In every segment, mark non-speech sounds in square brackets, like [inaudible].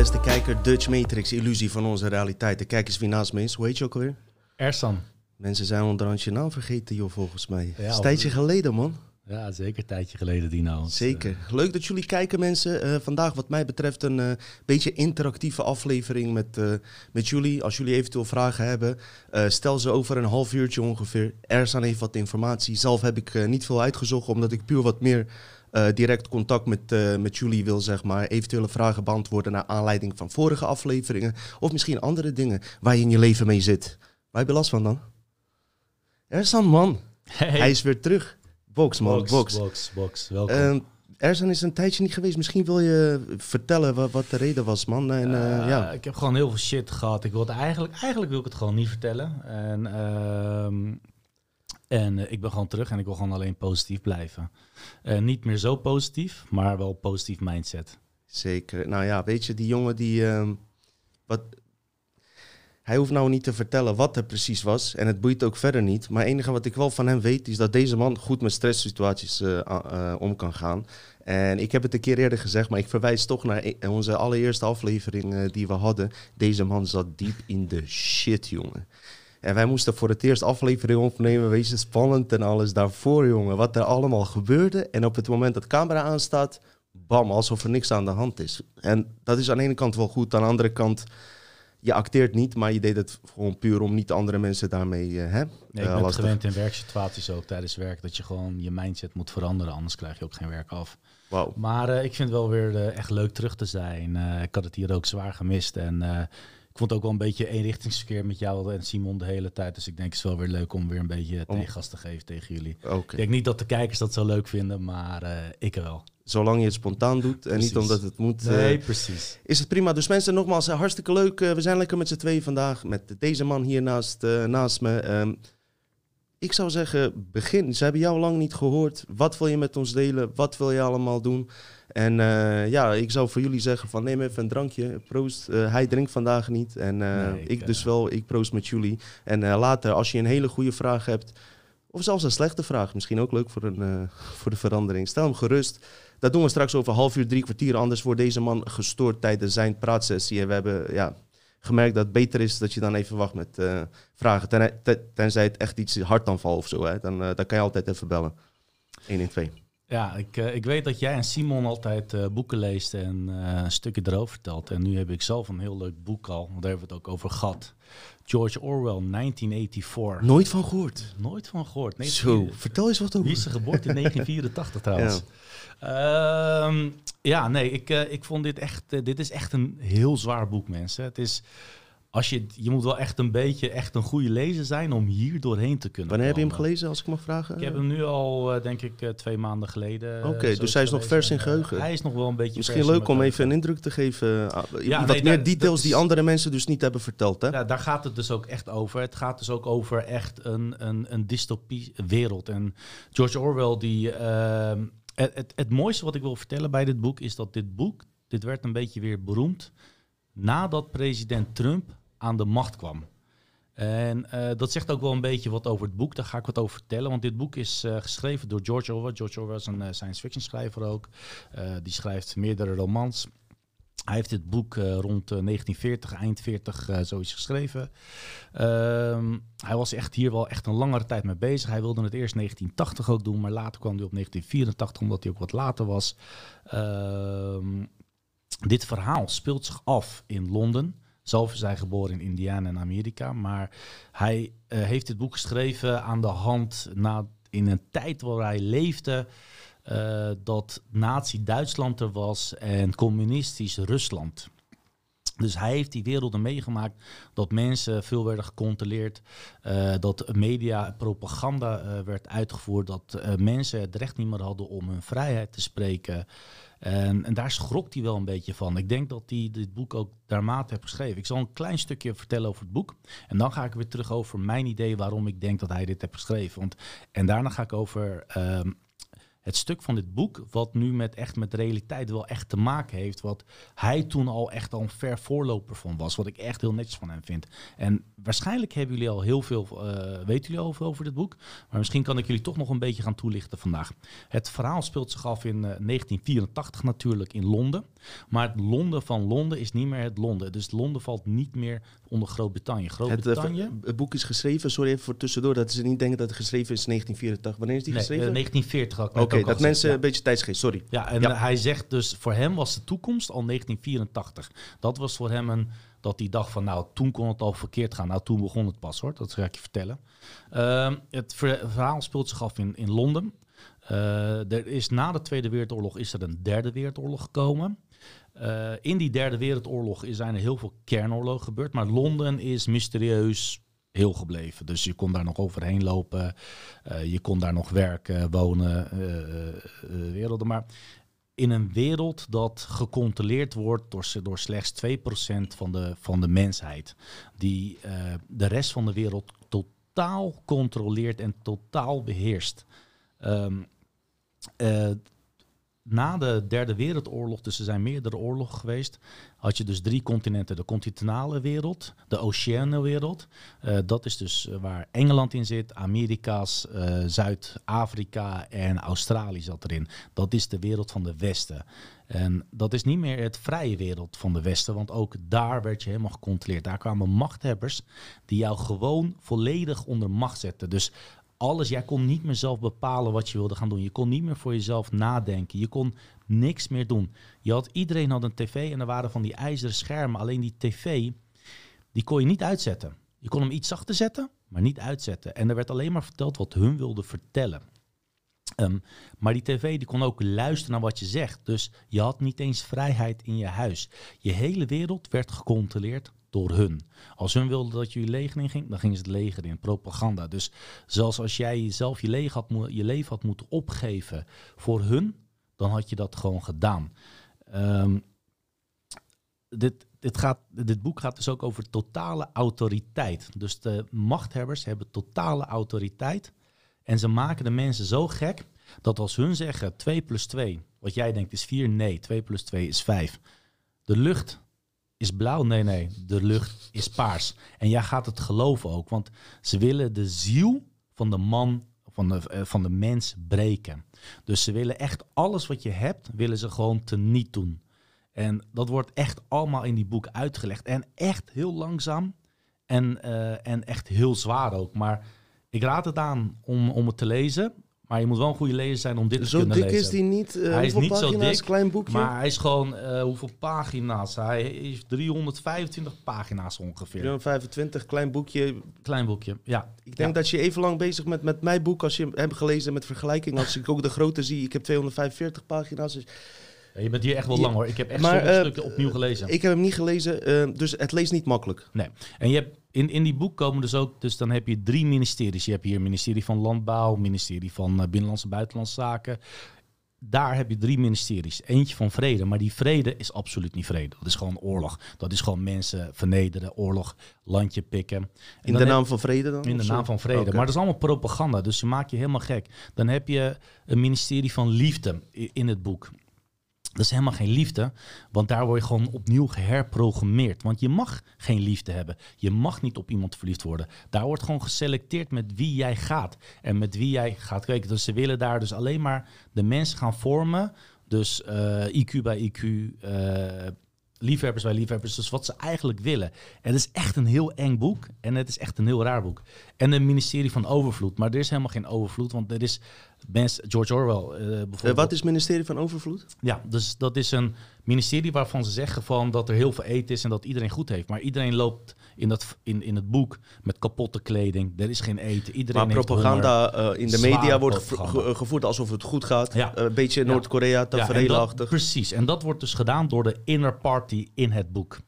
Beste kijker, Dutch Matrix, illusie van onze realiteit. De kijk eens wie naast me is. Hoe heet je ook alweer? Ersan. Mensen zijn onderhand je naam vergeten, joh, volgens mij. Ja, een tijdje geleden, man. Ja, zeker een tijdje geleden, Dino. Zeker. Leuk dat jullie kijken, mensen. Eh, vandaag, wat mij betreft, een eh, beetje interactieve aflevering met, eh, met jullie. Als jullie eventueel vragen hebben, eh, stel ze over een half uurtje ongeveer. Ersan heeft wat informatie. Zelf heb ik eh, niet veel uitgezocht, omdat ik puur wat meer eh, direct contact met, eh, met jullie wil, zeg maar. Eventuele vragen beantwoorden naar aanleiding van vorige afleveringen. Of misschien andere dingen waar je in je leven mee zit. Waar heb je last van dan? Ersan, man. Hey. Hij is weer terug. Box, man. box, Box. box, box, Welkom. Ehm, Ersan is een tijdje niet geweest. Misschien wil je vertellen wat, wat de reden was, man. En, Eh, ja. Ik heb gewoon heel veel shit gehad. Ik wilde eigenlijk, eigenlijk wil ik het gewoon niet vertellen. En, ehm, en eh, ik ben gewoon terug en ik wil gewoon alleen positief blijven. Eh, niet meer zo positief, maar wel positief mindset. Zeker. Nou ja, weet je, die jongen die... ehm, wat, hij hoeft nou niet te vertellen wat er precies was. En het boeit ook verder niet. Maar het enige wat ik wel van hem weet... is dat deze man goed met stresssituaties eh, om kan gaan. En ik heb het een keer eerder gezegd... maar ik verwijs toch naar e- onze allereerste aflevering die we hadden. Deze man zat diep in de shit, jongen. En wij moesten voor het eerst aflevering opnemen. Wees je spannend en alles daarvoor, jongen. Wat er allemaal gebeurde. En op het moment dat camera aanstaat... bam, alsof er niks aan de hand is. En dat is aan de ene kant wel goed. Aan de andere kant, je acteert niet, maar je deed het gewoon puur om niet andere mensen daarmee eh, hè, Nee, ik eh, ben het gewend in werksituaties ook tijdens werk dat je gewoon je mindset moet veranderen, anders krijg je ook geen werk af. Wauw. Maar eh, ik vind het wel weer echt leuk terug te zijn. Ik had het hier ook zwaar gemist. En vond het ook wel een beetje eenrichtingsverkeer met jou en Simon de hele tijd. Dus ik denk het is wel weer leuk om weer een beetje Om- tegengas te geven tegen jullie. Ik denk niet dat de kijkers dat zo leuk vinden, maar eh, ik wel. Zolang je het spontaan doet en niet omdat het moet, eh, Nee, precies. is het prima. Dus mensen, nogmaals, eh, hartstikke leuk. Eh, we zijn lekker met z'n tweeën vandaag met deze man hier naast, eh, naast me. Ehm, ik zou zeggen, begin. Ze hebben jou lang niet gehoord. Wat wil je met ons delen? Wat wil je allemaal doen? En eh, ja, ik zou voor jullie zeggen van neem even een drankje. Proost. Eh, hij drinkt vandaag niet. En eh, Nee, ik, ik, dus wel. Ik proost met jullie. En later, als je een hele goede vraag hebt... of zelfs een slechte vraag... misschien ook leuk voor, een, voor de verandering... stel hem gerust. Dat doen we straks over half uur, drie kwartier. Anders wordt deze man gestoord tijdens zijn praatsessie. En we hebben ja, gemerkt dat het beter is dat je dan even wacht met vragen. Ten, ten- tenzij het echt iets hartaanval of zo. Hè. Dan, dan kan je altijd even bellen. 112. Ja, ik, eh, ik weet dat jij en Simon altijd eh, boeken leest en een stukje erover vertelt. En nu heb ik zelf een heel leuk boek al, want daar hebben we het ook over gehad. George Orwell, 1984. Nooit van gehoord. Nooit van gehoord. Nee, Zo, vertel eens wat Wie over. is er geboren in 1984 trouwens? [laughs] Ja, ja nee, ik, ik vond dit echt, dit is echt een heel zwaar boek, mensen. Het is, als je, je moet wel echt een beetje echt een goede lezer zijn om hier doorheen te kunnen Wanneer heb je hem gelezen, als ik mag vragen? Ik heb hem nu al, eh, denk ik, eh, twee maanden geleden. eh, Oké, dus hij is nog vers in geheugen. hij is nog wel een beetje Misschien vers in leuk om even een indruk te geven. ah, Ja, wat nee, meer details die andere mensen dus niet hebben verteld. Hè? Ja, daar gaat het dus ook echt over. Het gaat dus ook over echt een, een, een dystopie wereld. En George Orwell, die. ehm, het, het, het mooiste wat ik wil vertellen bij dit boek is dat dit boek, dit werd een beetje weer beroemd nadat president Trump aan de macht kwam. En eh, dat zegt ook wel een beetje wat over het boek. Daar ga ik wat over vertellen. Want dit boek is eh, geschreven door George Orwell. George Orwell is een eh, science fiction schrijver ook. Die schrijft meerdere romans. Hij heeft dit boek rond eh, 1940, eind 40, eh zoiets geschreven. Ehm, hij was echt hier wel echt een langere tijd mee bezig. Hij wilde het eerst 1980 ook doen, maar later kwam hij op 1984, omdat hij ook wat later was. Ehm, dit verhaal speelt zich af in Londen. Zelf hij geboren in Indiana in Amerika, maar hij eh, heeft dit boek geschreven aan de hand na, in een tijd waar hij leefde eh, dat Nazi-Duitsland er was en communistisch Rusland. Dus hij heeft die werelden meegemaakt dat mensen veel werden gecontroleerd, eh, dat media propaganda eh, werd uitgevoerd, dat eh, mensen het recht niet meer hadden om hun vrijheid te spreken. En, en daar schrok hij wel een beetje van. Ik denk dat hij dit boek ook daarmate heeft geschreven. Ik zal een klein stukje vertellen over het boek. En dan ga ik weer terug over mijn idee waarom ik denk dat hij dit heeft geschreven. Want, en daarna ga ik over ehm, het stuk van dit boek, wat nu met echt met realiteit wel echt te maken heeft, wat hij toen al echt al een ver voorloper van was, wat ik echt heel netjes van hem vind. En waarschijnlijk hebben jullie al heel veel, uh, weten jullie al veel over dit boek, maar misschien kan ik jullie toch nog een beetje gaan toelichten vandaag. Het verhaal speelt zich af in uh, 1984 natuurlijk in Londen, maar het Londen van Londen is niet meer het Londen. Dus Londen valt niet meer onder Groot-Brittannië. Groot-Brittannië. Het, het, boek is geschreven, sorry even voor tussendoor, dat ze niet denken dat het geschreven is in 1984. Wanneer is die nee, geschreven? 1940 Oké, dat mensen een beetje tijdsgeest, sorry. Ja, en ja. hij zegt dus voor hem was de toekomst al 1984. Dat was voor hem een dat hij dacht van nou, toen kon het al verkeerd gaan. Nou, toen begon het pas hoor, dat ga ik je vertellen. Uh, het verhaal speelt zich af in, in Londen. Uh, er is na de Tweede Wereldoorlog is er een derde wereldoorlog gekomen. Uh, in die derde wereldoorlog zijn er heel veel kernoorlogen gebeurd. Maar Londen is mysterieus heel gebleven. Dus je kon daar nog overheen lopen. Uh, je kon daar nog werken, wonen, uh, werelden. Maar in een wereld dat gecontroleerd wordt door, door slechts 2% van de, van de mensheid. Die de rest van de wereld totaal controleert en totaal beheerst. Um, na de Derde Wereldoorlog, dus er zijn meerdere oorlogen geweest, had je dus drie continenten. De continentale wereld, de oceane wereld. Uh, dat is dus eh, waar Engeland in zit, Amerika's, uh, Zuid-Afrika en Australië zat erin. Dat is de wereld van de Westen. En dat is niet meer het vrije wereld van de Westen, want ook daar werd je helemaal gecontroleerd. Daar kwamen machthebbers die jou gewoon volledig onder macht zetten. Dus alles. Jij kon niet meer zelf bepalen wat je wilde gaan doen. Je kon niet meer voor jezelf nadenken. Je kon niks meer doen. Je had, iedereen had een tv en er waren van die ijzeren schermen. Alleen die tv, die kon je niet uitzetten. Je kon hem iets zachter zetten, maar niet uitzetten. En er werd alleen maar verteld wat hun wilden vertellen. Um, maar die tv die kon ook luisteren naar wat je zegt. Dus je had niet eens vrijheid in je huis. Je hele wereld werd gecontroleerd door hun. Als hun wilden dat je leger in ging, dan gingen ze het leger in. Propaganda. Dus zelfs als jij zelf je, had, je leven had moeten opgeven voor hun, dan had je dat gewoon gedaan. Um, dit, dit, gaat, dit boek gaat dus ook over totale autoriteit. Dus de machthebbers hebben totale autoriteit. En ze maken de mensen zo gek dat als hun zeggen 2 plus 2, wat jij denkt is 4, nee, 2 plus 2 is 5. De lucht is blauw. Nee, nee, de lucht is paars. En jij gaat het geloven ook, want ze willen de ziel van de man, van de, eh, van de mens breken. Dus ze willen echt alles wat je hebt, willen ze gewoon teniet doen. En dat wordt echt allemaal in die boek uitgelegd. En echt heel langzaam en, uh, en echt heel zwaar ook. Maar ik raad het aan om, om het te lezen. Maar je moet wel een goede lezer zijn om dit zo te kunnen lezen. Zo dik is die niet? Uh, hij is niet zo dik, klein boekje? maar hij is gewoon... Uh, hoeveel pagina's? Hij is 325 pagina's ongeveer. 325, klein boekje. Klein boekje, ja. Ik denk ja. dat je even lang bezig bent met mijn boek... als je hem hebt gelezen met vergelijking. Als ik ook de grote zie, ik heb 245 pagina's. Dus ja, je bent hier echt wel lang hoor. Ik heb echt maar, sommige uh, stukken opnieuw gelezen. Ik heb hem niet gelezen, dus het leest niet makkelijk. Nee. En je hebt in, in die boek komen dus ook, dus dan heb je drie ministeries. Je hebt hier ministerie van Landbouw, ministerie van uh, Binnenlandse en Buitenlandse Zaken. Daar heb je drie ministeries. Eentje van vrede, maar die vrede is absoluut niet vrede. Dat is gewoon oorlog. Dat is gewoon mensen vernederen, oorlog, landje pikken. En in de naam heb, van vrede dan? In de naam van vrede. Okay. Maar dat is allemaal propaganda, dus ze maak je helemaal gek. Dan heb je een ministerie van liefde in het boek. Dat is helemaal geen liefde, want daar word je gewoon opnieuw geherprogrammeerd. Want je mag geen liefde hebben. Je mag niet op iemand verliefd worden. Daar wordt gewoon geselecteerd met wie jij gaat en met wie jij gaat kijken. Dus ze willen daar dus alleen maar de mensen gaan vormen. Dus uh, IQ bij IQ, uh, liefhebbers bij liefhebbers. Dus wat ze eigenlijk willen. En het is echt een heel eng boek. En het is echt een heel raar boek. En een ministerie van overvloed. Maar er is helemaal geen overvloed. Want er is George Orwell uh, bijvoorbeeld. Uh, wat is ministerie van overvloed? Ja, dus dat is een ministerie waarvan ze zeggen van dat er heel veel eten is en dat iedereen goed heeft. Maar iedereen loopt in, dat, in, in het boek met kapotte kleding. Er is geen eten. Iedereen maar propaganda uh, in de media wordt ge gevoerd alsof het goed gaat. Ja. een beetje Noord-Korea, tafereelachtig. Ja, precies. En dat wordt dus gedaan door de inner party in het boek.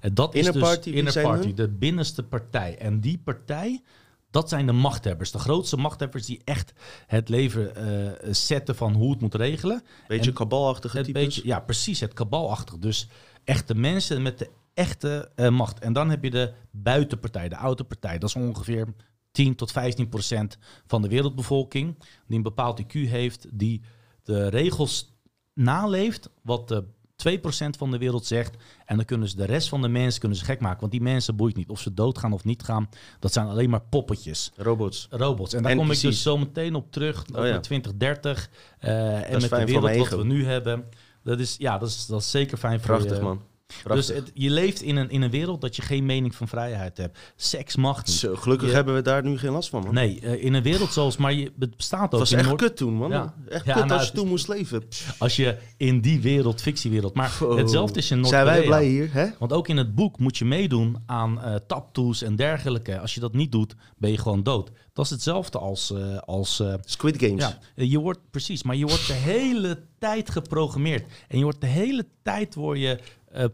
En dat inner is dus party, inner party, de binnenste partij. En die partij dat zijn de machthebbers. De grootste machthebbers die echt het leven uh, zetten van hoe het moet regelen. Beetje kabalachtige types. Beetje, ja, precies. Het kabalachtige. Dus echte mensen met de echte uh, macht. En dan heb je de buitenpartij, de oude partij. Dat is ongeveer 10 tot 15 procent van de wereldbevolking, die een bepaald IQ heeft, die de regels naleeft wat de 2% van de wereld zegt. En dan kunnen ze de rest van de mensen kunnen ze gek maken. Want die mensen boeit niet. Of ze doodgaan of niet gaan. Dat zijn alleen maar poppetjes. Robots. Robots. En daar kom ik dus zo meteen op terug. Oh ja. Met 2030. eh, en met de wereld wat we nu hebben. Dat is, ja, dat is, dat is zeker fijn voor Prachtig, je. Dus het, je leeft in een, in een wereld dat je geen mening van vrijheid hebt. Seks mag niet. Zo, gelukkig Je- hebben we daar nu geen last van, man. Nee, eh, in een wereld zoals... Maar je, het bestaat ook Het was echt Noord- kut toen, man. Ja. Echt Ja, kut nou, als het je toen moest leven. Als je in die wereld, fictiewereld. Maar Oh. hetzelfde is in Zijn wij blij hier, hè? Want ook in het boek moet je meedoen aan eh taptoes en dergelijke. Als je dat niet doet, ben je gewoon dood. Dat is hetzelfde als... eh, als Squid Games. ja, je wordt precies, maar je wordt de hele [laughs] tijd geprogrammeerd. En je wordt de hele tijd word je eh,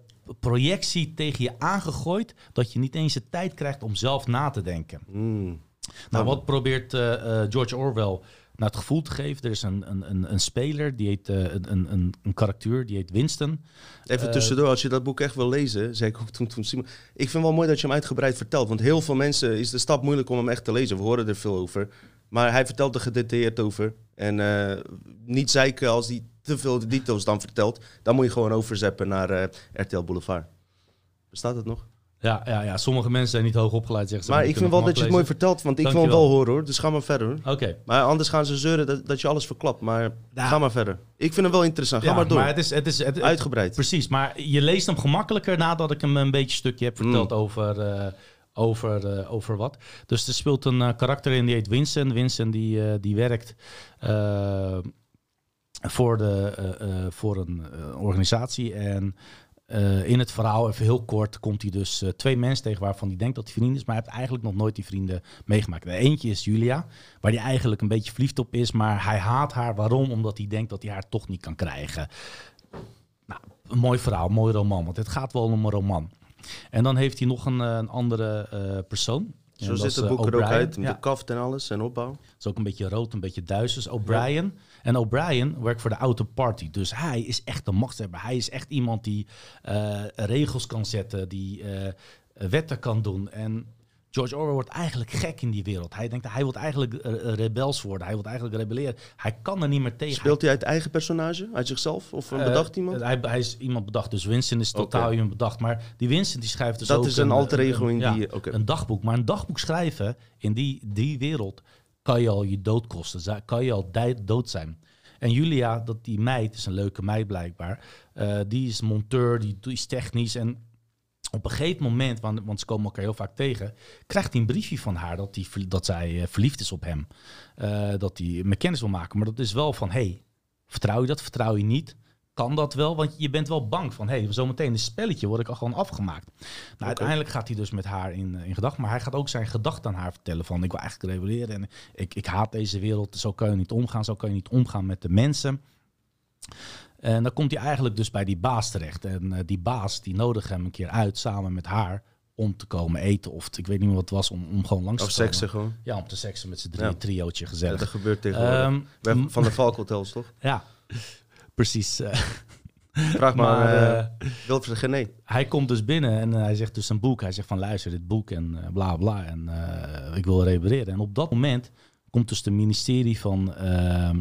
projectie tegen je aangegooid... dat je niet eens de tijd krijgt om zelf na te denken. Mm. Nou, wat probeert eh, eh, George Orwell nou het gevoel te geven? Er is een, een, een, een speler, die heet, eh, een, een, een, karakter, die heet Winston. Even tussendoor, als je dat boek echt wil lezen, zei ik ook toen, toen Simon. Ik vind wel mooi dat je hem uitgebreid vertelt, want heel veel mensen is de stap moeilijk om hem echt te lezen. We horen er veel over. Maar hij vertelt er gedetailleerd over. En eh, niet zeiken als hij te veel details dan vertelt. Dan moet je gewoon overzeppen naar eh, RTL Boulevard. Bestaat het nog? Ja, ja, ja, sommige mensen zijn niet hoog opgeleid, zeggen ze. maar die ik vind wel dat je het mooi vertelt, want ik wil wel horen hoor. Dus ga maar verder. Oké. Maar anders gaan ze zeuren dat, dat je alles verklapt. Maar Ja. ga maar verder. Ik vind hem wel interessant. Ga Ja, maar door. het is, het is, het, Uitgebreid. Precies, maar je leest hem gemakkelijker nadat ik hem een beetje stukje heb verteld Mm. over, eh, over, eh, over wat. Dus er speelt een eh, karakter in die heet Vincent. Vincent die, eh, die werkt voor, de, voor een organisatie en... in het verhaal, even heel kort, komt hij dus twee mensen tegen waarvan hij denkt dat hij vriend is, maar hij heeft eigenlijk nog nooit die vrienden meegemaakt. De eentje is Julia, waar hij eigenlijk een beetje verliefd op is, maar hij haat haar. Waarom? Omdat hij denkt dat hij haar toch niet kan krijgen. Nou, een mooi verhaal, mooi roman, want het gaat wel om een roman. En dan heeft hij nog een, eh, een andere eh, persoon. Zo is, het eh, boek er ook uit. Met de kaft en alles en opbouw. Het is ook een beetje rood, een beetje duisters. O'Brien. En O'Brien werkt voor de Auto Party. Dus hij is echt een machtshebber. Hij is echt iemand die regels kan zetten, die wetten kan doen. En George Orwell wordt eigenlijk gek in die wereld. Hij denkt, hij wil eigenlijk eh, rebels worden. Hij wil eigenlijk rebelleren. Hij kan er niet meer tegen. Speelt hij uit eigen personage? Uit zichzelf? Of een Eh, bedacht iemand? Hij, hij is iemand bedacht. Dus Winston is totaal Oké. iemand bedacht. Maar die Winston die schrijft dus dat ook is een alter ego in ja, die... Een dagboek. Maar een dagboek schrijven in die, die wereld kan je al je dood kosten. Kan je al dood zijn. En Julia, dat die meid, is een leuke meid blijkbaar. eh, die is monteur, die, die is technisch. En op een gegeven moment, want, want ze komen elkaar heel vaak tegen, krijgt hij een briefje van haar dat, die, dat zij eh, verliefd is op hem. Eh, dat hij me kennis wil maken. Maar dat is wel van, hey, vertrouw je dat, vertrouw je niet? Kan dat wel? Want je bent wel bang van, hé, hey, zometeen een spelletje word ik al gewoon afgemaakt. Nou, uiteindelijk gaat hij dus met haar in, eh, in gedachten. Maar hij gaat ook zijn gedachten aan haar vertellen van, ik wil eigenlijk rebelleren en ik, ik haat deze wereld. Zo kan je niet omgaan, zo kan je niet omgaan met de mensen. En dan komt hij eigenlijk dus bij die baas terecht. En eh, die baas, die nodigt hem een keer uit samen met haar om te komen eten. Of ik weet niet meer wat het was, om, om gewoon langs Of te komen. seksen gewoon. Ja, om te seksen met z'n drie, Ja. triootje Ja, gezellig. dat gebeurt tegenwoordig. Ehm, van de Valkhotels, toch? [laughs] ja, precies. eh. Vraag maar, Maar, eh eh, Wilfred Gené. hij komt dus binnen en hij zegt dus een boek. Hij zegt van luister dit boek en bla bla en ik wil repareren. En op dat moment komt dus de ministerie van ehm,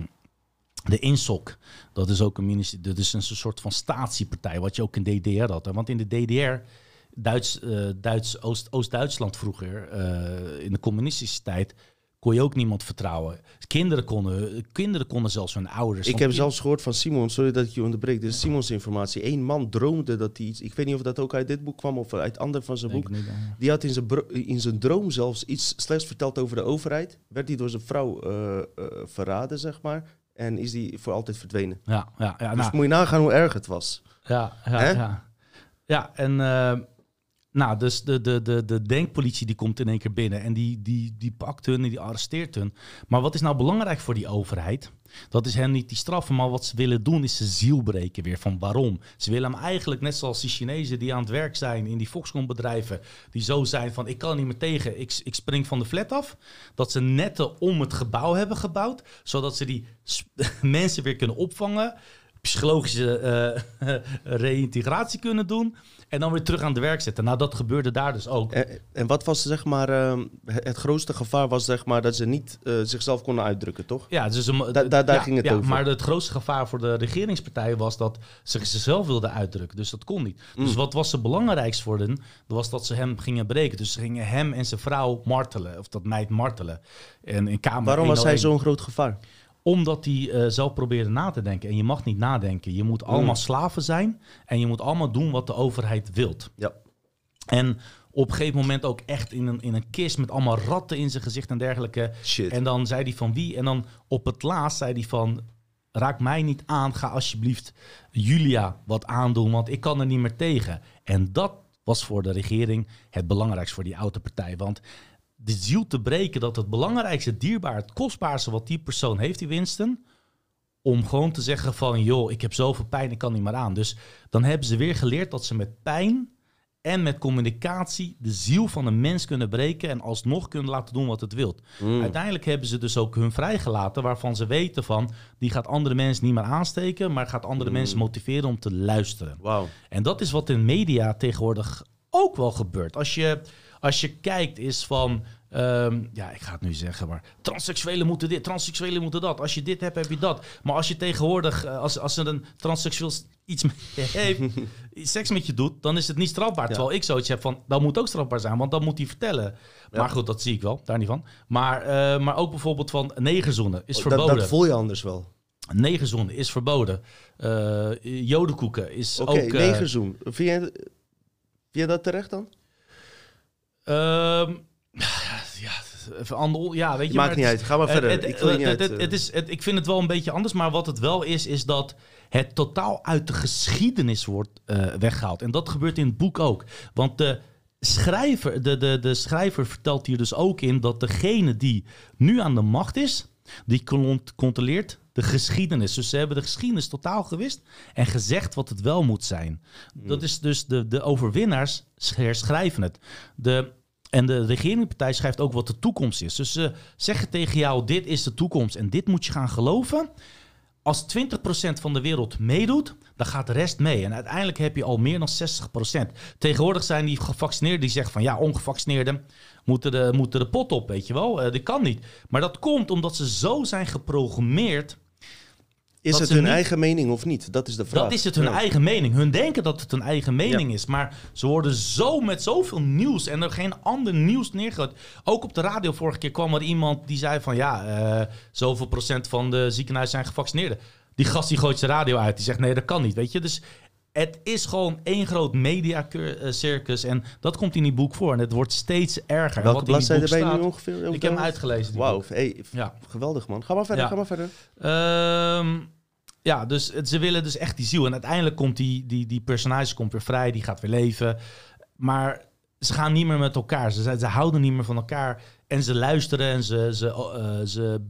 de INSOC. Dat is ook een ministerie, dat is een soort van statiepartij wat je ook in DDR had. hè. Want in de DDR, Duits, eh, Duits, Oost, Oost-Duitsland vroeger, eh, in de communistische tijd, kon je ook niemand vertrouwen. Kinderen konden, kinderen konden zelfs hun ouders. Ik heb kind- zelfs gehoord van Simon, sorry dat ik je onderbreek, dit is Simons informatie. Eén man droomde dat hij iets, ik weet niet of dat ook uit dit boek kwam of uit ander van zijn Denk boek. niet. Die had in zijn, in zijn droom zelfs iets slechts verteld over de overheid. Werd hij door zijn vrouw eh, verraden, zeg maar. En is die voor altijd verdwenen. Ja, ja, ja. Dus nou, moet je nagaan hoe erg het was. Ja, ja, Hè? ja. Ja, en eh, nou, dus de, de, de, de denkpolitie die komt in één keer binnen en die, die, die pakt hun en die arresteert hun. Maar wat is nou belangrijk voor die overheid? Dat is hen niet die straffen, maar wat ze willen doen is ze ziel breken weer. Van waarom? Ze willen hem eigenlijk, net zoals die Chinezen die aan het werk zijn in die Foxconn-bedrijven, die zo zijn van ik kan niet meer tegen, ik, ik spring van de flat af. Dat ze netten om het gebouw hebben gebouwd, zodat ze die [laughs] mensen weer kunnen opvangen psychologische eh, [laughs] reïntegratie kunnen doen. En dan weer terug aan het werk zetten. Nou, dat gebeurde daar dus ook. En, en wat was zeg maar, ehm, het het grootste gevaar was zeg maar, dat ze niet eh, zichzelf konden uitdrukken, toch? Ja, dus een, Da- da- daar ja, ging het ja, over. Maar het grootste gevaar voor de regeringspartijen was dat ze zichzelf wilden uitdrukken. Dus dat kon niet. Mm. Dus wat was er belangrijkst voor hen? Dat was dat ze hem gingen breken. Dus ze gingen hem en zijn vrouw martelen. Of dat meid martelen. En in kamer Waarom was hij 101. zo'n groot gevaar? Omdat hij eh, zelf probeerde na te denken. En je mag niet nadenken. Je moet allemaal Mm. slaven zijn. En je moet allemaal doen wat de overheid wilt. Ja. En op een gegeven moment ook echt in een, in een kist met allemaal ratten in zijn gezicht en dergelijke. Shit. En dan zei hij van wie? En dan op het laatst zei hij van... Raak mij niet aan, ga alsjeblieft Julia wat aandoen, want ik kan er niet meer tegen. En dat was voor de regering het belangrijkste voor die oude partij. Want de ziel te breken dat het belangrijkste, dierbaar, het kostbaarste wat die persoon heeft, die Winston... om gewoon te zeggen van, joh, ik heb zoveel pijn, ik kan niet meer aan. Dus dan hebben ze weer geleerd dat ze met pijn en met communicatie de ziel van een mens kunnen breken en alsnog kunnen laten doen wat het wilt. Mm. Uiteindelijk hebben ze dus ook hun vrijgelaten waarvan ze weten van die gaat andere mensen niet meer aansteken, maar gaat andere Mm. mensen motiveren om te luisteren. Wauw. En dat is wat in media tegenwoordig ook wel gebeurt. Als je, als je kijkt is van, ehm, ja, ik ga het nu zeggen, maar transseksuelen moeten dit, transseksuelen moeten dat. Als je dit hebt, heb je dat. Maar als je tegenwoordig, eh, als, als er een transseksueel iets heeft, [laughs] seks met je doet, dan is het niet strafbaar. Ja. Terwijl ik zoiets heb van, dat moet ook strafbaar zijn, want dan moet hij vertellen. Maar goed, dat zie ik wel, daar niet van. Maar, eh, maar ook bijvoorbeeld van negerzoenen is Dat, verboden. dat voel je anders wel. Negerzoenen is verboden. Eh jodenkoeken is Oké, ook... eh, negerzoen. Vind jij, vind jij dat terecht dan? Ehm, ja, even ander, ja, weet je. Maakt maar niet uit. Ga maar verder. het- ik wil niet het- uit, het- eh, het is, het- ik vind het wel een beetje anders, maar wat het wel is, is dat het totaal uit de geschiedenis wordt eh, weggehaald. En dat gebeurt in het boek ook. Want de schrijver, de, de, de schrijver vertelt hier dus ook in dat degene die nu aan de macht is, die con- controleert de geschiedenis. Dus ze hebben de geschiedenis totaal gewist en gezegd wat het wel moet zijn. Dat is dus de, de overwinnaars herschrijven het. De, en de regeringspartij schrijft ook wat de toekomst is. Dus ze zeggen tegen jou, dit is de toekomst en dit moet je gaan geloven. Als 20% van de wereld meedoet, dan gaat de rest mee. En uiteindelijk heb je al meer dan 60%. Tegenwoordig zijn die gevaccineerden die zeggen van ja, ongevaccineerden moeten de, moeten de pot op, weet je wel. Eh dat kan niet. Maar dat komt omdat ze zo zijn geprogrammeerd is het hun niet- eigen mening of niet? Dat is de vraag. dat is het hun Ja. eigen mening. Hun denken dat het hun eigen mening is. Maar ze worden zo met zoveel nieuws en er geen ander nieuws neergezet. Ook op de radio vorige keer kwam er iemand die zei van ja, eh, zoveel procent van de ziekenhuizen zijn gevaccineerden. Die gast die gooit zijn radio uit. Die zegt nee, dat kan niet. Weet je, dus het is gewoon één groot mediacircus. En dat komt in die boek voor. En het wordt steeds erger. Welke bladzijde ben je nu ongeveer? Ik heb hem uitgelezen. Wauw, hey, Ja. geweldig man. Ga maar verder, Ja. ga maar verder. Ehm, ja, dus het- ze willen dus echt die ziel. En uiteindelijk komt die, die, die personage komt weer vrij, die gaat weer leven. Maar ze gaan niet meer met elkaar. Ze, ze houden niet meer van elkaar. En ze luisteren en ze, ze, eh, ze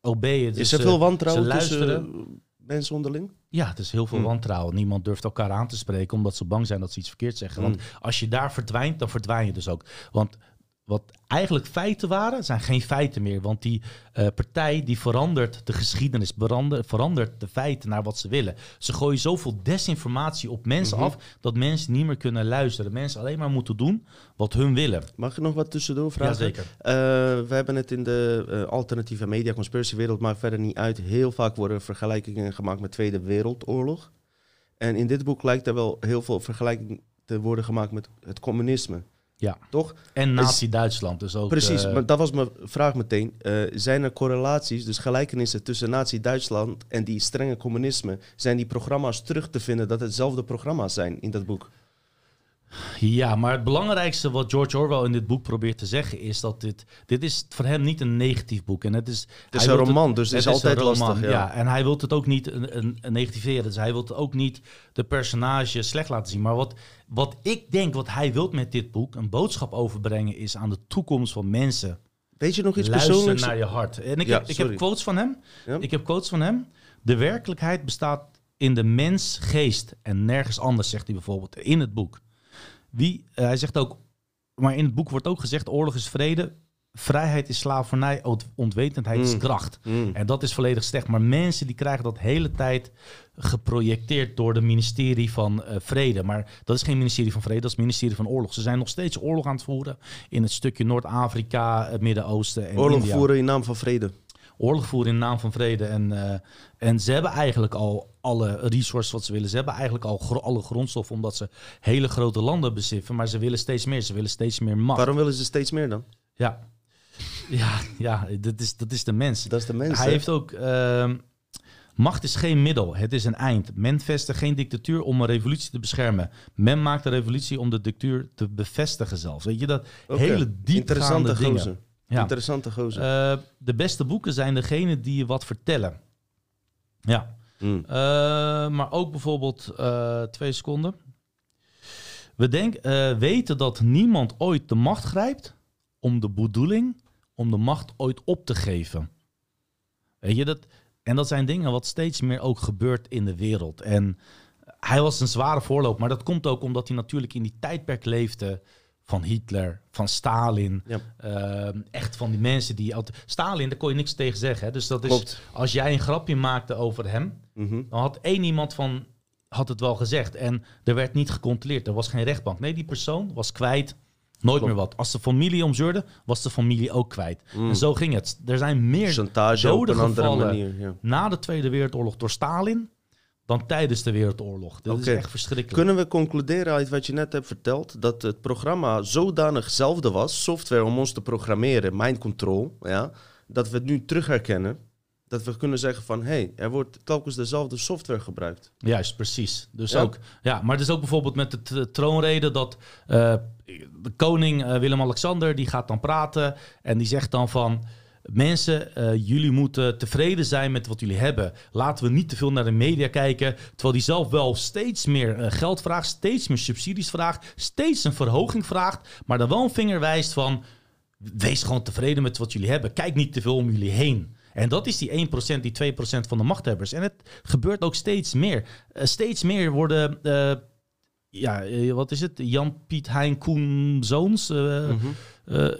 obeyën. Dus is er veel wantrouwen ze tussen luisteren. eh, mensen onderling? Ja, het is heel veel Hmm. wantrouwen. Niemand durft elkaar aan te spreken omdat ze bang zijn dat ze iets verkeerd zeggen. Want als je daar verdwijnt, dan verdwijn je dus ook. Want wat eigenlijk feiten waren, zijn geen feiten meer. Want die eh, partij die verandert de geschiedenis, verander- verandert de feiten naar wat ze willen. Ze gooien zoveel desinformatie op mensen Mhm. af dat mensen niet meer kunnen luisteren. Mensen alleen maar moeten doen wat hun willen. Mag ik nog wat tussendoor vragen? Jazeker. Eh, we hebben het in de eh, alternatieve media conspiracy wereld, maar verder niet uit. Heel vaak worden vergelijkingen gemaakt met Tweede Wereldoorlog. En in dit boek lijkt er wel heel veel vergelijking te worden gemaakt met het communisme. Ja. Toch? En Nazi-Duitsland dus ook. Precies, eh, maar dat was mijn vraag meteen. Eh, zijn er correlaties, dus gelijkenissen tussen Nazi-Duitsland en die strenge communisme? Zijn die programma's terug te vinden dat hetzelfde programma's zijn in dat boek? Ja, maar het belangrijkste wat George Orwell in dit boek probeert te zeggen is dat dit, dit is voor hem niet een negatief boek. En het is, Het is een roman, dus het is altijd roman, lastig. Ja. en hij wil het ook niet een, een, een negativeren. Dus hij wil ook niet de personage slecht laten zien. Maar wat, wat ik denk, wat hij wil met dit boek, een boodschap overbrengen, is aan de toekomst van mensen. Weet je nog iets Luister persoonlijks? naar je hart. En ik, Ja, heb, ik heb quotes van hem. Ja. Ik heb quotes van hem. De werkelijkheid bestaat in de mens geest en nergens anders, zegt hij bijvoorbeeld in het boek. Wie, eh, hij zegt ook, maar in het boek wordt ook gezegd, oorlog is vrede. vrijheid is slavernij, ont- ontwetendheid is Mm. kracht. Mm. En dat is volledig slecht. Maar mensen die krijgen dat de hele tijd geprojecteerd door het ministerie van eh, Vrede. Maar dat is geen ministerie van Vrede, dat is het ministerie van Oorlog. Ze zijn nog steeds oorlog aan het voeren in het stukje Noord-Afrika, het Midden-Oosten en Oorlog India. voeren in naam van vrede. Oorlog voeren in naam van vrede. En, eh, en ze hebben eigenlijk al alle resources wat ze willen. Ze hebben eigenlijk al gro- alle grondstoffen omdat ze hele grote landen bezitten. Maar ze willen steeds meer. Ze willen steeds meer macht. Waarom willen ze steeds meer dan? Ja, ja, ja dat, is, dat is de mens. Dat is de mens. Hij heeft ook. ehm, macht is geen middel, het is een eind. Men vestigt geen dictatuur om een revolutie te beschermen. Men maakt een revolutie om de dictatuur te bevestigen zelfs. Weet je dat? Hele Interessante diepgaande dingen. gozer. Ja. Interessante gozer. Eh, de beste boeken zijn degene die je wat vertellen. Ja. Mm. Eh, maar ook bijvoorbeeld, eh, twee seconden. We denk, eh, weten dat niemand ooit de macht grijpt om de bedoeling om de macht ooit op te geven. Weet je dat? En dat zijn dingen wat steeds meer ook gebeurt in de wereld. En hij was een zware voorloper, maar dat komt ook omdat hij natuurlijk in die tijdperk leefde van Hitler, van Stalin. Ja. Ehm, echt van die mensen die... Stalin, daar kon je niks tegen zeggen. Hè? Dus dat is, Klopt. als jij een grapje maakte over hem, Mhm. dan had één iemand van had het wel gezegd. En er werd niet gecontroleerd. Er was geen rechtbank. Nee, die persoon was kwijt. Nooit Klopt. meer wat. Als de familie omzeurde, was de familie ook kwijt. Mm. En zo ging het. Er zijn meer Chantage doden gevallen manier. Ja. na de Tweede Wereldoorlog door Stalin dan tijdens de Wereldoorlog. Dat is echt verschrikkelijk. Kunnen we concluderen uit wat je net hebt verteld dat het programma zodanig hetzelfde was, software om ons te programmeren, mind control, ja, dat we het nu terug herkennen. Dat we kunnen zeggen van, hé, hey, er wordt telkens dezelfde software gebruikt. Juist, precies. Dus Ja. ook, ja, maar het is ook bijvoorbeeld met de troonrede dat eh, de koning eh, Willem-Alexander die gaat dan praten en die zegt dan van mensen, eh, jullie moeten tevreden zijn met wat jullie hebben. Laten we niet te veel naar de media kijken, terwijl die zelf wel steeds meer eh, geld vraagt, steeds meer subsidies vraagt, steeds een verhoging vraagt, maar dan wel een vinger wijst van wees gewoon tevreden met wat jullie hebben. Kijk niet te veel om jullie heen. En dat is die 1%, die 2% van de machthebbers. En het gebeurt ook steeds meer. Eh, steeds meer worden, ja, wat is het? Jan-Piet Hein Koen Zoons. Mhm.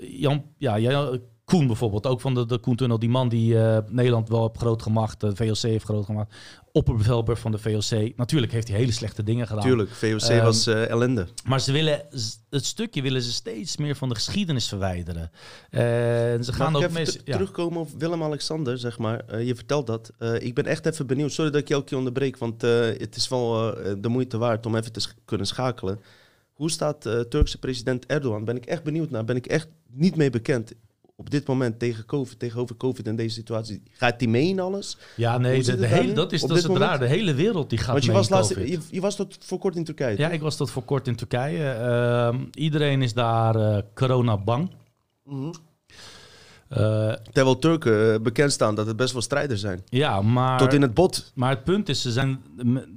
Jan, ja, ja, Koen bijvoorbeeld, ook van de, de Koentunnel. Die man die eh, Nederland wel heeft groot gemaakt, de VOC heeft groot gemaakt. Opperbevelper van de VOC. Natuurlijk heeft hij hele slechte dingen gedaan. Tuurlijk, VOC Ehm, was eh, ellende. Maar ze willen het stukje willen ze steeds meer van de geschiedenis verwijderen. En ze gaan Mag ook te- Ja. terugkomen op Willem-Alexander, zeg maar. Eh, je vertelt dat. Eh, ik ben echt even benieuwd. Sorry dat ik je elke keer onderbreek, want eh, het is wel eh, de moeite waard om even te sch- kunnen schakelen. Hoe staat eh, Turkse president Erdogan? Ben ik echt benieuwd naar. Ben ik echt niet mee bekend op dit moment tegen COVID, tegenover COVID en deze situatie. Gaat hij mee in alles? Ja, nee, de, de hele, dat is, op dat is dit het moment? raar. De hele wereld die gaat Want je mee was, in laatst, je, je was tot voor kort in Turkije. Ja, toch? ik was tot voor kort in Turkije. Ehm, iedereen is daar eh, corona bang. Mhm. Eh, Terwijl Turken eh, bekend staan dat het best wel strijders zijn. ja, maar... Tot in het bot. Maar het punt is, ze zijn,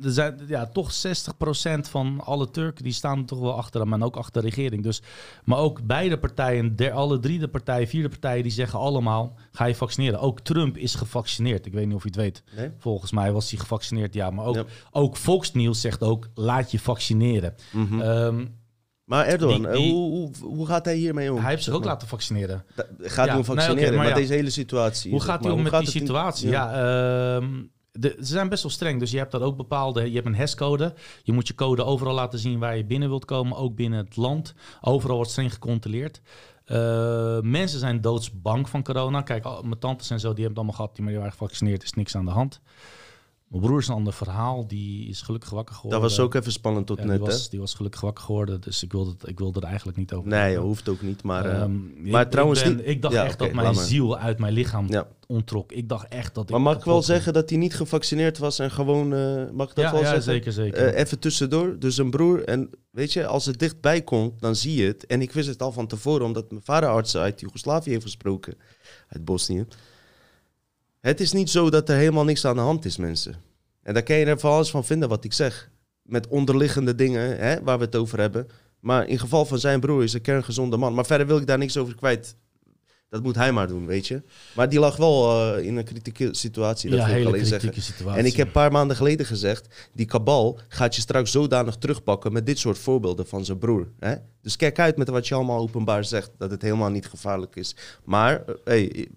er zijn ja, toch 60% van alle Turken die staan toch wel achter hem en ook achter de regering. Dus, maar ook beide partijen, der, alle drie de partijen, vierde partijen, die zeggen allemaal: ga je vaccineren. Ook Trump is gevaccineerd. Ik weet niet of je het weet. Nee? Volgens mij was hij gevaccineerd, ja. Maar ook, Ja. ook Fox News zegt ook: laat je vaccineren. Mhm. Ehm, Maar Erdogan, die- eh, die- hoe, hoe, hoe gaat hij hiermee om? hij heeft zich ook maar? laten vaccineren. Da- Gaat Ja, hij om nee, vaccineren? maar maar ja. deze hele situatie. Hoe gaat hij om met die in- situatie? Ja, ehm, de, ze zijn best wel streng. Dus je hebt daar ook bepaalde... Je hebt een HES-code. Je moet je code overal laten zien waar je binnen wilt komen. Ook binnen het land. Overal wordt streng gecontroleerd. Eh, mensen zijn doodsbang van corona. Kijk, mijn tantes en zo, die hebben het allemaal gehad. Die maar die waren gevaccineerd. is niks aan de hand. Mijn broer is een ander verhaal. Die is gelukkig wakker Dat geworden. was ook even spannend tot Ja, net, die, hè? was, die was gelukkig wakker geworden. Dus ik wilde, het, ik wilde er eigenlijk niet over Nee, joh, hoeft ook niet. Maar, eh, Ehm, maar ik, trouwens ik, ben- niet- ik dacht Ja, echt dat mijn maar. ziel uit mijn lichaam ja. ontrok. Ik dacht echt dat ik... Maar mag ik wel zeggen dat hij niet gevaccineerd was en gewoon... eh, mag ik dat wel ja, zeggen? zeker, zeker. Eh, even tussendoor. Dus een broer. En weet je, als het dichtbij komt, dan zie je het. En ik wist het al van tevoren, omdat mijn vader artsen uit Joegoslavië heeft gesproken. Uit Bosnië. Het is niet zo dat er helemaal niks aan de hand is, mensen. En daar kan je er van alles van vinden wat ik zeg. Met onderliggende dingen hè, waar we het over hebben. Maar in geval van zijn broer is een kerngezonde man. Maar verder wil ik daar niks over kwijt. Dat moet hij maar doen, weet je. Maar die lag wel eh, in een kritieke situatie, dat ja, wil ik hele alleen zeggen. situatie. En ik heb een paar maanden geleden gezegd, die kabal gaat je straks zodanig terugpakken met dit soort voorbeelden van zijn broer. Hè? Dus kijk uit met wat je allemaal openbaar zegt, dat het helemaal niet gevaarlijk is. Maar, eh, hey,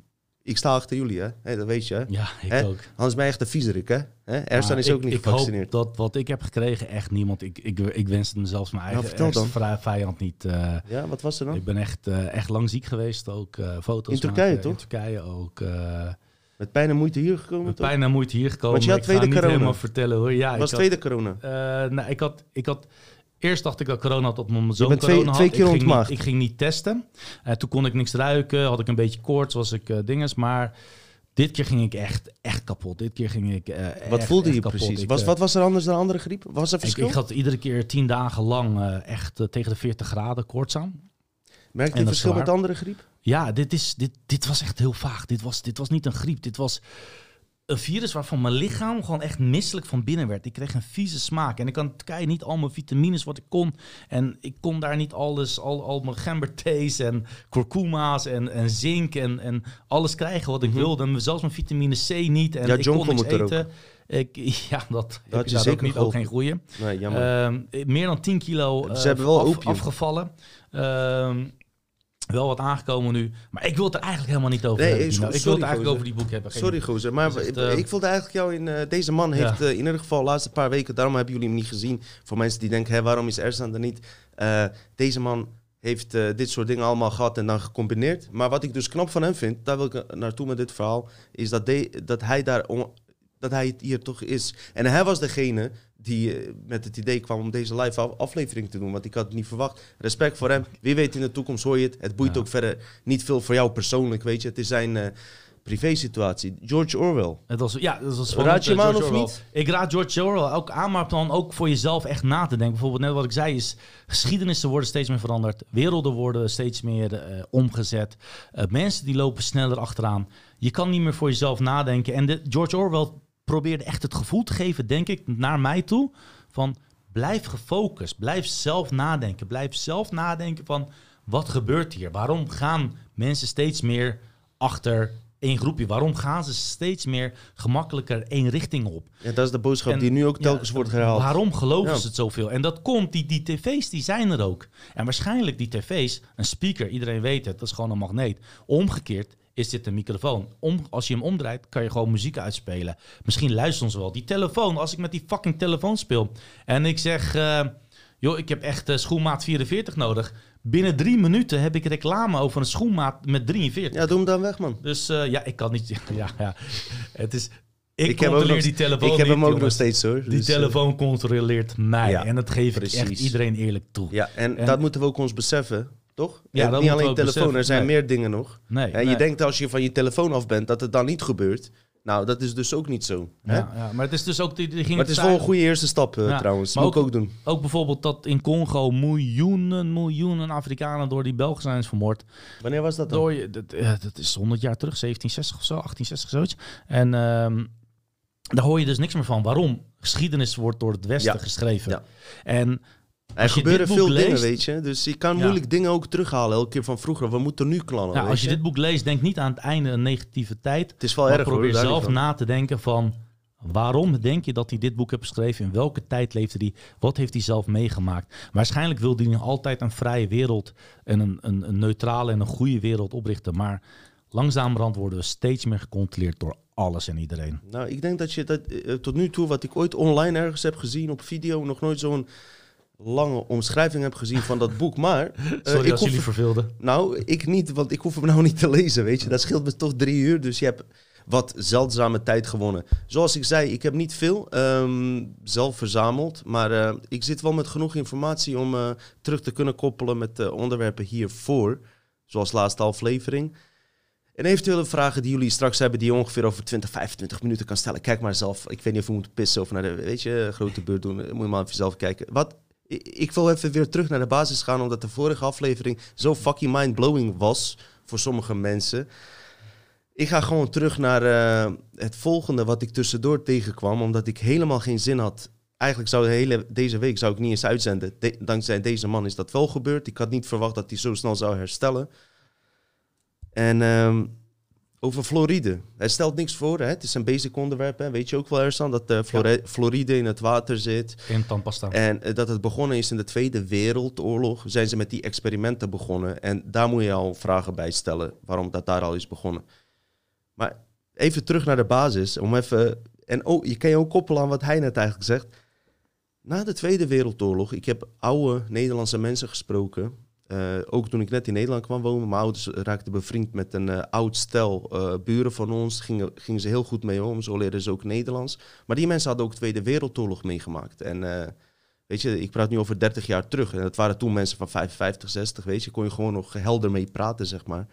ik sta achter jullie, hè? Hey, dat weet je, hè? Ja, ik Hè? ook. Anders ben je echt een viezerik, hè? hè? Ersan is ik- ook niet ik gevaccineerd. hoop dat wat ik heb gekregen echt niemand. Ik, ik, ik wens het mezelf mijn eigen Nou, dan. vrij- vijand niet. eh, Ja, wat was er dan? ik ben echt, eh, echt lang ziek geweest. Ook eh, foto's In Turkije, maken. toch? In Turkije ook. Met pijn en moeite hier gekomen, met toch? pijn en moeite hier gekomen. Want je had ik ga tweede corona. helemaal vertellen hoor. Ja, was ik tweede corona. had, nou, ik had, ik had Eerst dacht ik dat corona had, dat mijn zoon twee- corona twee had. keer ik, ging niet, ik ging niet testen. Eh, toen kon ik niks ruiken, had ik een beetje koorts, was ik eh dinges. Maar dit keer ging ik echt, echt kapot. Dit keer ging ik eh, Wat echt, voelde echt je kapot. precies? Ik, Was, wat was er anders dan andere griep? Was er ik, verschil? ik had iedere keer tien dagen lang echt tegen de 40 graden koorts aan. Merkte je verschil met andere griep? Ja, dit, is, dit, dit was echt heel vaag. Dit was, dit was niet een griep. Dit was een virus waarvan mijn lichaam gewoon echt misselijk van binnen werd. Ik kreeg een vieze smaak. En ik kan Turkije niet al mijn vitamines wat ik kon. En ik kon daar niet alles, al, al mijn gemberthees en kurkuma's en, en zink en, en alles krijgen wat ik Mhm. wilde. En zelfs mijn vitamine C niet. En Ja, ik kon niks eten. Ik, [laughs] ja, dat heb je je daar zeker ook niet. Ook geen goeie. Nee, jammer. Ehm, meer dan 10 kilo Ze eh, hebben wel af- afgevallen. Ehm, wel wat aangekomen nu. Maar ik wil het er eigenlijk helemaal niet over Nee, hebben. goed. Ik wil het eigenlijk gozer. over die boek hebben. Geen- Sorry gozer, maar echt, eh, ik voelde eigenlijk jou in... eh, deze man heeft Ja. eh, in ieder geval de laatste paar weken... Daarom hebben jullie hem niet gezien. Voor mensen die denken, hé, waarom is Ersan er niet? Deze man heeft dit soort dingen allemaal gehad en dan gecombineerd. Maar wat ik dus knap van hem vind, daar wil ik naartoe met dit verhaal... is dat, de- dat hij daar... on- dat hij het hier toch is. En hij was degene die eh, met het idee kwam om deze live af- aflevering te doen. Want ik had het niet verwacht. Respect voor hem. Wie weet in de toekomst hoor je het. Het boeit Ja. ook verder niet veel voor jou persoonlijk, weet je. Het is zijn eh privé-situatie. George Orwell. Het was, ja, dat was Raad je hem eh, aan George of niet? Ik raad George Orwell ook aan, maar dan ook voor jezelf echt na te denken. Bijvoorbeeld net wat ik zei is, geschiedenissen worden steeds meer veranderd. Werelden worden steeds meer omgezet. Mensen die lopen sneller achteraan. Je kan niet meer voor jezelf nadenken. En de, George Orwell probeerde echt het gevoel te geven, denk ik, naar mij toe. Van blijf gefocust, blijf zelf nadenken. Blijf zelf nadenken van wat gebeurt hier? Waarom gaan mensen steeds meer achter één groepje? Waarom gaan ze steeds meer gemakkelijker één richting op? Ja, dat is de boodschap En- die nu ook Ja, telkens wordt herhaald. Waarom geloven Ja. ze het zoveel? En dat komt, die, die tv's die zijn er ook. En waarschijnlijk die tv's, een speaker, iedereen weet het, dat is gewoon een magneet. Omgekeerd is dit een microfoon. Om, als je hem omdraait, kan je gewoon muziek uitspelen. Misschien luisteren ze wel. Die telefoon, als ik met die fucking telefoon speel en ik zeg, eh, joh, ik heb echt eh, schoenmaat 44 nodig. Binnen drie minuten heb ik reclame over een schoenmaat met 43. Ja, doe hem dan weg, man. Dus eh, ja, ik kan niet. [laughs] Ja, ja. Het is. Ik, heb ook controleer nog- die telefoon. ik heb niet, hem ook nog steeds hoor. Die Dus, telefoon controleert mij. ja, en dat geef ik echt precies. iedereen eerlijk toe. ja, en, En- dat moeten we ook ons beseffen, toch? Ja, niet alleen telefoon, er zijn Nee. meer dingen nog. Nee, En nee. je denkt als je van je telefoon af bent dat het dan niet gebeurt. Nou, dat is dus ook niet zo. Hè? Ja, ja, maar het is dus ook. Die, die ging Maar het is wel een goede eerste stap eh, Ja, trouwens. Moet ik ook- doen. Ook bijvoorbeeld dat in Congo miljoenen, miljoenen Afrikanen door die Belgen zijn vermoord. Wanneer was dat dan? Door je, dat, eh, dat is 100 jaar terug, 1760 of zo, 1860 zoiets. En ehm, daar hoor je dus niks meer van. Waarom? Geschiedenis wordt door het Westen geschreven. Ja. En Er gebeuren veel dingen, weet je. Dus je kan Ja. moeilijk dingen ook terughalen elke keer van vroeger. We moeten nu klannen, ja, als je dit boek leest, denk niet aan het einde een negatieve tijd. Het is wel erg probeer daar zelf na te denken van waarom denk je dat hij dit boek heeft geschreven? In welke tijd leefde hij? Wat heeft hij zelf meegemaakt? Waarschijnlijk wilde hij altijd een vrije wereld en een, een, een neutrale en een goede wereld oprichten. Maar langzamerhand worden we steeds meer gecontroleerd door alles en iedereen. Nou, ik denk dat je dat eh, tot nu toe, wat ik ooit online ergens heb gezien op video, nog nooit zo'n lange omschrijving heb gezien van dat boek. Maar [laughs] Sorry ik als hoef- jullie verveelden. Nou, ik niet, want ik hoef hem nou niet te lezen, weet je. Dat scheelt me toch drie uur, dus je hebt wat zeldzame tijd gewonnen. Zoals ik zei, ik heb niet veel ehm, zelf verzameld, maar eh, ik zit wel met genoeg informatie om eh, terug te kunnen koppelen met de onderwerpen hiervoor, zoals laatste aflevering. En eventuele vragen die jullie straks hebben, die je ongeveer over 20, 25 minuten kan stellen. Kijk maar zelf. Ik weet niet of we moeten pissen of naar de, weet je, grote beurt doen. Moet je maar even zelf kijken. Wat, ik- wil even weer terug naar de basis gaan, omdat de vorige aflevering zo fucking mind-blowing was voor sommige mensen. Ik ga gewoon terug naar eh, het volgende wat ik tussendoor tegenkwam, omdat ik helemaal geen zin had. Eigenlijk zou deze week zou ik niet eens uitzenden. De- dankzij deze man is dat wel gebeurd. Ik had niet verwacht dat hij zo snel zou herstellen. En ehm, over fluoride. Hij stelt niks voor, hè? het is een basic onderwerp. Hè? Weet je ook wel, Ersan, dat uh, fluoride in het water zit. In tandpasta. En uh, dat het begonnen is in de Tweede Wereldoorlog. Zijn ze met die experimenten begonnen. En daar moet je al vragen bij stellen, waarom dat daar al is begonnen. Maar even terug naar de basis, om even... En oh, je kan je ook koppelen aan wat hij net eigenlijk zegt. Na de Tweede Wereldoorlog, ik heb oude Nederlandse mensen gesproken uh, ook toen ik net in Nederland kwam wonen, mijn ouders raakten bevriend met een uh, oud stel uh, buren van ons. Gingen, gingen ze heel goed mee om, zo leerden ze ook Nederlands. Maar die mensen hadden ook Tweede Wereldoorlog meegemaakt. En weet je, ik praat nu over 30 jaar terug. En dat waren toen mensen van 55, 60, weet je. Kon je gewoon nog helder mee praten, zeg maar.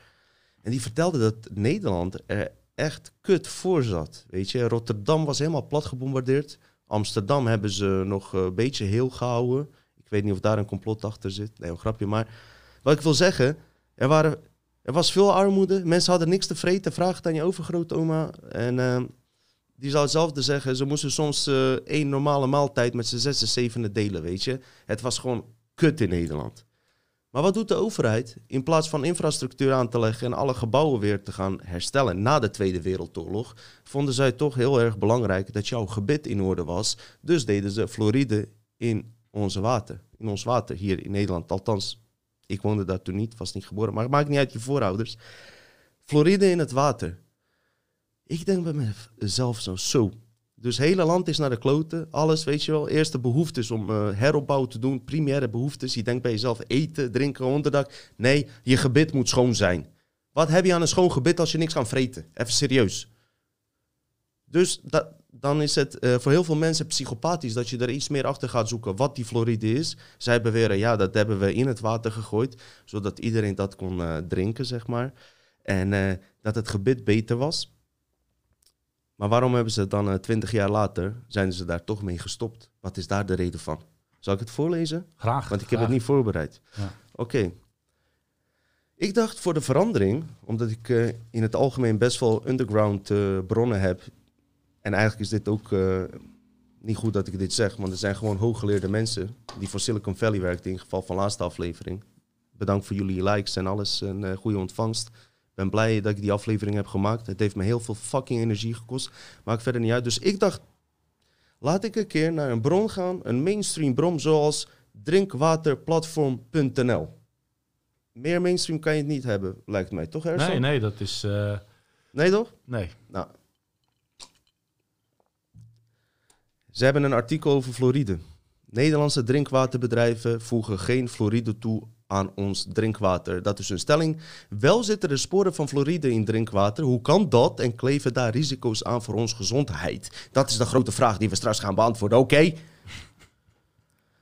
En die vertelden dat Nederland er echt kut voor zat. Weet je, Rotterdam was helemaal plat gebombardeerd. Amsterdam hebben ze nog een beetje heel gehouden. Ik weet niet of daar een complot achter zit. Nee, een grapje. Maar wat ik wil zeggen, er, waren, er was veel armoede. Mensen hadden niks te vreten. Vraag het aan je overgrootoma. En uh, die zou hetzelfde zeggen. Ze moesten soms uh, één normale maaltijd met z'n zes en zevende delen, weet je. Het was gewoon kut in Nederland. Maar wat doet de overheid? In plaats van infrastructuur aan te leggen en alle gebouwen weer te gaan herstellen na de Tweede Wereldoorlog, vonden zij toch heel erg belangrijk dat jouw gebit in orde was. Dus deden ze fluoride in onze water. In ons water hier in Nederland. Althans, ik woonde daar toen niet, was niet geboren. Maar het maakt niet uit je voorouders. Floride in het water. Ik denk bij mezelf zo, zo. Dus het hele land is naar de kloten. Alles, weet je wel. Eerste behoeftes om uh, heropbouw te doen. Primaire behoeftes. Je denkt bij jezelf eten, drinken, onderdak. Nee, je gebit moet schoon zijn. Wat heb je aan een schoon gebit als je niks kan vreten? Even serieus. Dus dat, dan is het uh, voor heel veel mensen psychopathisch dat je er iets meer achter gaat zoeken wat die fluoride is. Zij beweren, ja, dat hebben we in het water gegooid, zodat iedereen dat kon uh, drinken, zeg maar. En uh, dat het gebit beter was. Maar waarom hebben ze dan twintig jaar later, zijn ze daar toch mee gestopt? Wat is daar de reden van? Zal ik het voorlezen? Graag. Want ik graag. heb het niet voorbereid. Ja. Oké. Okay. Ik dacht voor de verandering, omdat ik in het algemeen best wel underground bronnen heb en eigenlijk is dit ook uh, niet goed dat ik dit zeg, want er zijn gewoon hooggeleerde mensen die voor Silicon Valley werken, in geval van laatste aflevering. Bedankt voor jullie likes en alles en uh, goede ontvangst. Ik ben blij dat ik die aflevering heb gemaakt. Het heeft me heel veel fucking energie gekost. Maakt verder niet uit. Dus ik dacht, laat ik een keer naar een bron gaan, een mainstream bron zoals drinkwaterplatform.nl. Meer mainstream kan je het niet hebben, lijkt mij. Toch, Ersan? Nee, nee, dat is... Uh... Nee, toch? Nee. Nou, Ze hebben een artikel over fluoride. Nederlandse drinkwaterbedrijven voegen geen fluoride toe aan ons drinkwater. Dat is een stelling. Wel zitten er sporen van fluoride in drinkwater. Hoe kan dat en kleven daar risico's aan voor onze gezondheid? Dat is de grote vraag die we straks gaan beantwoorden. Oké?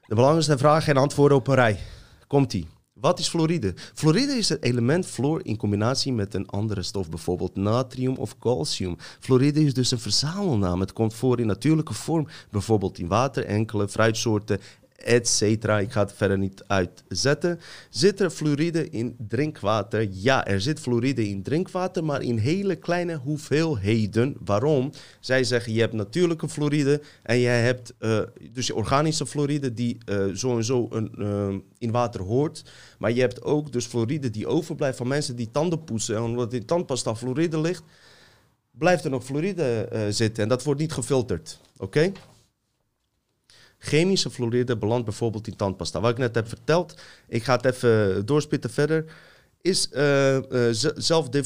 De belangrijkste vraag en antwoorden op een rij. Komt-ie. Wat is fluoride? Fluoride is het element fluor in combinatie met een andere stof, bijvoorbeeld natrium of calcium. Fluoride is dus een verzamelnaam. Het komt voor in natuurlijke vorm, bijvoorbeeld in water, enkele fruitsoorten etc. Ik ga het verder niet uitzetten. Zit er fluoride in drinkwater? Ja, er zit fluoride in drinkwater, maar in hele kleine hoeveelheden. Waarom? Zij zeggen je hebt natuurlijke fluoride en je hebt uh, dus organische fluoride die uh, zo en zo een, uh, in water hoort. Maar je hebt ook dus fluoride die overblijft van mensen die tanden poetsen. En omdat in tandpasta fluoride ligt, blijft er nog fluoride zitten en dat wordt niet gefilterd. Oké? Chemische fluoride belandt bijvoorbeeld in tandpasta. Wat ik net heb verteld, ik ga het even doorspitten verder. Is uh, uh, zelf uh,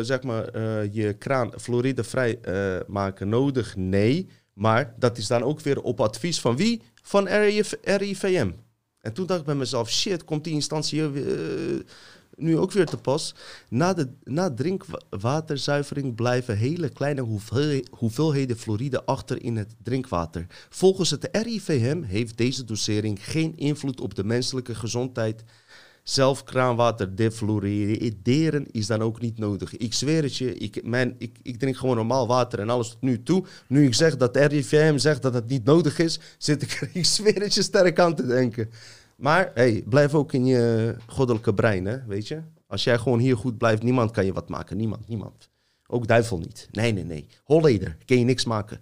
zeg maar, je kraan fluoridevrij maken nodig? Nee. Maar dat is dan ook weer op advies van wie? Van RIV, RIVM. En toen dacht ik bij mezelf, shit, komt die instantie nu ook weer te pas. Na, de, na drinkwaterzuivering blijven hele kleine hoeveel, hoeveelheden fluoride achter in het drinkwater. Volgens het RIVM heeft deze dosering geen invloed op de menselijke gezondheid. Zelf kraanwater defluorideren is dan ook niet nodig. Ik zweer het je, ik, ik, ik drink gewoon normaal water en alles tot nu toe. Nu ik zeg dat RIVM zegt dat het niet nodig is, zit ik er, [laughs] ik zweer het je, sterk aan te denken. Maar hey, blijf ook in je goddelijke brein, hè, weet je. Als jij gewoon hier goed blijft, niemand kan je wat maken. Niemand, niemand. Ook duivel niet. Nee, nee, nee. Holleder, kan je niks maken.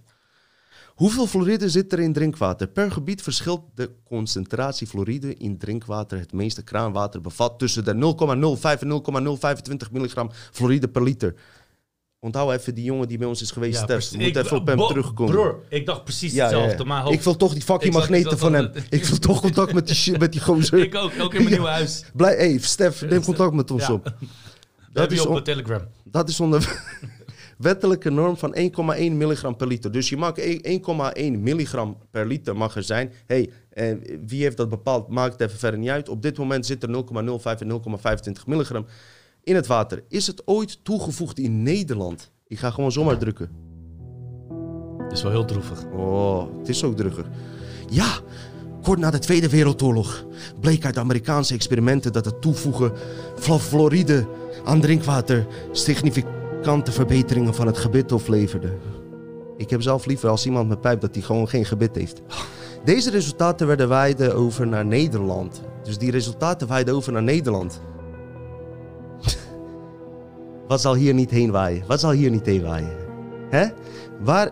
Hoeveel fluoride zit er in drinkwater? Per gebied verschilt de concentratie fluoride in drinkwater. Het meeste kraanwater bevat tussen de 0,05 en 0,025 milligram fluoride per liter. Onthoud even die jongen die bij ons is geweest, Stef. precies. Moet even op hem terugkomen. Broer, ik dacht precies Ja, ja, ja. hetzelfde. Maar hoop- Ik wil toch die fucking magneten van hem. Ik wil toch contact met die, shit, met die gozer. [laughs] ik ook, ook in mijn Ja. nieuwe huis. Blij, hey, Stef, neem contact met ons Ja. op. [laughs] Dat heb je op Telegram. dat is onder [laughs] wettelijke norm van 1,1 milligram per liter. Dus je mag 1,1 milligram per liter mag er zijn. hey, eh, wie heeft dat bepaald? Maakt het even verder niet uit. Op dit moment zit er 0,05 en 0,25 milligram in het water. Is het ooit toegevoegd in Nederland? Ik ga gewoon zomaar drukken. Dat is wel heel droevig. Oh, het is ook drukker. Ja, kort na de Tweede Wereldoorlog bleek uit Amerikaanse experimenten dat het toevoegen van fluoride aan drinkwater significante verbeteringen van het gebit opleverde. Ik heb zelf liever als iemand met pijp dat hij gewoon geen gebit heeft. Deze resultaten werden waaiden over naar Nederland. Dus die resultaten waaiden over naar Nederland. Wat zal hier niet heen waaien? Wat zal hier niet heen waaien? Hè? Waar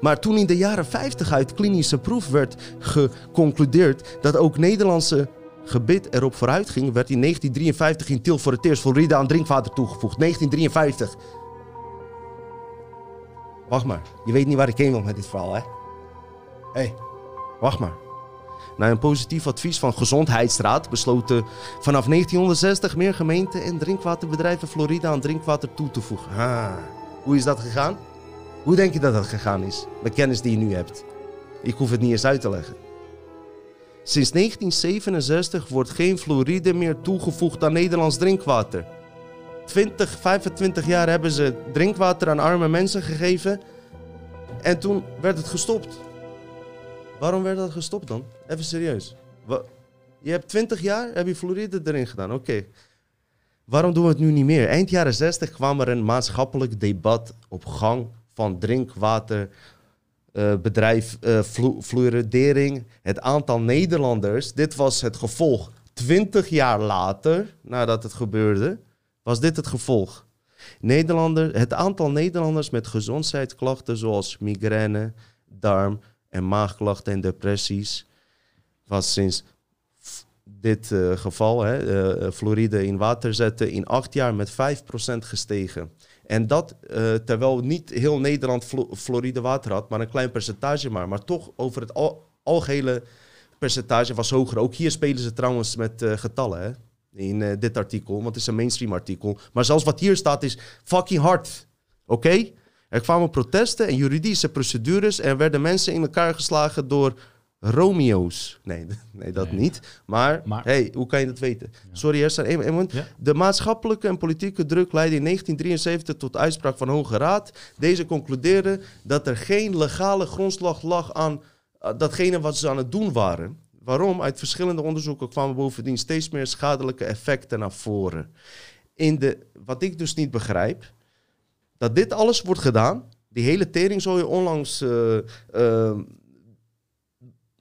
maar toen in de jaren 50 uit klinische proef werd geconcludeerd dat ook Nederlandse gebit erop vooruit ging, werd in 1953 in Tiel voor het eerst fluoride aan drinkwater toegevoegd. 1953. Wacht maar, je weet niet waar ik heen wil met dit verhaal, hè? Hé, hey, wacht maar. Na een positief advies van Gezondheidsraad besloten vanaf 1960 meer gemeenten en drinkwaterbedrijven fluoride aan drinkwater toe te voegen. Hoe is dat gegaan? Hoe denk je dat dat gegaan is? Met kennis die je nu hebt. Ik hoef het niet eens uit te leggen. Sinds 1967 wordt geen fluoride meer toegevoegd aan Nederlands drinkwater. 20, 25 jaar hebben ze drinkwater aan arme mensen gegeven. En toen werd het gestopt. Waarom werd dat gestopt dan? Even serieus. Je hebt 20 jaar, heb je fluoride erin gedaan. Oké. Waarom doen we het nu niet meer? Eind jaren 60 kwam er een maatschappelijk debat op gang van drinkwaterbedrijf eh flu- fluoridering. Het aantal Nederlanders, dit was het gevolg. 20 jaar later, nadat het gebeurde, was dit het gevolg. Nederlander, het aantal Nederlanders met gezondheidsklachten zoals migraine, darm- en maagklachten en depressies was sinds dit eh, geval, hè, eh, eh, fluoride in water zetten, in acht jaar met 5% gestegen. En dat terwijl niet heel Nederland fluoride water had, maar een klein percentage maar. Maar toch over het al, algehele percentage was hoger. Ook hier spelen ze trouwens met getallen hè, in dit artikel, want het is een mainstream artikel. Maar zelfs wat hier staat is fucking hard. Oké? Er kwamen protesten en juridische procedures en er werden mensen in elkaar geslagen door Romeo's. Nee, [laughs] nee dat Nee. niet. Maar, Maar- hey, hoe kan je dat weten? Sorry, Hersen. Ja. De maatschappelijke en politieke druk leidde in 1973 tot uitspraak van Hoge Raad. Deze concludeerde dat er geen legale grondslag lag aan eh, datgene wat ze aan het doen waren. Waarom? Uit verschillende onderzoeken kwamen bovendien steeds meer schadelijke effecten naar voren. In de, wat ik dus niet begrijp, dat dit alles wordt gedaan. Die hele tering zou je onlangs eh, eh,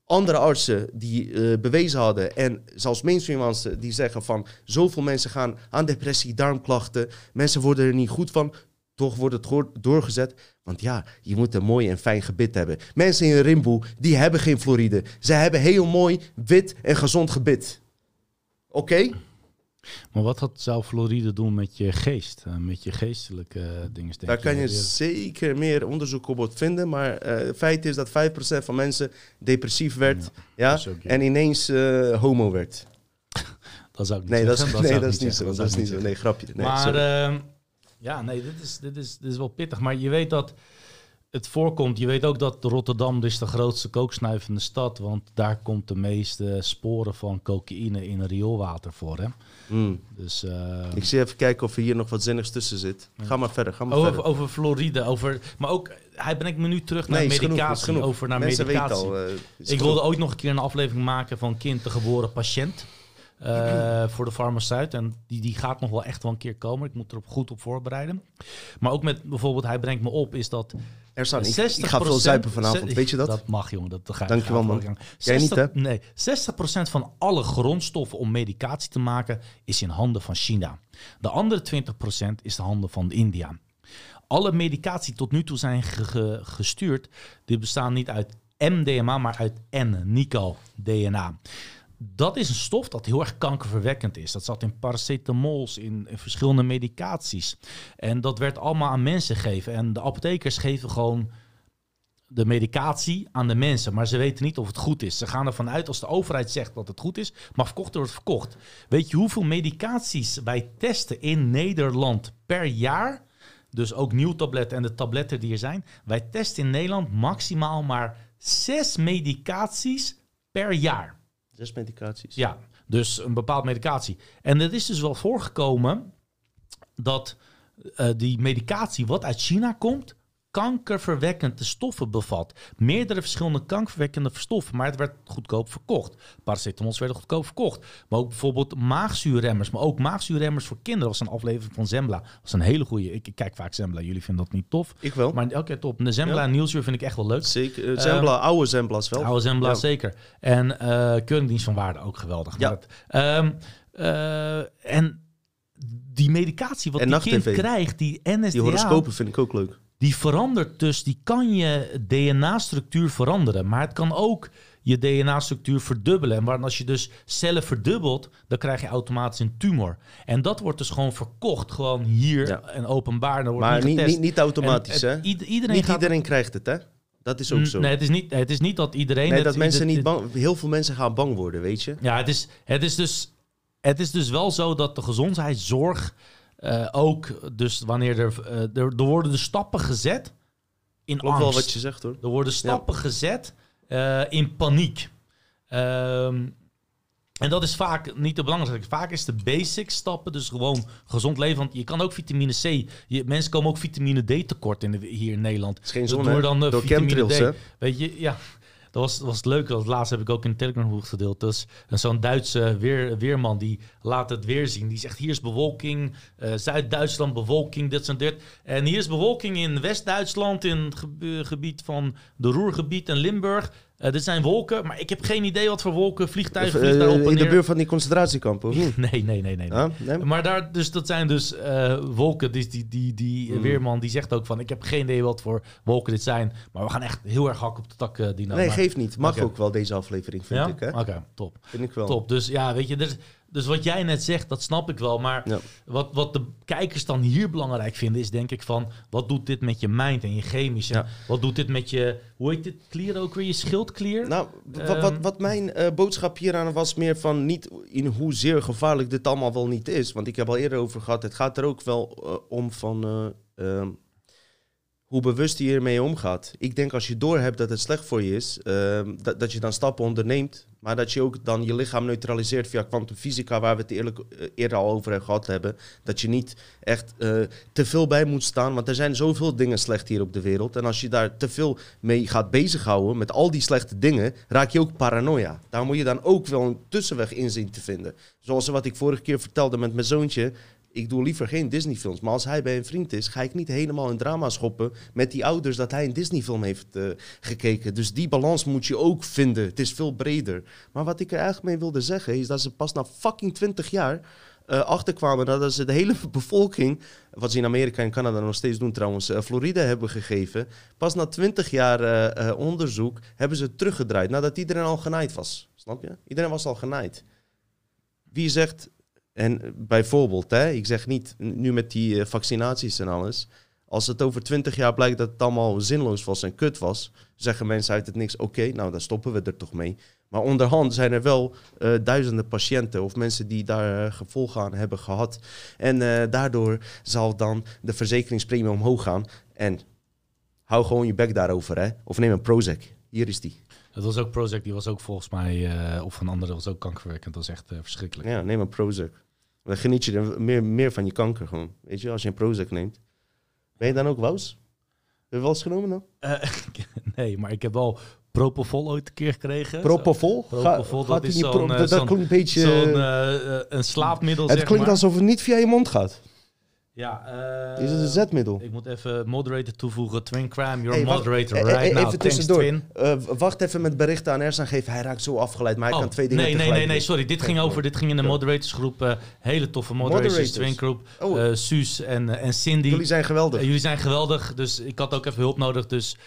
andere artsen die eh, bewezen hadden en zelfs mainstream artsen die zeggen van zoveel mensen gaan aan depressie, darmklachten, mensen worden er niet goed van. Toch wordt het doorgezet. Want ja, je moet een mooi en fijn gebit hebben. Mensen in Rimboe, die hebben geen fluoride. Ze hebben heel mooi, wit en gezond gebit. Oké? Maar wat had zou fluoride doen met je geest? eh, met je geestelijke eh, dingen? Daar kan je zeker meer onderzoek op vinden. Maar eh, het feit is dat 5% van mensen depressief werd. Ja, en ineens homo werd. [laughs] Dat zou ik niet Nee, dat is, [laughs] nee, dat is niet zo. Dat is niet zo. Nee, grapje. Nee, maar ehm, ja, nee, dit is, dit, is, dit is wel pittig. Maar je weet dat het voorkomt. Je weet ook dat Rotterdam is de grootste kooksnuivende stad. Want daar komt de meeste sporen van cocaïne in rioolwater voor. Hè? Hmm. Dus, eh, Ik zie even kijken of er hier nog wat zinnigs tussen zit. Ga maar verder, ga maar over, verder. over fluoride. Over, maar ook, hij brengt me nu terug naar Nee, is genoeg, medicatie. genoeg. Over naar Mensen medicatie. al. eh, Ik wilde ooit nog een keer een aflevering maken van kind de geboren patiënt. Eh, voor de farmaceut. En die, die gaat nog wel echt wel een keer komen. Ik moet er op goed op voorbereiden. Maar ook met bijvoorbeeld, hij brengt me op, is dat Er staan, ik, 60 ik ga veel zuipen vanavond, weet je dat? Dat mag, jongen. Dat ga Dankjewel, man. wel gang. Jij niet, 60 Nee, 60% van alle grondstoffen om medicatie te maken is in handen van China. De andere 20% is de handen van India. Alle medicatie tot nu toe zijn ge- ge- gestuurd, die bestaan niet uit MDMA, maar uit N-nico-DNA. Dat is een stof dat heel erg kankerverwekkend is. Dat zat in paracetamols, in, verschillende medicaties. En dat werd allemaal aan mensen gegeven. En de apothekers geven gewoon de medicatie aan de mensen, maar ze weten niet of het goed is. Ze gaan ervan uit als de overheid zegt dat het goed is, mag verkocht worden, verkocht. Weet je hoeveel medicaties wij testen in Nederland per jaar? Dus ook nieuw tabletten en de tabletten die er zijn. Wij testen in Nederland maximaal maar zes medicaties per jaar. Zes medicaties. Ja, dus een bepaald medicatie. En het is dus wel voorgekomen dat eh, die medicatie wat uit China komt, kankerverwekkende stoffen bevat. Meerdere verschillende kankerverwekkende stoffen, maar het werd goedkoop verkocht. Paracetamols werden goedkoop verkocht. Maar ook bijvoorbeeld maagzuurremmers, maar ook maagzuurremmers voor kinderen. Dat was een aflevering van Zembla. Dat was een hele goede. Ik, ik kijk vaak Zembla, jullie vinden dat niet tof. Ik wel. Maar oké, top. De Zembla Ja. vind ik echt wel leuk. Zeker. eh, Zembla, oude Zembla's wel. Oude Zembla, Ja. zeker. En eh Keuringsdienst van Waarde ook geweldig. Ja. Dat, ehm, eh, en die medicatie wat En die kind krijgt, die NSDA, Die horoscopen vind ik ook leuk. Die verandert dus, die kan je DNA-structuur veranderen. Maar het kan ook je DNA-structuur verdubbelen. En waar, als je dus cellen verdubbelt, dan krijg je automatisch een tumor. En dat wordt dus gewoon verkocht, gewoon hier Ja. en openbaar. En dan wordt Maar niet niet, niet, automatisch, En hè? iedereen Niet gaat... iedereen krijgt het, hè? Dat is ook zo. Nee, het is niet, het is niet dat iedereen... Nee, dat mensen niet bang... Heel veel mensen gaan bang worden, weet je? Ja, het is, het is, dus, het is dus wel zo dat de gezondheidszorg eh, ook, dus wanneer er, er worden de stappen gezet in Klopt angst. wel wat je zegt, hoor. Er worden stappen gezet eh, in paniek. Ehm, en dat is vaak niet de belangrijkste. Vaak is de basic stappen, dus gewoon gezond leven. Want je kan ook vitamine C. Je, mensen komen ook vitamine D tekort in de, hier in Nederland. Het is geen zon, door dan, Door vitamine chemtrails, D. hè? Weet je, ja. Dat was, was het leuke. Dat laatst heb ik ook in de Telegram gedeeld. Dus zo'n Duitse weer, weerman die laat het weer zien. Die zegt hier is bewolking, eh, Zuid-Duitsland bewolking, dit en dit. En hier is bewolking in West-Duitsland, in het gebied van de Roergebied en Limburg. Eh, dit zijn wolken, maar ik heb geen idee wat voor wolken. Vliegtuigen vliegen daar eh, op en in de neer. buurt van die concentratiekampen, of? [laughs] Nee, nee, nee, nee. Ah, nee? Maar daar, dus dat zijn dus eh, wolken. Dus die, die, die Mm. weerman die zegt ook van... ik heb geen idee wat voor wolken dit zijn. Maar we gaan echt heel erg hak op de tak, eh Dino. Nee, Maar- geeft niet. Mag ook wel deze aflevering, vind ja? ik? Oké, top. Vind ik wel. Top. Dus ja, weet je, dus, dus wat jij net zegt, dat snap ik wel. Maar Ja. wat, wat de kijkers dan hier belangrijk vinden, is denk ik van... wat doet dit met je mind en je chemische? Ja. Wat doet dit met je... Hoe heet dit klier ook weer? Je schildklier? Nou, wa- wat, wat, Ehm. mijn eh, boodschap hieraan was meer van niet in hoezeer gevaarlijk dit allemaal wel niet is. Want ik heb al eerder over gehad, het gaat er ook wel eh, om van eh, ehm, hoe bewust je hiermee omgaat. Ik denk als je doorhebt dat het slecht voor je is, ehm, dat, dat je dan stappen onderneemt. Maar dat je ook dan je lichaam neutraliseert via kwantumfysica, waar we het eerlijk, eh, eerder al over gehad hebben. Dat je niet echt eh, te veel bij moet staan, want er zijn zoveel dingen slecht hier op de wereld. En als je daar te veel mee gaat bezighouden met al die slechte dingen, raak je ook paranoia. Daar moet je dan ook wel een tussenweg in zien te vinden. Zoals wat ik vorige keer vertelde met mijn zoontje. Ik doe liever geen Disney-films. Maar als hij bij een vriend is, ga ik niet helemaal in drama schoppen met die ouders dat hij een Disney-film heeft eh, gekeken. Dus die balans moet je ook vinden. Het is veel breder. Maar wat ik er eigenlijk mee wilde zeggen, is dat ze pas na fucking 20 jaar eh, achterkwamen dat ze de hele [laughs] bevolking, wat ze in Amerika en Canada nog steeds doen trouwens, eh, Florida hebben gegeven. Pas na 20 jaar onderzoek hebben ze teruggedraaid nadat iedereen al genaaid was. Snap je? Iedereen was al genaaid. Wie zegt, en bijvoorbeeld, hè, ik zeg niet nu met die eh, vaccinaties en alles. Als het over 20 jaar blijkt dat het allemaal zinloos was en kut was, zeggen mensen uit het niks: oké, nou dan stoppen we er toch mee. Maar onderhand zijn er wel eh, duizenden patiënten of mensen die daar eh, gevolgen aan hebben gehad. En daardoor zal dan de verzekeringspremie omhoog gaan. En hou gewoon je bek daarover, hè? Of neem een Prozac. Hier is die. Dat was ook Prozac, die was ook volgens mij... of een andere was ook kankerverwekkend. Dat was echt verschrikkelijk. Ja, neem een Prozac. Dan geniet je er meer, meer van je kanker gewoon. Weet je, als je een Prozac neemt. Ben je dan ook wous? Heb je wel eens genomen dan? Eh, [laughs] nee, maar ik heb wel Propofol ooit een keer gekregen. Propofol? Propofol, dat is zo'n, pro- eh, dat, klinkt een beetje... Zo'n eh, een slaapmiddel, het zeg klinkt maar. alsof het niet via je mond gaat. Ja, eh, Is het een zetmiddel? Ik moet even moderator toevoegen. Twin Crime, your Hey, moderator eh, right eh, now. Even tussendoor. Twin. Wacht even met berichten aan Ersan geven. Hij raakt zo afgeleid, maar hij Oh, kan twee dingen nee, nee, nee, nee, sorry. Dit ging over, dit ging in de moderatorsgroep. hele toffe moderators, Moderators. Twin Group. Oh. Suus en, en Cindy. Jullie zijn geweldig. Jullie zijn geweldig, dus ik had ook even hulp nodig. Dus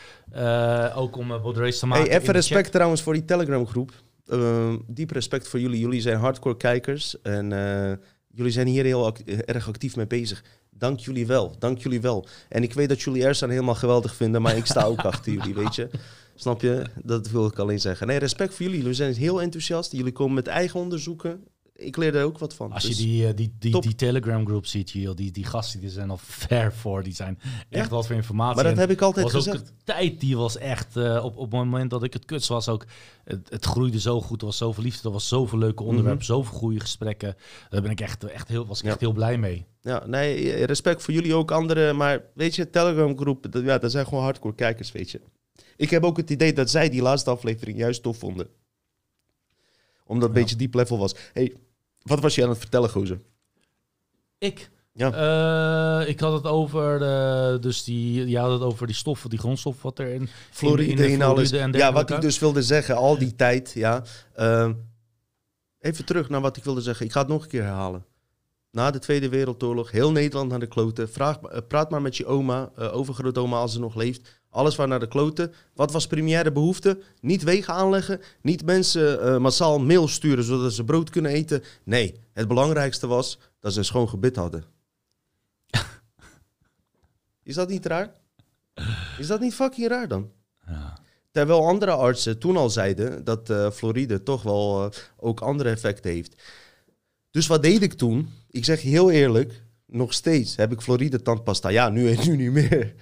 ook om moderators te maken. Hey, even respect trouwens voor die Telegram groep. Uh, diep respect voor jullie. Jullie zijn hardcore kijkers en jullie zijn hier heel act- erg actief mee bezig. Dank jullie wel, dank jullie wel. En ik weet dat jullie Ersan helemaal geweldig vinden, maar ik sta ook [laughs] achter jullie, weet je. Snap je? Dat wil ik alleen zeggen. Nee, respect voor jullie. Jullie zijn heel enthousiast. Jullie komen met eigen onderzoeken. Ik leer er ook wat van. Als je Dus- die, eh, die, die, top. die Telegram groep ziet, joh, die, die gasten die zijn al ver voor. Die zijn echt Ja. wat voor informatie. Maar dat En heb ik altijd was ook gezegd. de tijd die was echt eh, op, op het moment dat ik het kuts was ook het, het groeide zo goed er was zoveel liefde er was zoveel leuke onderwerpen zoveel goede gesprekken daar ben ik echt echt heel was ik Mhm. Ja. echt heel blij mee Ja, nee, respect voor jullie ook anderen. Maar weet je, Telegram groep, dat, ja, dat zijn gewoon hardcore kijkers, weet je. Ik heb ook het idee dat zij die laatste aflevering juist tof vonden. Omdat het een beetje diep level was. hey, wat was je aan het vertellen, gozer? ik Ja. Eh, ik had het over eh, dus die je had het over die stoffen die grondstof wat er in Floride in, in en alles. En ja, wat ik dus wilde zeggen, al die tijd, ja. Ehm, even terug naar wat ik wilde zeggen. Ik ga het nog een keer herhalen. Na de Tweede Wereldoorlog, heel Nederland naar de kloten. Vraag, eh, praat maar met je oma, overgrootoma als ze nog leeft. Alles waar naar de kloten. Wat was primaire behoefte? Niet wegen aanleggen, niet mensen eh, massaal mail sturen zodat ze brood kunnen eten. Nee, het belangrijkste was dat ze een schoon gebit hadden. [laughs] Is dat niet raar? Is dat niet fucking raar dan? ja. Terwijl andere artsen toen al zeiden dat eh fluoride toch wel eh, ook andere effecten heeft. Dus wat deed ik toen? Ik zeg je heel eerlijk, nog steeds heb ik fluoride tandpasta. Ja, nu, nu niet meer.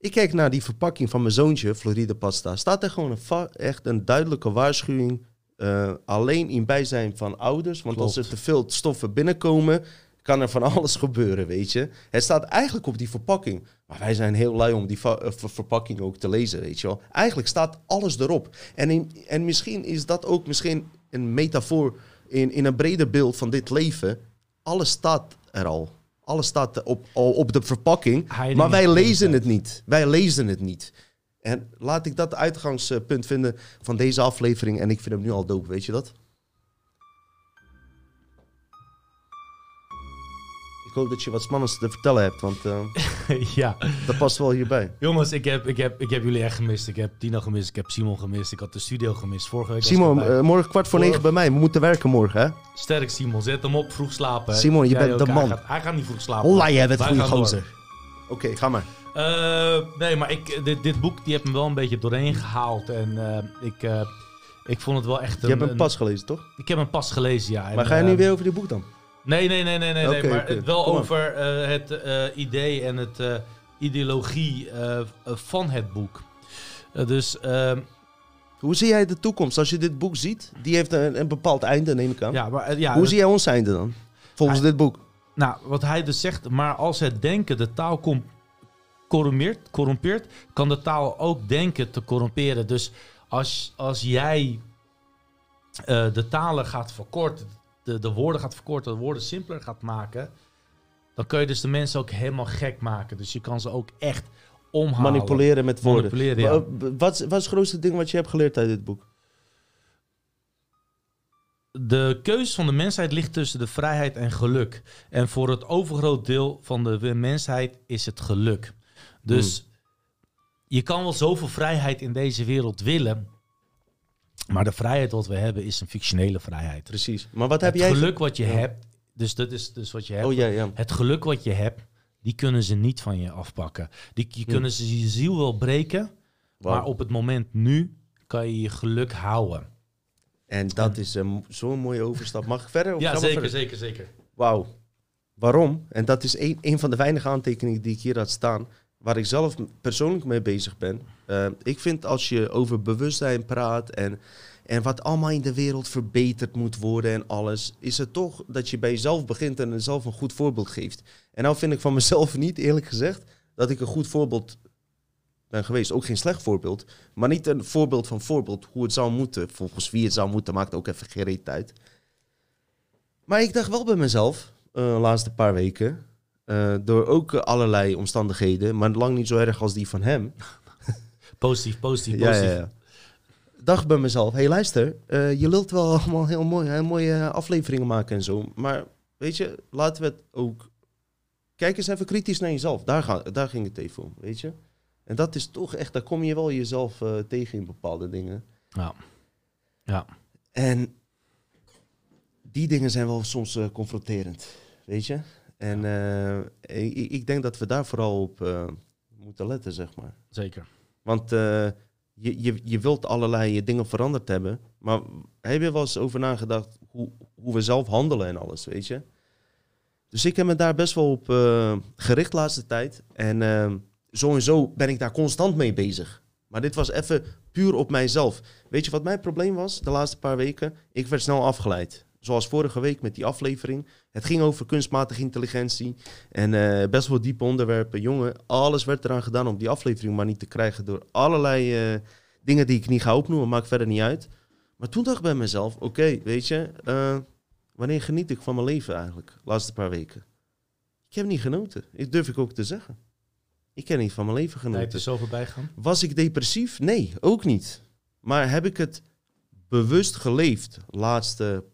Ik kijk naar die verpakking van mijn zoontje, fluoride pasta. Staat er gewoon een echt een duidelijke waarschuwing. eh, alleen in bijzijn van ouders. Want als er te veel stoffen binnenkomen, kan er van [laughs] alles gebeuren, weet je. Het staat eigenlijk op die verpakking. Maar wij zijn heel lui om die eh, ver- verpakking ook te lezen, weet je wel. Eigenlijk staat alles erop. En, in, en misschien is dat ook misschien een metafoor in, in een breder beeld van dit leven. Alles staat er al. Alles staat op, op de verpakking. Maar wij lezen het niet. Wij lezen het niet. En laat ik dat uitgangspunt vinden van deze aflevering. En ik vind hem nu al dope, weet je dat? Ik hoop dat je wat spannends te vertellen hebt, want eh, [laughs] ja dat past wel hierbij. jongens ik heb, ik, heb, ik heb jullie echt gemist ik heb Tino gemist ik heb Simon gemist ik had de studio gemist vorige week Simon, eh, morgen kwart voor negen bij mij. We moeten werken morgen, hè? sterk Simon zet hem op vroeg slapen. Simon, je Jij bent ook. de Hij man. gaat- hij gaat niet vroeg slapen Holla, jij bent goede gozer. Oké, ga maar. Eh, nee, maar ik, dit, dit boek die heeft me wel een beetje doorheen gehaald. En ik, ik vond het wel echt Je een... hebt hem een- pas gelezen, toch? Ik heb hem pas gelezen, ja. En, Maar ga je nu weer over die boek dan? Nee, nee, nee, nee, nee. nee maar het wel Kom over eh, het eh, idee en het eh, ideologie van het boek. Dus eh, Hoe zie jij de toekomst als je dit boek ziet? Die heeft een, een bepaald einde, neem ik aan. ja, maar, ja, Hoe zie jij ons einde dan? Volgens Hij- dit boek. Nou, wat hij dus zegt, maar als het denken de taal corrumpeert, corrumpeert, kan de taal ook denken te corrumperen. Dus als, als jij de talen gaat verkorten, de, de woorden gaat verkorten, de woorden simpeler gaat maken, dan kun je dus de mensen ook helemaal gek maken. Dus je kan ze ook echt omhalen. Manipuleren met woorden. Manipuleren, ja. Wat, is- wat is het grootste ding wat je hebt geleerd uit dit boek? De keus van de mensheid ligt tussen de vrijheid en geluk. En voor het overgroot deel van de mensheid is het geluk. Dus je kan wel zoveel vrijheid in deze wereld willen. Maar de vrijheid wat we hebben is een fictionele vrijheid. Precies. Maar wat heb het jij... geluk wat je Ja. hebt, dus dat is dus wat je hebt. Oh ja, ja. Het geluk wat je hebt, die kunnen ze niet van je afpakken. Die, die Hm. kunnen ze je ziel wel breken, maar op het moment nu kan je je geluk houden. En dat is een, zo'n mooie overstap. Mag ik verder? Of Ja, zeker, verder? zeker, zeker. Wauw. Waarom? En dat is een, een van de weinige aantekeningen die ik hier had staan, waar ik zelf persoonlijk mee bezig ben. Eh, ik vind als je over bewustzijn praat en, en wat allemaal in de wereld verbeterd moet worden en alles, is het toch dat je bij jezelf begint en zelf een goed voorbeeld geeft. En nou vind ik van mezelf [laughs] niet, eerlijk gezegd, dat ik een goed voorbeeld ben geweest. Ook geen slecht voorbeeld, maar niet een voorbeeld van voorbeeld hoe het zou moeten. Volgens wie het zou moeten, maakt ook even geen reet uit. Maar ik dacht wel bij mezelf, eh, de laatste paar weken. Eh, door ook allerlei omstandigheden, maar lang niet zo erg als die van hem. Positief, [laughs] positief, positief. ja, ja. Dacht bij mezelf, hé hey, luister, eh, je lult wel allemaal heel mooi, heel mooie afleveringen maken en zo. Maar weet je, laten we het ook... Kijk eens even kritisch naar jezelf. Daar, ga, daar ging het even om, weet je. En dat is toch echt, daar kom je wel jezelf eh, tegen in bepaalde dingen. Ja. Ja. En die dingen zijn wel soms confronterend, weet je. En eh, ik, ik denk dat we daar vooral op eh, moeten letten, zeg maar. zeker. Want eh, je, je, je wilt allerlei dingen veranderd hebben. Maar heb je wel eens over nagedacht hoe, hoe we zelf handelen en alles, weet je? Dus ik heb me daar best wel op gericht de laatste tijd. En sowieso ben ik daar constant mee bezig. Maar dit was even puur op mijzelf. Weet je wat mijn probleem was de laatste paar weken? Ik werd snel afgeleid. Zoals vorige week met die aflevering. Het ging over kunstmatige intelligentie. En eh, best wel diepe onderwerpen. Jongen, alles werd eraan gedaan om die aflevering maar niet te krijgen. Door allerlei eh, dingen die ik niet ga opnoemen. Maakt verder niet uit. Maar toen dacht ik bij mezelf: oké, weet je. eh, wanneer geniet ik van mijn leven eigenlijk? De laatste paar weken. Ik heb niet genoten. Dat durf ik ook te zeggen. Ik heb niet van mijn leven genoten. is zo voorbij gaan. Was ik depressief? Nee, ook niet. Maar heb ik het bewust geleefd? Laatste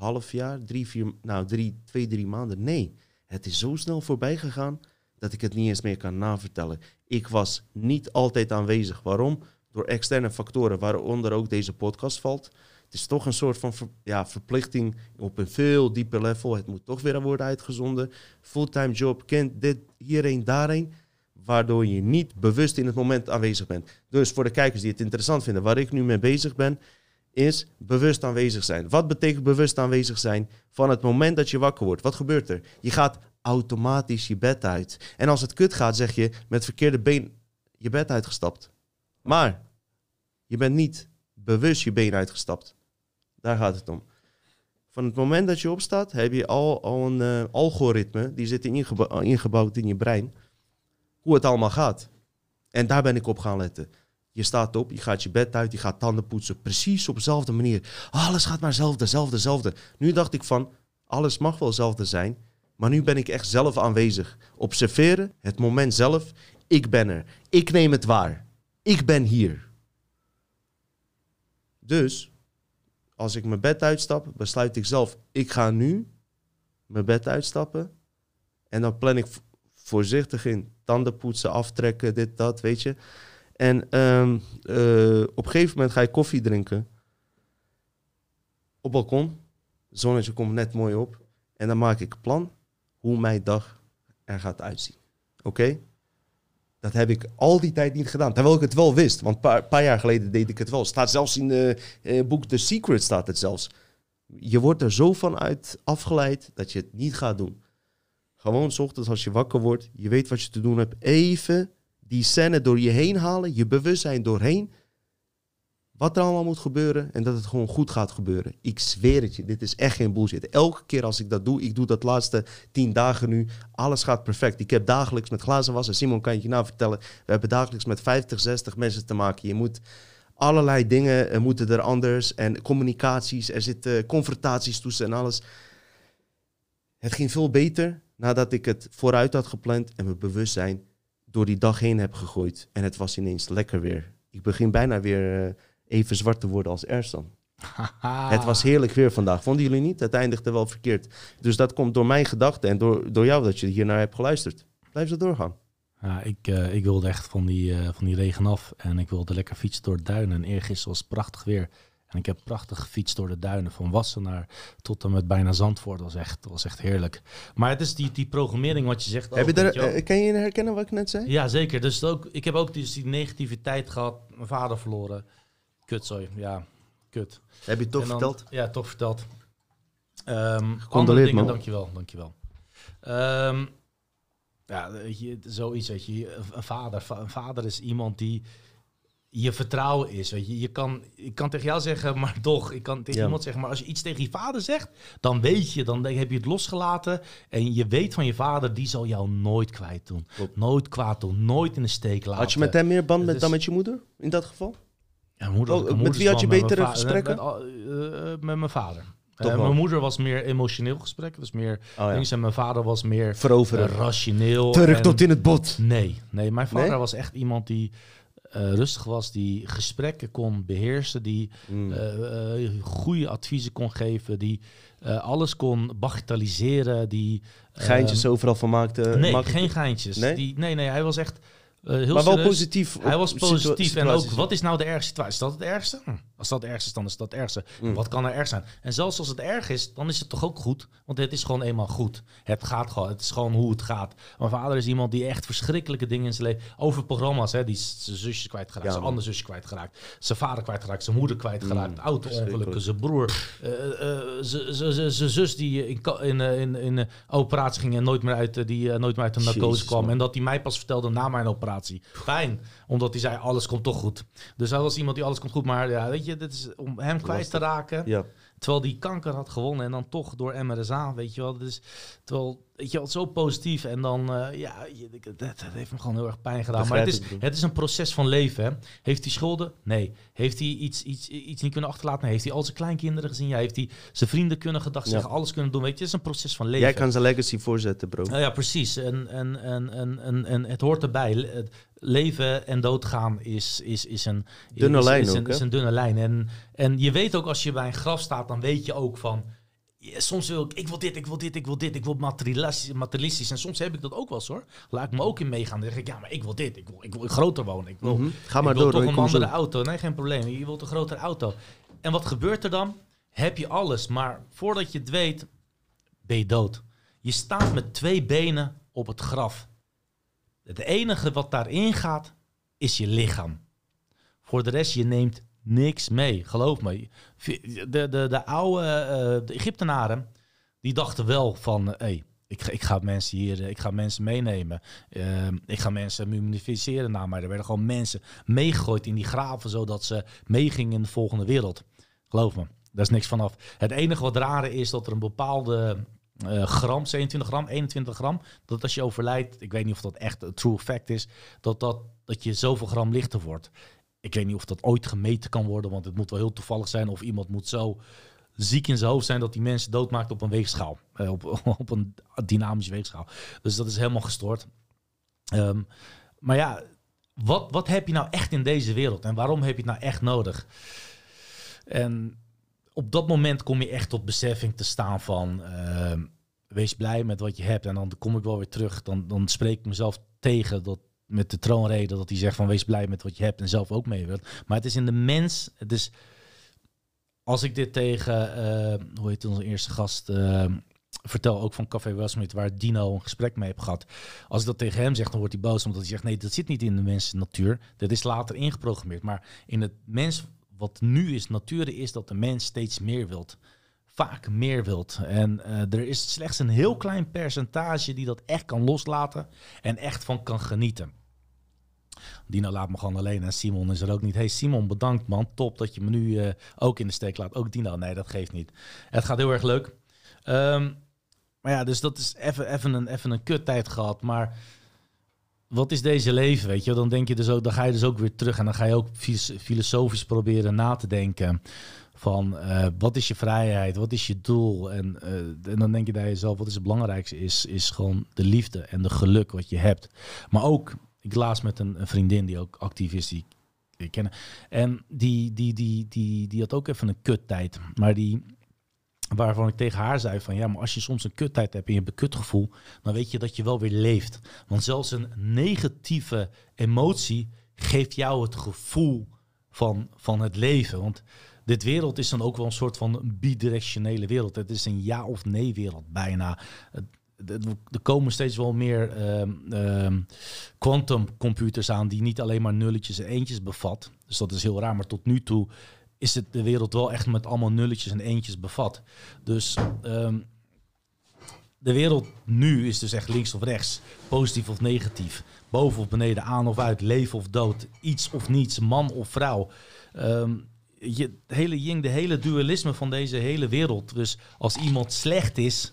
half jaar, drie, vier, nou, drie, twee, drie maanden? Nee. Het is zo snel voorbij gegaan dat ik het niet eens meer kan navertellen. Ik was niet altijd aanwezig. Waarom? Door externe factoren, waaronder ook deze podcast valt. Het is toch een soort van ja, verplichting op een veel dieper level. Het moet toch weer worden uitgezonden. Fulltime job, kind, dit, hierheen, daarheen waardoor je niet bewust in het moment aanwezig bent. Dus voor de kijkers die het interessant vinden, waar ik nu mee bezig ben, is bewust aanwezig zijn. Wat betekent bewust aanwezig zijn? Van het moment dat je wakker wordt, wat gebeurt er? Je gaat automatisch je bed uit. En als het kut gaat, zeg je met verkeerde been je bed uitgestapt. Maar je bent niet bewust je been uitgestapt. Daar gaat het om. Van het moment dat je opstaat, heb je al, al een eh, algoritme, die zit ingebouwd in je brein hoe het allemaal gaat. En daar ben ik op gaan letten. Je staat op, je gaat je bed uit, je gaat tanden poetsen. Precies op dezelfde manier. Alles gaat maar hetzelfde, hetzelfde, hetzelfde. Nu dacht ik van, alles mag wel hetzelfde zijn. Maar nu ben ik echt zelf aanwezig. Observeren, het moment zelf. Ik ben er. Ik neem het waar. Ik ben hier. Dus, als ik mijn bed uitstap, besluit ik zelf, ik ga nu mijn bed uitstappen. En dan plan ik voorzichtig in. Tanden poetsen, aftrekken, dit, dat, weet je. En ehm, eh, op een gegeven moment ga ik koffie drinken. Op balkon. Zonnetje komt net mooi op. En dan maak ik een plan hoe mijn dag er gaat uitzien. Oké? Dat heb ik al die tijd niet gedaan. Terwijl ik het wel wist. Want een paar, paar jaar geleden deed ik het wel. Staat zelfs in het boek The Secret staat het zelfs. Je wordt er zo van uit afgeleid dat je het niet gaat doen. Gewoon 's ochtends als je wakker wordt, je weet wat je te doen hebt, even die scène door je heen halen, je bewustzijn doorheen. Wat er allemaal moet gebeuren en dat het gewoon goed gaat gebeuren. Ik zweer het je, dit is echt geen bullshit. Elke keer als ik dat doe, ik doe dat laatste tien dagen nu, alles gaat perfect. Ik heb dagelijks met glazen wassen, Simon kan je nou vertellen, we hebben dagelijks met 50, 60 mensen te maken. Je moet allerlei dingen moeten er anders en communicaties, er zitten confrontaties tussen en alles. Het ging veel beter nadat ik het vooruit had gepland en mijn bewustzijn door die dag heen heb gegooid. En het was ineens lekker weer. Ik begin bijna weer eh, even zwart te worden als Ersan. Het was heerlijk weer vandaag. Vonden jullie niet? Het eindigde wel verkeerd. Dus dat komt door mijn gedachten en door, door jou dat je hier naar hebt geluisterd. Blijf zo doorgaan. Ja, ik, eh, ik wilde echt van die, eh, van die regen af. En ik wilde lekker fietsen door de duinen. En eergisteren was het prachtig weer. En ik heb prachtig gefietst door de duinen. Van Wassenaar tot en met bijna Zandvoort. Dat was echt, dat was echt heerlijk. Maar het is die, die programmering wat je zegt. Heb je ook, er, weet je wel. eh, kan je herkennen wat ik net zei? Ja, zeker. Dus ook, ik heb ook dus die negativiteit gehad. Mijn vader verloren. Kutzooi, ja, kut. Heb je het toch verteld? Ja, toch verteld. Ehm andere Gecondoleerd, dingen, man. dankjewel, dankjewel. Ehm ja, weet je, zoiets, weet je, een vader, va- een vader is iemand die je vertrouwen is, weet je. Je kan, ik kan tegen jou zeggen, maar [laughs] toch, ik kan tegen Ja. iemand zeggen, maar als je iets tegen je vader zegt, dan weet je, dan heb je het losgelaten en je weet van je vader, die zal jou nooit kwijt doen. Klopt. Nooit kwaad doen, nooit in de steek laten. Had je met hem meer band met, is- dan met je moeder? In dat geval? Ja, moeder, Oh, met wie had je betere va- gesprekken? Met, met, eh, met mijn vader. Eh, mijn moeder was meer emotioneel gesprek, dus meer Oh, ja. En mijn vader was meer Veroveren. eh, rationeel. Terug en- tot in het bot. Nee, nee, mijn vader Nee? was echt iemand die eh, rustig was, die gesprekken kon beheersen, die Mm. eh, eh, goede adviezen kon geven, die alles kon bagatelliseren, die... Geintjes overal van maakte. Nee, maakte- geen geintjes. Nee? Die, nee, nee, hij was echt eh, heel Maar wel serieus. positief. Hij was positief. En ook, wat is nou de ergste situatie? Is dat het ergste? Hm. Als dat het ergste is, dan is dat het ergste. Mm. Wat kan er erg zijn? En zelfs als het erg is, dan is het toch ook goed? Want het is gewoon eenmaal goed. Het gaat gewoon. Het is gewoon hoe het gaat. Mijn vader is iemand die echt verschrikkelijke dingen in zijn leven... Over programma's, hè. Die is zijn zusjes kwijtgeraakt. Ja, zijn andere zusje kwijtgeraakt. Zijn vader kwijtgeraakt. Zijn moeder kwijtgeraakt. Mm, Auto-ongelukken. Zijn broer. eh, eh, zijn- zus die in, in, in, in operatie ging... en nooit meer uit, die, nooit meer uit de narcose kwam. En dat hij mij pas vertelde na mijn operatie. Fijn omdat hij zei, alles komt toch goed. Dus hij was iemand die alles komt goed. Maar ja, weet je, dit is om hem kwijt te raken. Ja. Terwijl die kanker had gewonnen en dan toch door MRSA, weet je wel. Dus, terwijl, weet je wel, zo positief. En dan, eh, ja, dat, dat heeft me gewoon heel erg pijn gedaan. Maar het is, het is een proces van leven, hè. Heeft hij schulden? Nee. Heeft hij iets, iets, iets niet kunnen achterlaten? Nee. Heeft hij al zijn kleinkinderen gezien? Ja. Heeft hij zijn vrienden kunnen gedacht Ja. zeggen? Alles kunnen doen? Weet je, het is een proces van leven. Jij kan zijn legacy voorzetten, bro. Nou ja, precies. En, en, en, en, en, en het hoort erbij. Le- leven en doodgaan is, is, is, een, Dunne is, lijn is, ook, een, hè? is een dunne lijn. En, en je weet ook als je bij een graf staat, dan weet je ook van... ja, soms wil ik, ik wil dit, ik wil dit, ik wil dit, ik wil materialistisch. materialistisch. En soms heb ik dat ook wel eens hoor. Laat ik me ook in meegaan. Dan zeg ik, ja, maar ik wil dit. Ik wil, ik wil groter wonen. Ik wil, Mhm. Ga maar ik wil door. toch een andere zo. auto. Nee, geen probleem. Je wilt een grotere auto. En wat gebeurt er dan? Heb je alles, maar voordat je het weet, ben je dood. Je staat met twee benen op het graf. Het enige wat daarin gaat, is je lichaam. Voor de rest, je neemt niks mee. Geloof me. De, de, de oude eh, de Egyptenaren, die dachten wel van... hey, ik, ik ga mensen hier, eh, ik ga mensen meenemen. Eh, ik ga mensen mummificeren naar mij. Er werden gewoon mensen meegegooid in die graven, zodat ze meegingen in de volgende wereld. Geloof me, daar is niks vanaf. Het enige wat rare is dat er een bepaalde eh, gram, 27 gram, 21 gram, dat als je overlijdt, ik weet niet of dat echt een true fact is, dat, dat, dat je zoveel gram lichter wordt. Ik weet niet of dat ooit gemeten kan worden, want het moet wel heel toevallig zijn of iemand moet zo ziek in zijn hoofd zijn dat die mensen doodmaakt op een weegschaal. Eh, op, [laughs] op een dynamische weegschaal. Dus dat is helemaal gestoord. Ehm, maar ja, wat, wat heb je nou echt in deze wereld en waarom heb je het nou echt nodig? En op dat moment kom je echt tot beseffing te staan van ehm, wees blij met wat je hebt. En dan kom ik wel weer terug. Dan, dan spreek ik mezelf tegen dat met de troonrede dat hij zegt van wees blij met wat je hebt en zelf ook mee wilt. Maar het is in de mens. Het is als ik dit tegen eh, hoe heet onze eerste gast eh, vertel ook van Café Westmeet waar Dino een gesprek mee heb gehad. Als ik dat tegen hem zeg, dan wordt hij boos omdat hij zegt nee, dat zit niet in de mens natuur. Dat is later ingeprogrammeerd. Maar in het mens wat nu is nature is dat de mens steeds meer wilt. Vaak meer wilt. En eh, er is slechts een heel klein percentage die dat echt kan loslaten en echt van kan genieten. Dino laat me gewoon alleen en Simon is er ook niet. Hey Simon, bedankt man. Top dat je me nu eh, ook in de steek laat. Ook Dino, nee dat geeft niet. Het gaat heel erg leuk. Ehm, maar ja, dus dat is even, een, even een kuttijd gehad. Maar wat is deze leven, weet je? Dan denk je dus ook, dan ga je dus ook weer terug en dan ga je ook fis- filosofisch proberen na te denken van eh, wat is je vrijheid, wat is je doel? En, eh, en dan denk je bij jezelf, wat is het belangrijkste? Is, is gewoon de liefde en de geluk wat je hebt. Maar ook, ik laatst met een, vriendin die ook actief is, die ik ken. En die, die, die, die, die had ook even een kuttijd. Maar die, waarvan ik tegen haar zei van ja, maar als je soms een kuttijd hebt en je hebt een kutgevoel, dan weet je dat je wel weer leeft. Want zelfs een negatieve emotie geeft jou het gevoel van, van het leven. Want dit wereld is dan ook wel een soort van bidirectionele wereld. Het is een ja of nee wereld bijna. Er komen steeds wel meer ehm, ehm, quantumcomputers aan die niet alleen maar nulletjes en eentjes bevat. Dus dat is heel raar. Maar tot nu toe is het de wereld wel echt met allemaal nulletjes en eentjes bevat. Dus ehm, de wereld nu is dus echt links of rechts, positief of negatief, boven of beneden, aan of uit, leven of dood, iets of niets, man of vrouw. Je, hele yin, de hele dualisme van deze hele wereld. Dus als iemand slecht is,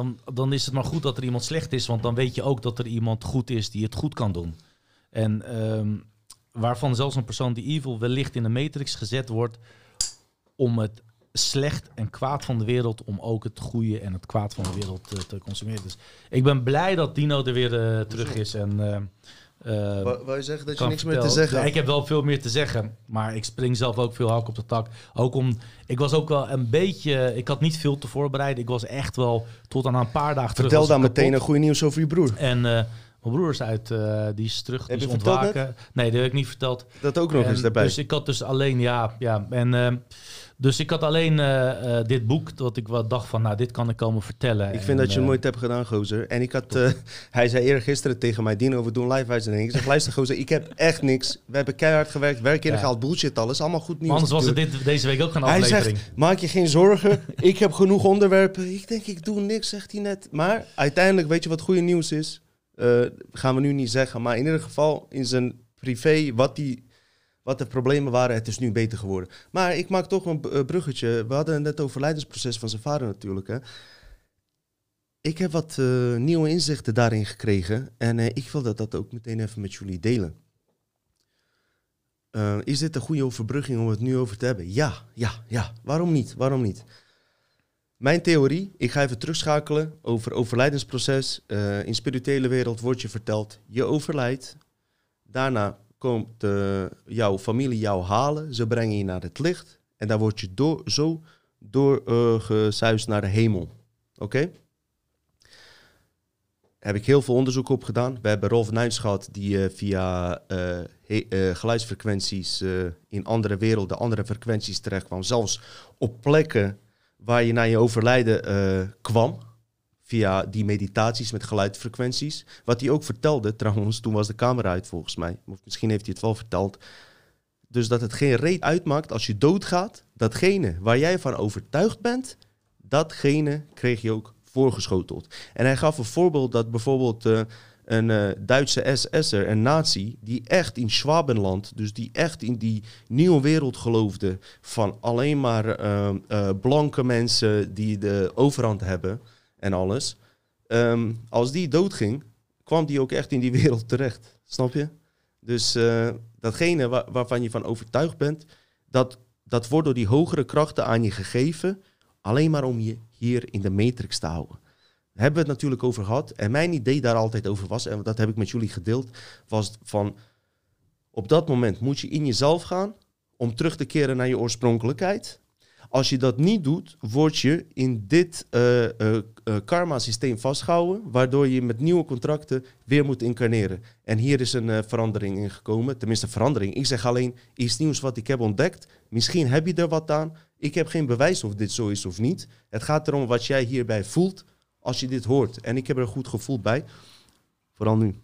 dan, dan is het maar goed dat er iemand slecht is, want dan weet je ook dat er iemand goed is die het goed kan doen. En ehm, waarvan zelfs een persoon die evil wellicht in de matrix gezet wordt om het slecht en kwaad van de wereld om ook het goede en het kwaad van de wereld te, te consumeren. Dus ik ben blij dat Dino er weer uh, terug is en uh, uh, Wou je zeggen dat je niks meer te zeggen ja, ik heb wel veel meer te zeggen, maar ik spring zelf ook veel hak op de tak. Ook om, ik was ook wel een beetje, ik had niet veel te voorbereiden. Ik was echt wel tot aan een paar dagen Vertel dan meteen een goede nieuws over je broer. En mijn broer is uit, uh, die is terug, heb die is ontwaken. Nee, dat heb ik niet verteld. Dat ook nog eens daarbij. Dus ik had dus alleen, ja, ja. En uh, dus ik had alleen uh, dit boek, dat ik wat dacht van, nou, dit kan ik komen vertellen. Ik vind dat je het mooi hebt gedaan, gozer. En ik had, [laughs] hij zei eerder gisteren tegen mij, Dino, we doen live uitzending. Ik zeg, luister, gozer, ik heb echt niks. We hebben keihard gewerkt, werk in ja. gehaald, bullshit alles, allemaal goed nieuws. Anders was het dit, deze week ook een aflevering. Hij zegt, maak je geen zorgen, ik heb genoeg onderwerpen. Ik denk, ik doe niks, zegt hij net. Maar uiteindelijk, weet je wat goede nieuws is? Uh, gaan we nu niet zeggen. Maar in ieder geval in zijn privé, wat, die, wat de problemen waren, het is nu beter geworden. Maar ik maak toch een bruggetje. We hadden net over leidersproces van zijn vader natuurlijk. Hè. Ik heb wat uh, nieuwe inzichten daarin gekregen. En ik wil dat, dat ook meteen even met jullie delen. is dit een goede overbrugging om het nu over te hebben? Ja, ja, ja. Waarom niet? Waarom niet? Mijn theorie, ik ga even terugschakelen over overlijdensproces. Uh, in spirituele wereld wordt je verteld, je overlijdt. Daarna komt uh, jouw familie jou halen. Ze brengen je naar het licht. En dan word je door, zo doorgezuist uh, naar de hemel. Oké? Heb ik heel veel onderzoek op gedaan. We hebben Rolf Nuins gehad die via geluidsfrequenties in andere werelden, andere frequenties terecht kwam. Zelfs op plekken waar je naar je overlijden uh, kwam. Via die meditaties met geluidfrequenties. Wat hij ook vertelde, trouwens, toen was de camera uit volgens mij. Of misschien heeft hij het wel verteld. Dus dat het geen reet uitmaakt als je doodgaat. Datgene waar jij van overtuigd bent, datgene kreeg je ook voorgeschoteld. En hij gaf een voorbeeld dat bijvoorbeeld uh, een uh, Duitse SS'er, een nazi, die echt in Schwabenland, dus die echt in die nieuwe wereld geloofde van alleen maar uh, uh, blanke mensen die de overhand hebben en alles. Um, als die doodging, kwam die ook echt in die [laughs] wereld terecht. Snap je? Dus uh, datgene waar, waarvan je van overtuigd bent, dat, dat wordt door die hogere krachten aan je gegeven, alleen maar om je hier in de matrix te houden hebben we het natuurlijk over gehad. En mijn idee daar altijd over was, en dat heb ik met jullie gedeeld, was van op dat moment moet je in jezelf gaan om terug te keren naar je oorspronkelijkheid. Als je dat niet doet, word je in dit uh, uh, uh, karma-systeem vastgehouden, waardoor je met nieuwe contracten weer moet incarneren. En hier is een verandering in gekomen, tenminste verandering. Ik zeg alleen iets nieuws wat ik heb ontdekt. Misschien heb je er wat aan. Ik heb geen bewijs of dit zo is of niet. Het gaat erom wat jij hierbij voelt als je dit hoort. En ik heb er een goed gevoel bij. Vooral nu.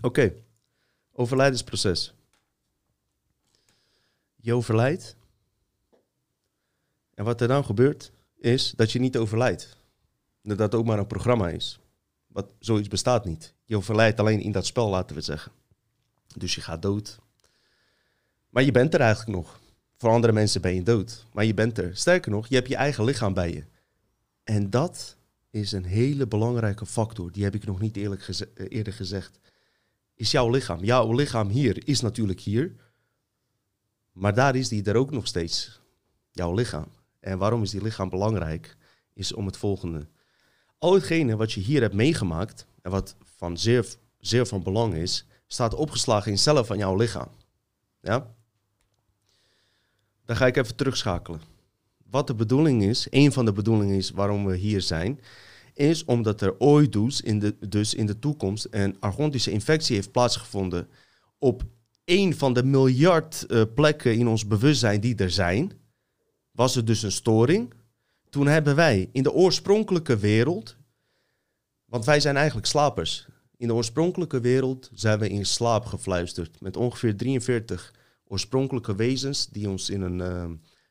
Oké, overlijdensproces. Je overlijdt. En wat er dan gebeurt, is dat je niet overlijdt. Dat dat ook maar een programma is. Wat zoiets bestaat niet. Je overlijdt alleen in dat spel, laten we zeggen. Dus je gaat dood. Maar je bent er eigenlijk nog. Voor andere mensen ben je dood. Maar je bent er. Sterker nog, je hebt je eigen lichaam bij je. En dat is een hele belangrijke factor. Die heb ik nog niet eerlijk eh, eerder gezegd. Is jouw lichaam. Jouw lichaam hier is natuurlijk hier. Maar daar is die er ook nog steeds. Jouw lichaam. En waarom is die lichaam belangrijk? Is om het volgende. Al hetgene wat je hier hebt meegemaakt. En wat van zeer, zeer van belang is. Staat opgeslagen in cellen van jouw lichaam. Ja? Dan ga ik even terugschakelen wat de bedoeling is, een van de bedoelingen is waarom we hier zijn, is omdat er ooit dus in de, dus in de toekomst een argontische infectie heeft plaatsgevonden op een van de miljard uh, plekken in ons bewustzijn die er zijn. Was er dus een storing. Toen hebben wij in de oorspronkelijke wereld, want wij zijn eigenlijk slapers. In de oorspronkelijke wereld zijn we in slaap gefluisterd met ongeveer 43 oorspronkelijke wezens die ons in een... Uh,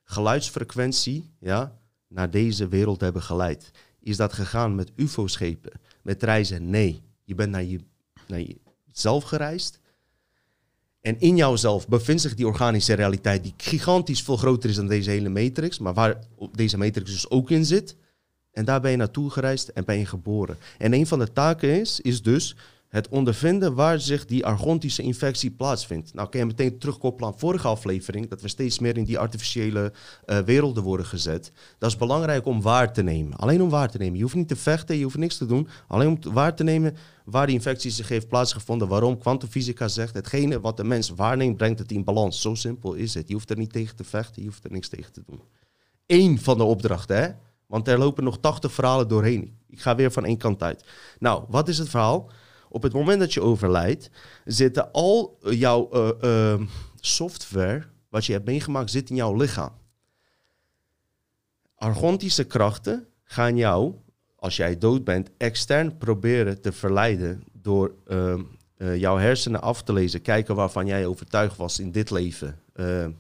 geluidsfrequentie ja, naar deze wereld hebben geleid. Is dat gegaan met UFO-schepen, met reizen? Nee. Je bent naar, je, naar jezelf gereisd. En in jouzelf bevindt zich die organische realiteit, die gigantisch veel groter is dan deze hele matrix, maar waar deze matrix dus ook in zit. En daar ben je naartoe gereisd en ben je geboren. En een van de taken is, is dus het ondervinden waar zich die argontische infectie plaatsvindt. Nou kun je meteen terugkoppelen aan vorige aflevering, dat we steeds meer in die artificiële uh, werelden worden gezet. Dat is belangrijk om waar te nemen. Alleen om waar te nemen. Je hoeft niet te vechten, je hoeft niks te doen. Alleen om waar te nemen waar die infectie zich heeft plaatsgevonden. Waarom kwantumfysica zegt, hetgene wat de mens waarneemt, brengt het in balans. Zo simpel is het. Je hoeft er niet tegen te vechten, je hoeft er niks tegen te doen. Eén van de opdrachten, hè? Want er lopen nog 80 verhalen doorheen. Ik ga weer van één kant uit. Nou, wat is het verhaal? Op het moment dat je overlijdt, zitten al jouw uh, uh, software, wat je hebt meegemaakt, zit in jouw lichaam. Argontische krachten gaan jou, als jij dood bent, extern proberen te verleiden door uh, jouw hersenen af te lezen, kijken waarvan jij overtuigd was in dit leven.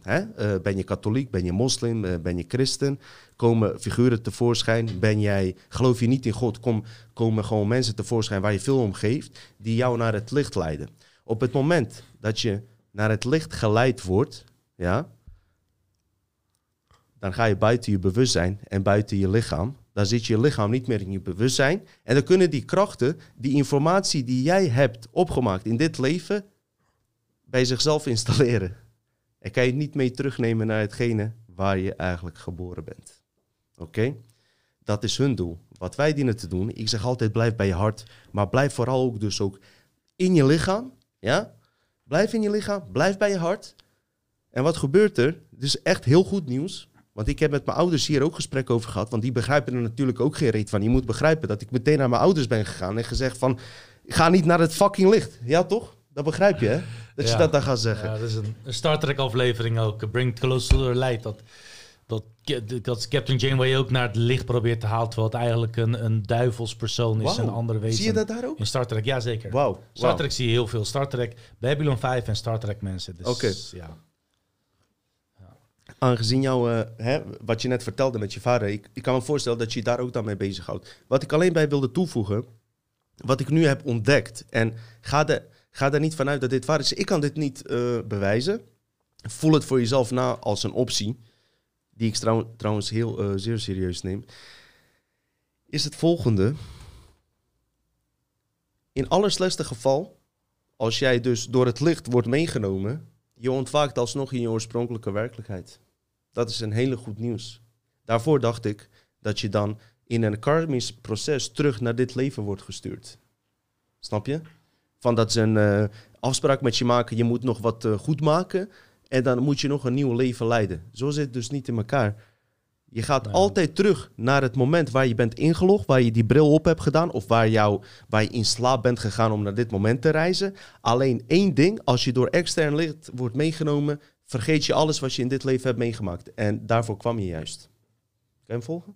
Hè? ben je katholiek, ben je moslim, ben je christen? komen figuren tevoorschijn. Ben jij, geloof je niet in God, kom, komen gewoon mensen tevoorschijn waar je veel om geeft, die jou naar het licht leiden. Op het moment dat je naar het licht geleid wordt, ja, dan ga je buiten je bewustzijn en buiten je lichaam. Dan zit je lichaam niet meer in je bewustzijn. En dan kunnen die krachten, die informatie die jij hebt opgemaakt in dit leven, bij zichzelf installeren. En kan je het niet mee terugnemen naar hetgene waar je eigenlijk geboren bent. Oké? Dat is hun doel. Wat wij dienen te doen, ik zeg altijd blijf bij je hart, maar blijf vooral ook dus ook in je lichaam. Ja? Blijf in je lichaam, blijf bij je hart. En wat gebeurt er? Dit is echt heel goed nieuws. Want ik heb met mijn ouders hier ook gesprek over gehad. Want die begrijpen er natuurlijk ook geen reet van. Je moet begrijpen dat ik meteen naar mijn ouders ben gegaan en gezegd van... Ga niet naar het fucking licht. Ja, toch? Dat begrijp je, hè? Dat je dat dan gaat zeggen. Ja, dat is een, een Star Trek aflevering ook. Bring Closer to the Light. Dat dat, dat Captain Janeway ook naar het licht probeert te halen, terwijl het eigenlijk een, een duivelspersoon is, wow. een andere wezen. Zie je dat daar ook? In Star Trek, ja zeker. Wow. Star Trek zie je heel veel. Star Trek, Babylon 5 en Star Trek mensen. Dus, Oké. Ja. Aangezien jou, uh, hè, wat je net vertelde met je vader, ik, ik kan me voorstellen dat je je daar ook dan mee bezighoudt. Wat ik alleen bij wilde toevoegen, wat ik nu heb ontdekt, en ga, de, ga er niet vanuit dat dit waar is. Ik kan dit niet uh, bewijzen. Voel het voor jezelf na als een optie die ik trouw, trouwens heel uh, zeer serieus neem, is het volgende. In allerslechtste geval, als jij dus door het licht wordt meegenomen, je ontwaakt alsnog in je oorspronkelijke werkelijkheid. Dat is een hele goed nieuws. Daarvoor dacht ik dat je dan in een karmisch proces terug naar dit leven wordt gestuurd. Snap je? Van dat ze een uh, afspraak met je maken, je moet nog wat uh, goed maken. En dan moet je nog een nieuw leven leiden. Zo zit het dus niet in elkaar. Je gaat altijd terug naar het moment waar je bent ingelogd, waar je die bril op hebt gedaan of waar, jou, waar je in slaap bent gegaan om naar dit moment te reizen. Alleen één ding, als je door extern licht wordt meegenomen, vergeet je alles wat je in dit leven hebt meegemaakt. En daarvoor kwam je juist. Kan je hem volgen?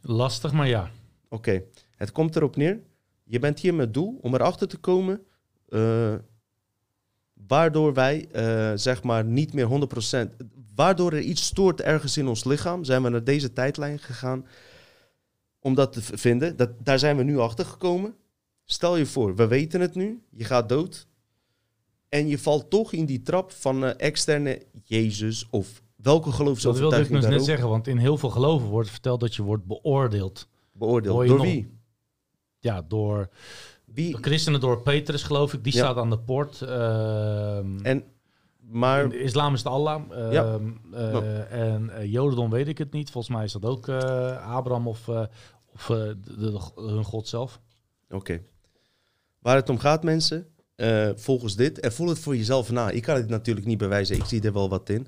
Lastig, maar ja. Oké, het komt erop neer. Je bent hier met doel om erachter te komen uh, waardoor wij uh, zeg maar niet meer 100%, waardoor er iets stoort ergens in ons lichaam, zijn we naar deze tijdlijn gegaan om dat te vinden. Dat, daar zijn we nu achter gekomen. Stel je voor, we weten het nu, je gaat dood en je valt toch in die trap van uh, externe Jezus of welke geloofsovertuiging Dat wilde ik dus net zeggen, want in heel veel geloven wordt verteld dat je wordt beoordeeld. Beoordeeld, door wie? Ja, door wie? Christenen door Petrus, geloof ik, die staat aan de poort. Uh, en, maar... de islam is het Allah. Uh, ja. uh, En uh, Jodendom weet ik het niet. Volgens mij is dat ook Abraham of, of de, de, hun God zelf. Oké. Waar het om gaat, mensen, volgens dit, en voel het voor jezelf na. Ik kan het natuurlijk niet bewijzen, ik zie er wel wat in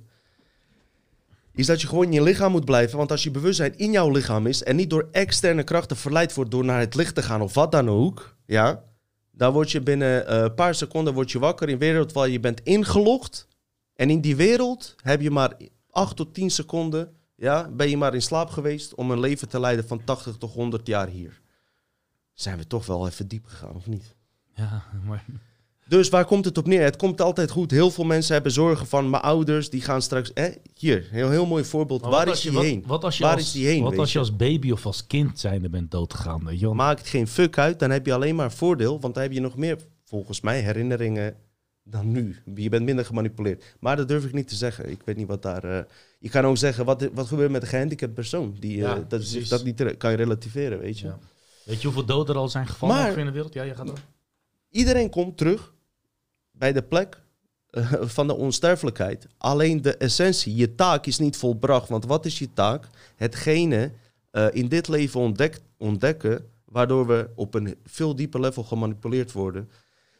is dat je gewoon in je lichaam moet blijven. Want als je bewustzijn in jouw lichaam is en niet door externe krachten verleid wordt door naar het licht te gaan of wat dan ook, ja, dan word je binnen eh, een paar seconden word je wakker in een wereld waar je bent ingelogd. En in die wereld heb je maar 8 tot 10 seconden, ja, ben je maar in slaap geweest om een leven te leiden van 80 tot 100 jaar hier. Zijn we toch wel even diep gegaan, of niet? Ja, [laughs] maar dus waar komt het op neer? Het komt altijd goed. Heel veel mensen hebben zorgen van mijn ouders, die gaan straks. hier, heel, heel mooi voorbeeld. waar is die heen? Wat als je waar als, is die heen? Wat als je als baby of als kind zijnde bent doodgegaan? Weet je Maakt geen fuck uit, dan heb je alleen maar voordeel, want dan heb je nog meer, volgens mij, herinneringen dan nu. Je bent minder gemanipuleerd. Maar dat durf ik niet te zeggen. Ik weet niet wat daar. Uh, je kan ook zeggen, wat, wat gebeurt met een gehandicapt persoon? Die, uh, dat, dat niet kan je relativeren, weet je. Ja. Weet je hoeveel doden er al zijn gevallen maar, in de wereld? Ja, je gaat door Iedereen komt terug bij de plek eh, van de onsterfelijkheid. Alleen de essentie, je taak is niet volbracht. Want wat is je taak? Hetgene eh, in dit leven ontdek, ontdekken, waardoor we op een veel dieper level gemanipuleerd worden.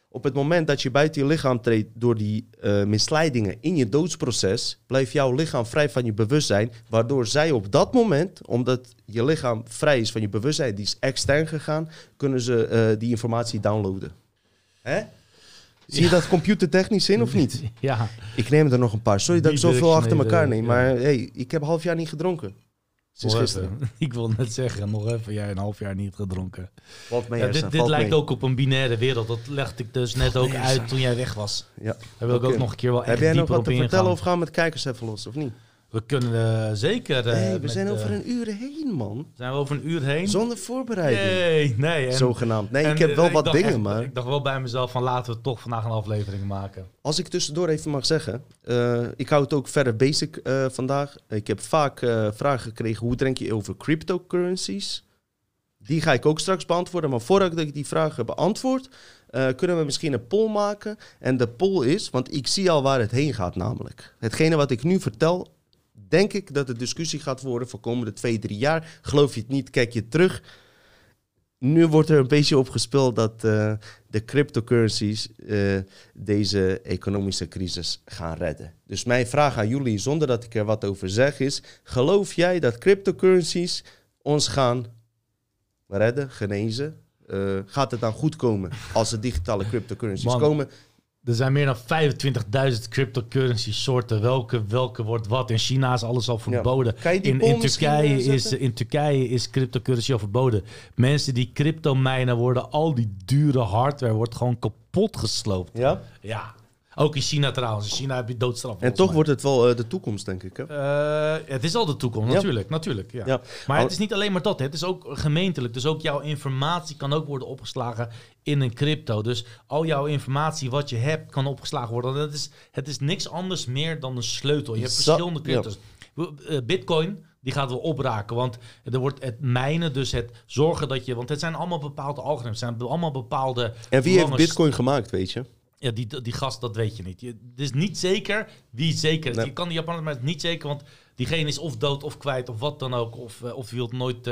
Op het moment dat je buiten je lichaam treedt door die eh, misleidingen in je doodsproces, blijft jouw lichaam vrij van je bewustzijn, waardoor zij op dat moment, omdat je lichaam vrij is van je bewustzijn, die is extern gegaan, kunnen ze die informatie downloaden. Hè? Zie je dat computertechnisch in of niet? [laughs] Ja, Ik neem er nog een paar. Sorry dat ik zoveel achter elkaar neem, maar hey, ik heb een half jaar niet gedronken. Sinds gisteren. [laughs] Ik wil net zeggen, nog even, jij een half jaar niet gedronken. Valt mee, Ja, dit dit lijkt mee. ook op een binaire wereld. Dat legde ik dus net ook uit toen jij weg was. Ja. Daar wil ik ook nog een keer wel echt Heb jij nog wat te vertellen of gaan we met kijkers even los, of niet? We kunnen eh, zeker... eh, hey, we zijn eh, over een uur heen, man. Zijn we over een uur heen? Zonder voorbereiding. Nee, nee. En, Zogenaamd. Nee, en, ik heb eh, wel wat dingen, echt- maar... Ik dacht wel bij mezelf van laten we toch vandaag een aflevering maken. Als ik tussendoor even mag zeggen, eh, ik hou het ook verder basic eh, vandaag. Ik heb vaak eh, vragen gekregen, hoe denk je over cryptocurrencies? Die ga ik ook straks beantwoorden, maar voordat ik die vragen beantwoord, eh, kunnen we misschien een poll maken. En de poll is, want ik zie al waar het heen gaat namelijk. Hetgene wat ik nu vertel, denk ik dat de discussie gaat worden voor komende twee, drie jaar. Geloof je het niet, kijk je terug. Nu wordt er een beetje op gespeeld dat eh, de cryptocurrencies eh, deze economische crisis gaan redden. Dus mijn vraag aan jullie, zonder dat ik er wat over zeg, is: geloof jij dat cryptocurrencies ons gaan redden, genezen? Eh, gaat het dan goed komen als er digitale cryptocurrencies Man, komen? Er zijn meer dan 25.000 cryptocurrency soorten. Welke, welke wordt wat? In China is alles al verboden. In, Turkije is, in Turkije is cryptocurrency al verboden. Mensen die crypto mijnen worden, al die dure hardware wordt gewoon kapot gesloopt. Ja? Ja. Ook in China trouwens. In China heb je doodstraf. En toch mij. wordt het wel eh, de toekomst, denk ik. Hè? Eh, het is al de toekomst, Ja. natuurlijk. natuurlijk ja. Ja. Maar het is niet alleen maar dat. hè. Het is ook gemeentelijk. Dus ook jouw informatie kan ook worden opgeslagen in een crypto. Dus al jouw informatie wat je hebt kan opgeslagen worden. Dat is, het is niks anders meer dan een sleutel. Je hebt verschillende crypto's. Eh, Bitcoin, die gaat wel opraken. Want er wordt het mijnen, dus het zorgen dat je... Want het zijn allemaal bepaalde algoritmes. Het zijn allemaal bepaalde... En wie heeft Bitcoin gemaakt, weet je? Ja, die, die gast, dat weet je niet. Je, het is niet zeker wie zeker is. Nee. Je kan die Japanners, maar het is niet zeker, want diegene is of dood of kwijt of wat dan ook. Of, eh, of die wil het nooit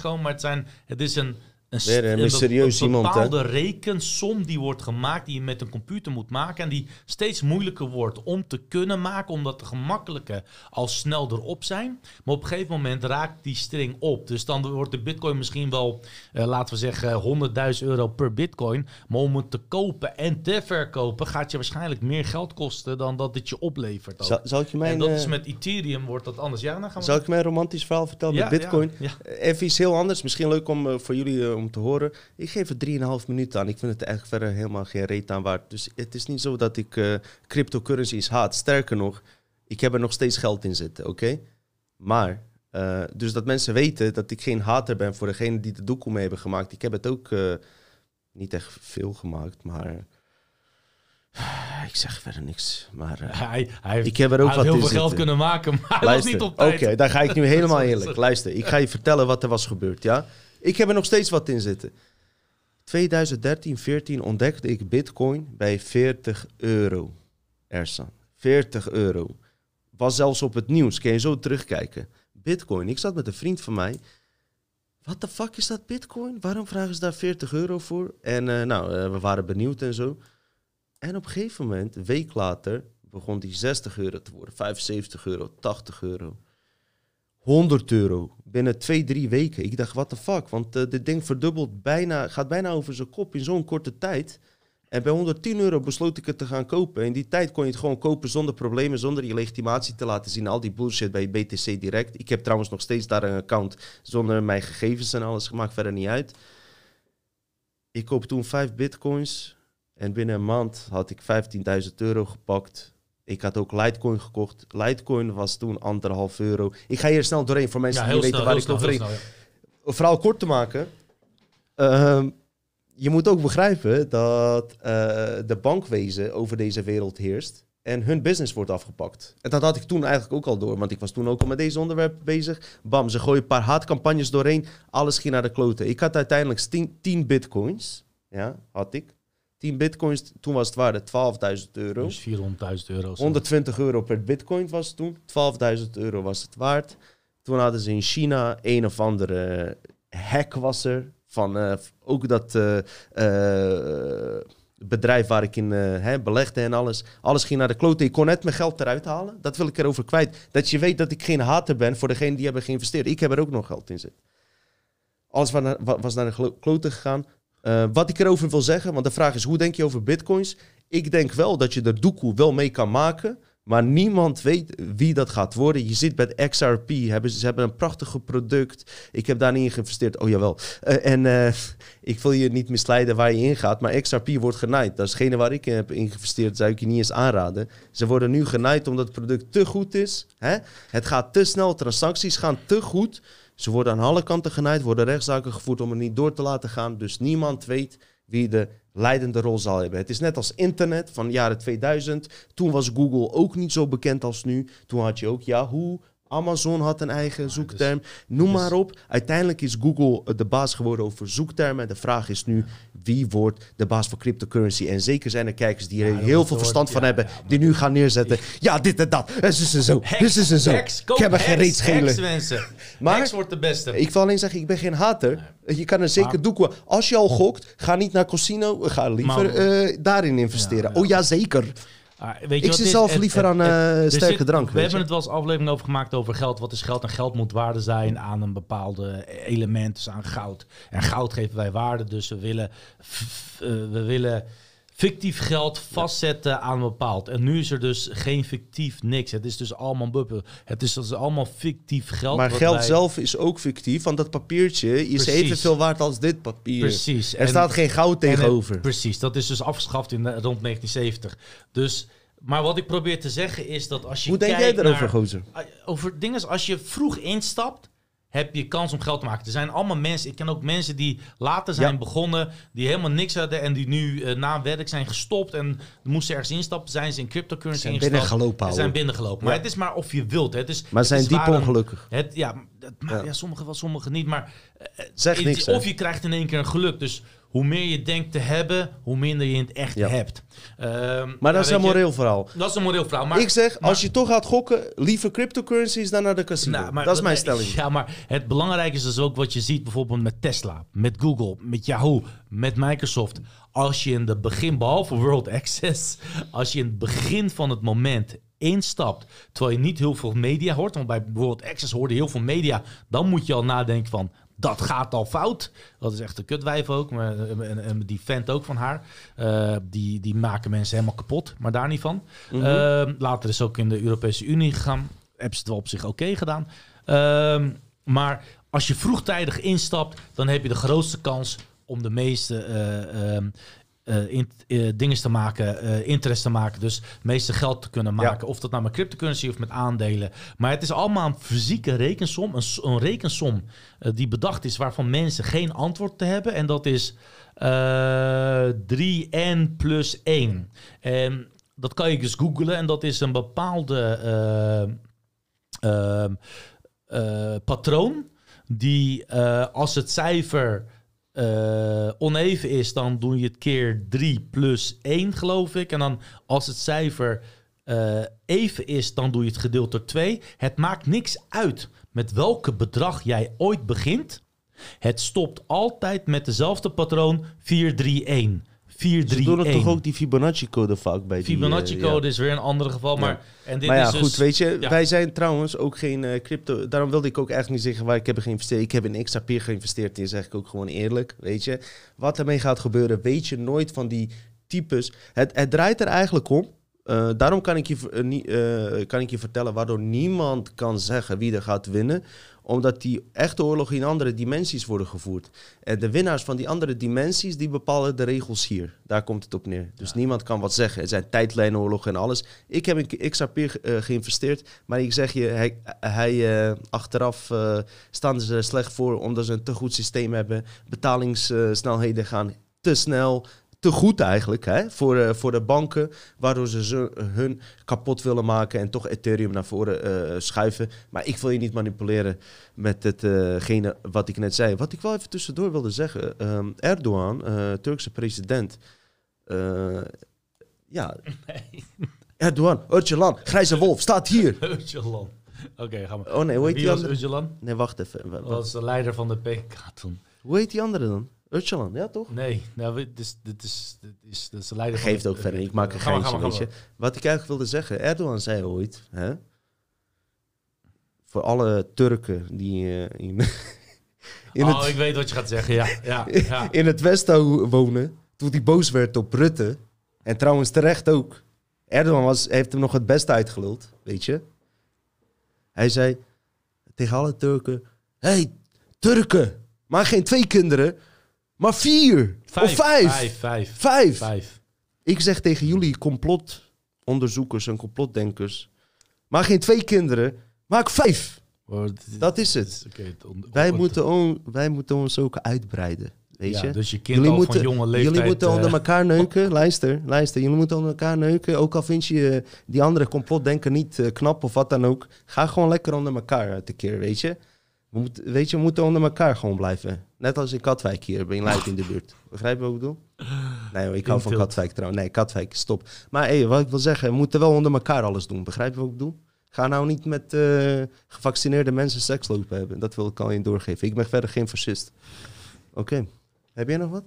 komen. Maar het, zijn, het is een, een, Weer een iemand, bepaalde rekensom die wordt gemaakt, die je met een computer moet maken. En die steeds moeilijker wordt om te kunnen maken, omdat de gemakkelijke al snel erop zijn. Maar op een gegeven moment raakt die string op. Dus dan wordt de bitcoin misschien wel, eh, laten we zeggen, 100.000 euro per bitcoin. Maar om het te kopen en te verkopen gaat je waarschijnlijk meer geld kosten dan dat het je oplevert. Zal, zal ik je mijn, en dat eh, is met Ethereum wordt dat anders. Ja, dan gaan we... zal ik mijn romantisch verhaal vertellen Ja, met Bitcoin? ja, ja. Eh, Even iets heel anders, misschien leuk om voor jullie om te horen. Ik geef er 3,5 minuten aan. Ik vind het eigenlijk verder helemaal geen reet aan waard. Dus het is niet zo dat ik eh, cryptocurrencies haat. Sterker nog, ik heb er nog steeds geld in zitten, oké? Maar, eh, dus dat mensen weten dat ik geen hater ben voor degene die de doekoe mee hebben gemaakt. Ik heb het ook eh, niet echt veel gemaakt, maar... ik zeg verder niks, maar... Hij, hij heeft, ik heb er ook wat heel veel geld kunnen maken, maar was niet op Oké, tijd. dan ga ik nu [laughs] helemaal eerlijk. sorry. Luister, ik ga je vertellen wat er was gebeurd, ja? Ik heb er nog steeds wat in zitten. 2013, 14 ontdekte ik bitcoin bij 40 euro. Ersan, 40 euro. Was zelfs op het nieuws, kun je zo terugkijken. Bitcoin, ik zat met een vriend van mij. Wat de fuck is dat bitcoin? Waarom vragen ze daar 40 euro voor? En eh, nou, eh, we waren benieuwd en zo. En op een gegeven moment, een week later, begon die 60 euro te worden, 75 euro, 80 euro. 100 euro binnen twee, drie weken. Ik dacht, what the fuck? Want eh, dit ding verdubbelt bijna, gaat bijna over zijn kop in zo'n korte tijd. En bij 110 euro besloot ik het te gaan kopen. In die tijd kon je het gewoon kopen zonder problemen, zonder je legitimatie te laten zien. Al die bullshit bij BTC Direct. Ik heb trouwens nog steeds daar een account zonder mijn gegevens en alles gemaakt, verder niet uit. Ik koop toen 5 bitcoins en binnen een maand had ik 15.000 euro gepakt. Ik had ook Litecoin gekocht. Litecoin was toen anderhalf euro. Ik ga hier snel doorheen voor mensen Ja, die heel niet snel, weten waar ik over snel, ja. verhaal kort te maken. ehm, je moet ook begrijpen dat eh, de bankwezen over deze wereld heerst. En hun business wordt afgepakt. En dat had ik toen eigenlijk ook al door. Want ik was toen ook al met deze onderwerp bezig. Bam, ze gooien een paar haatcampagnes doorheen. Alles ging naar de kloten. Ik had uiteindelijk 10, 10 bitcoins. Ja, had ik. 10 bitcoins, toen was het waarde 12.000 euro. Dus 400.000 euro. zo. 120 euro per bitcoin was het toen. 12.000 euro was het waard. Toen hadden ze in China een of andere hack was er. Van eh, ook dat eh, eh, bedrijf waar ik in hè, belegde en alles. Alles ging naar de klote. Ik kon net mijn geld eruit halen. Dat wil ik erover kwijt. Dat je weet dat ik geen hater ben voor degene die hebben geïnvesteerd. Ik heb er ook nog geld in zitten. Alles was naar, wa- was naar de klote gegaan. Eh, wat ik erover wil zeggen, want de vraag is, hoe denk je over bitcoins? Ik denk wel dat je er doekoe wel mee kan maken, maar niemand weet wie dat gaat worden. Je ziet bij XRP, hebben, ze hebben een prachtig product. Ik heb daar niet in geïnvesteerd, oh jawel. Eh, en eh, ik wil je niet misleiden waar je in gaat, maar XRP wordt genaaid. Dat is waar ik in heb ingevesteerd, zou ik je niet eens aanraden. Ze worden nu genaaid omdat het product te goed is. Hè? Het gaat te snel, transacties gaan te goed. Ze worden aan alle kanten genaaid, worden rechtszaken gevoerd om het niet door te laten gaan. Dus niemand weet wie de leidende rol zal hebben. Het is net als internet van jaren 2000. Toen was Google ook niet zo bekend als nu. Toen had je ook Yahoo. Amazon had een eigen zoekterm. Noem dus- maar op. Uiteindelijk is Google eh, de baas geworden over zoektermen. En de vraag is nu, wie wordt de baas van cryptocurrency? En zeker zijn er kijkers die er Ja, heel veel verstand van ja, hebben. ja, die nu gaan neerzetten. Ja, dit en dat. Het is en zo. Dit is en zo. Ik heb er geen reet schelen. mensen. Maar- wordt de beste. Ik wil alleen zeggen, ik ben geen hater. Je kan er zeker doeken. Als je al gokt, ga niet naar casino. Ga liever eh, daarin investeren. Oh ja, zeker. Ah, weet je Ik wat zit zelf liever het- aan het- eh, er sterke zit- drank. We hebben je. het wel eens aflevering over gemaakt over geld. Wat is geld? En geld moet waarde zijn aan een bepaalde element, dus aan goud. En goud geven wij waarde, dus we willen, eh, we willen fictief geld vastzetten aan een bepaald. En nu is er dus geen fictief niks. Het is dus allemaal bubbel. Het is dus allemaal fictief geld. Maar geld wij- zelf is ook fictief, want dat papiertje is evenveel waard als dit papier. Precies. Er En- staat geen goud En tegenover. precies, dat is dus afgeschaft in rond 1970. Dus, maar wat ik probeer te zeggen is dat als je Hoe denk jij daarover, naar- gozer? over dingen als je vroeg instapt, heb je kans om geld te maken. Er zijn allemaal mensen, ik ken ook mensen die later zijn Ja. begonnen, die helemaal niks hadden en die nu eh, na werk zijn gestopt en moesten ergens instappen, zijn ze in cryptocurrency Zijn ingestapt. binnengelopen, en zijn binnengelopen. Maar Ja. het is maar of je wilt. hè. Het is, Maar het zijn is diep ongelukkig. Het, ja, dat, maar, Ja. ja. sommigen wel, sommigen niet. Maar eh, Zeg het- niks, hè. Of je krijgt in één keer een geluk. Dus hoe meer je denkt te hebben, hoe minder je in het echt Ja. hebt. Ehm, Maar dat is een moreel verhaal. Dat is een moreel verhaal. Maar, ik zeg, maar- als je toch gaat gokken, liever cryptocurrencies dan naar de casino. Nou, maar dat is mijn stelling. Ja, maar het belangrijke is dus ook wat je ziet bijvoorbeeld met Tesla, met Google, met Yahoo, met Microsoft. Als je in de begin, behalve World Access, [laughs] als je in het begin van het moment instapt, terwijl je niet heel veel media hoort, want bij World Access hoorde je heel veel media, dan moet je al nadenken van, dat gaat al fout. Dat is echt een kutwijf ook, maar en, en die vent ook van haar. Eh, die, die maken mensen helemaal kapot, maar daar niet van. Ehm, later is ook in de Europese Unie gegaan. Hebben ze het wel op zich oké gedaan. Ehm, maar als je vroegtijdig instapt, dan heb je de grootste kans om de meeste eh, in, eh, dingen te maken, eh, interest te maken. Dus het meeste geld te kunnen maken. Of dat nou met cryptocurrency of met aandelen. Maar het is allemaal een fysieke rekensom. Een, een rekensom die bedacht is waarvan mensen geen antwoord te hebben. En dat is eh 3n plus 1. En dat kan je dus googlen. En dat is een bepaalde... patroon. Die als het cijfer eh, oneven is, dan doe je het keer 3 plus 1, geloof ik. En dan als het cijfer eh, even is, dan doe je het gedeeld door 2. Het maakt niks uit met welke bedrag jij ooit begint. Het stopt altijd met dezelfde patroon 4, 3, 1. 4, Ze 3, doen het 1. toch ook die Fibonacci-code vaak bij die... eh, Fibonacci-code ja. is weer een ander geval. Maar, en dit Maar ja, is dus, goed, weet je, ja. wij zijn trouwens ook geen eh, crypto. Daarom wilde ik ook echt niet zeggen waar ik heb geïnvesteerd. Ik heb in XRP geïnvesteerd, in zeg ik ook gewoon eerlijk, weet je. Wat ermee gaat gebeuren, weet je nooit van die types. Het, het draait er eigenlijk om. eh, daarom kan ik, je, eh, eh, kan ik je vertellen waardoor niemand kan zeggen wie er gaat winnen. Omdat die echte oorlogen in andere dimensies worden gevoerd. En de winnaars van die andere dimensies, die bepalen de regels hier. Daar komt het op neer. Dus niemand kan wat zeggen. Er zijn tijdlijnoorlogen en alles. Ik heb in XRP eh, geïnvesteerd. Maar ik zeg je, hij, hij, eh, achteraf eh, staan ze er slecht voor... omdat ze een te goed systeem hebben. Betalingssnelheden gaan te snel... Te goed eigenlijk hè, voor, eh, voor de banken, waardoor ze ze hun kapot willen maken en toch Ethereum naar voren eh, schuiven. Maar ik wil je niet manipuleren met hetgene wat ik net zei. Wat ik wel even tussendoor wilde zeggen. ehm, Erdogan, eh, Turkse president, eh, ja, [laughs] Erdogan, Öcalan, Grijze Wolf, staat hier. [laughs] Öcalan. Oké, gaan we. Oh nee, hoe heet Wie die was andere? Öcalan? Nee, wacht even. Dat wa- was de leider van de PK toen. Hoe heet die andere dan? Öcalan, ja toch? Nee, nou, we- dit is, dit is, dit is, dit is de leider Geeft ook verder, ik maak een Ga maar, geintje, ga maar, weet je. Wat ik eigenlijk wilde zeggen, Erdogan zei ooit, hè, voor alle Turken die eh, in, [laughs] in, oh, het, ik weet wat je gaat zeggen, ja. ja, [laughs] ja. in het Westen wonen, toen hij boos werd op Rutte, en trouwens terecht ook, Erdogan was, heeft hem nog het beste uitgeluld, weet je. Hij zei tegen alle Turken, hey, Turken, maar geen twee kinderen, maar vier of vijf. Vijf, vijf, Vijf. vijf. Ik zeg tegen jullie complotonderzoekers en complotdenkers, maar geen twee kinderen, maak vijf. Dat is het. Wij moeten, on- wij moeten ons ook uitbreiden, weet ja, je. Dus je kind Jullie al moeten, van jonge leeftijd... jullie moeten onder eh, elkaar neuken. Luister, luister. Jullie moeten onder elkaar neuken. Ook al vind je die andere complotdenker niet eh, knap of wat dan ook. Ga gewoon lekker onder elkaar tekeer, weet je. We weet je, we moeten onder elkaar gewoon blijven. Net als in Katwijk hier, bij Leiden in de buurt. Begrijp je wat ik bedoel? Nee, ik hou van. Katwijk trouwens. Nee, Katwijk, stop. Maar hey, wat ik wil zeggen, we moeten wel onder elkaar alles doen. Begrijp je wat ik bedoel? Ga nou niet met eh, gevaccineerde mensen seks lopen hebben. Dat wil ik al je doorgeven. Ik ben verder geen fascist. Oké. Heb jij nog wat?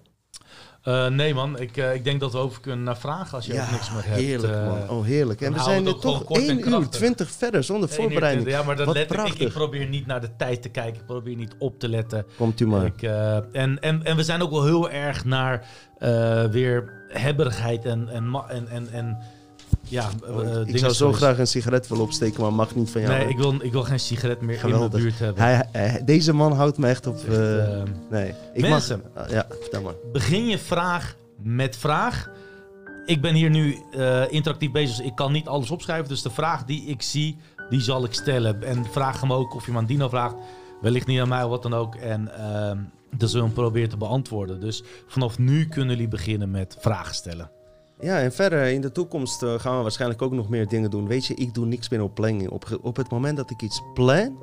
Eh, nee man, ik, eh, ik denk dat we over kunnen naar vragen als je ook niks meer hebt. Heerlijk, eh, man. Oh, heerlijk. En we zijn nu ook toch gewoon kort en 1 uur krachtig. 20 verder zonder uur voorbereiding. Ja, maar dat let ik, ik. probeer niet naar de tijd te kijken. Ik probeer niet op te letten. Komt u maar. Ik, eh, en, en, en we zijn ook wel heel erg naar eh, weer hebberigheid en, en, en, en ja, eh, Oh, ik zou zo graag een sigaret willen opsteken, maar mag niet van jou. Nee, ik wil, ik wil geen sigaret meer in mijn buurt hebben. hij, hij- deze man houdt me echt op... Echt, eh, eh, nee. Ik mensen. Mag, ah, ja, vertel maar. begin je vraag met vraag. Ik ben hier nu eh, interactief bezig, dus ik kan niet alles opschrijven. Dus de vraag die ik zie, die zal ik stellen. En vraag hem ook of je hem aan Dino vraagt. Wellicht niet aan mij of wat dan ook. En ehm dat zullen we hem proberen te beantwoorden. Dus vanaf nu kunnen jullie beginnen met vragen stellen. Ja, en verder in de toekomst eh, gaan we waarschijnlijk ook nog meer dingen doen. Weet je, ik doe niks meer op planning. Op, op het moment dat ik iets plan,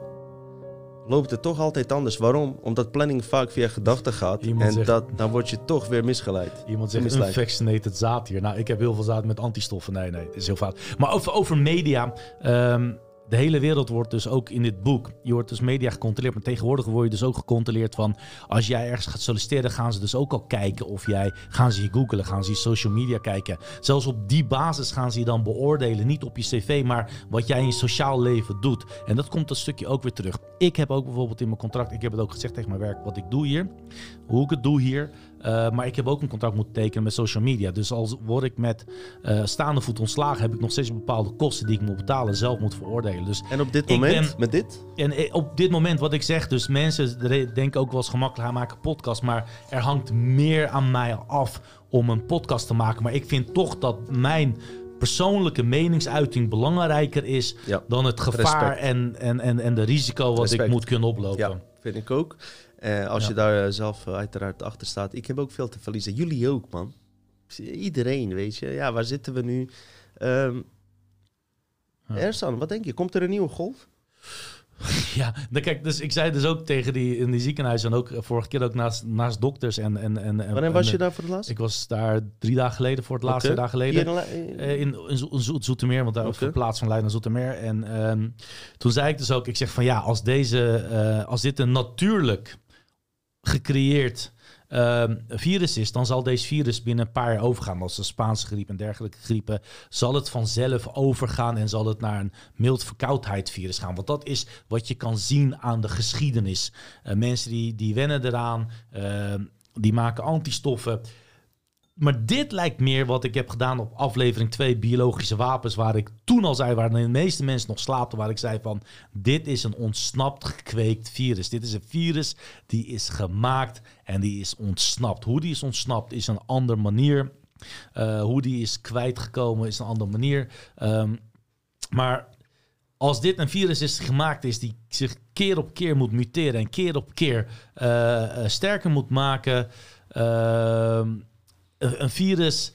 loopt het toch altijd anders. Waarom? Omdat planning vaak via gedachten gaat. Iemand en zegt- dat, dan word je toch weer misgeleid. Iemand zegt Misleid. unvaccinated zaad hier. Nou, ik heb heel veel zaad met antistoffen. Nee, nee, dat is heel fout. Maar over, over media. ehm, de hele wereld wordt dus ook in dit boek. Je wordt dus media gecontroleerd. Maar tegenwoordig word je dus ook gecontroleerd van. Als jij ergens gaat solliciteren, gaan ze dus ook al kijken of jij. Gaan ze je googlen, gaan ze je social media kijken. Zelfs op die basis gaan ze je dan beoordelen. Niet op je cv, maar wat jij in je sociaal leven doet. En dat komt dat stukje ook weer terug. Ik heb ook bijvoorbeeld in mijn contract. Ik heb het ook gezegd tegen mijn werk wat ik doe hier. Hoe ik het doe hier. Uh, maar ik heb ook een contract moeten tekenen met social media. Dus als word ik met uh, staande voet ontslagen, heb ik nog steeds bepaalde kosten die ik moet betalen, zelf moet veroordelen. Dus en op dit moment, ben, met dit? En op dit moment, wat ik zeg, dus mensen denken ook wel eens gemakkelijk, hij maakt een podcast, maar er hangt meer aan mij af om een podcast te maken. Maar ik vind toch dat mijn persoonlijke meningsuiting belangrijker is ja. dan het gevaar en, en, en, en de risico wat Respect. ik moet kunnen oplopen. Ja, vind ik ook. Uh, als ja. je daar zelf uh, uiteraard achter staat. Ik heb ook veel te verliezen. Jullie ook, man. Iedereen, weet je. Ja, waar zitten we nu? Um, ja. Ersan, wat denk je? Komt er een nieuwe golf? [laughs] Ja, dan kijk, dus ik zei dus ook tegen die in die ziekenhuis en ook vorige keer ook naast, naast dokters en en en. Wanneer en, was je daar voor het laatst? Ik was daar drie dagen geleden voor het laatst, okay. dagen geleden. In, in, in, in Zo Zo Zoetermeer, want daar okay. verplaatst van Leiden naar Zoetermeer. En um, toen zei ik dus ook, ik zeg van ja, als deze, uh, als dit een natuurlijk gecreëerd uh, virus is, dan zal deze virus binnen een paar jaar overgaan. Als de Spaanse griep en dergelijke griepen, zal het vanzelf overgaan en zal het naar een mild verkoudheidsvirus gaan. Want dat is wat je kan zien aan de geschiedenis. Uh, mensen die, die wennen eraan, uh, die maken antistoffen. Maar dit lijkt meer wat ik heb gedaan op aflevering 2, biologische wapens, waar ik toen al zei, waar de meeste mensen nog slapen, waar ik zei van, dit is een ontsnapt gekweekt virus. Dit is een virus die is gemaakt en die is ontsnapt. Hoe die is ontsnapt is een andere manier. Uh, hoe die is kwijtgekomen is een andere manier. Um, maar als dit een virus is gemaakt is die zich keer op keer moet muteren en keer op keer uh, uh, sterker moet maken... Uh, een virus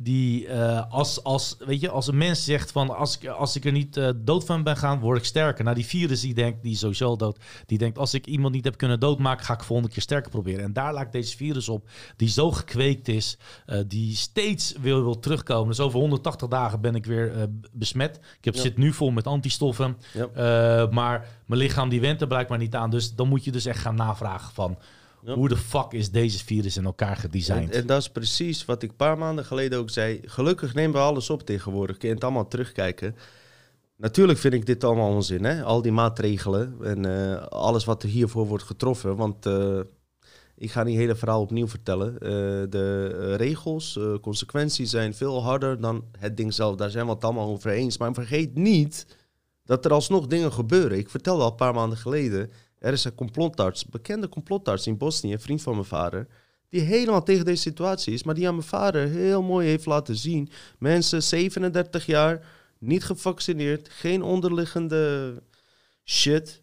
die eh, als, als, weet je, als een mens zegt van als ik, als ik er niet eh, dood van ben gaan, word ik sterker. Nou, die virus die denkt, die is sowieso dood, die denkt als ik iemand niet heb kunnen doodmaken, ga ik volgende keer sterker proberen. En daar lijkt deze virus op, die zo gekweekt is, eh, die steeds wil, wil terugkomen. Dus over 180 dagen ben ik weer besmet. Ik heb, Ja. zit nu vol met antistoffen, Ja. Maar mijn lichaam die went er blijkbaar niet aan. Dus dan moet je dus echt gaan navragen van Ja. hoe de fuck is deze virus in elkaar En, gedesigned. en dat is precies wat ik een paar maanden geleden ook zei. Gelukkig nemen we alles op tegenwoordig. Je kunt het allemaal terugkijken. Natuurlijk vind ik dit allemaal onzin, hè? Al die maatregelen en eh, alles wat er hiervoor wordt getroffen. Want eh, ik ga niet het hele verhaal opnieuw vertellen. Eh, de regels, consequenties zijn veel harder dan het ding zelf. Daar zijn we het allemaal over eens. Maar vergeet niet dat er alsnog dingen gebeuren. Ik vertelde al een paar maanden geleden. Er is een complotarts, bekende complotarts in Bosnië, een vriend van mijn vader die helemaal tegen deze situatie is, maar die aan mijn vader heel mooi heeft laten zien. Mensen 37 jaar, niet gevaccineerd, geen onderliggende shit,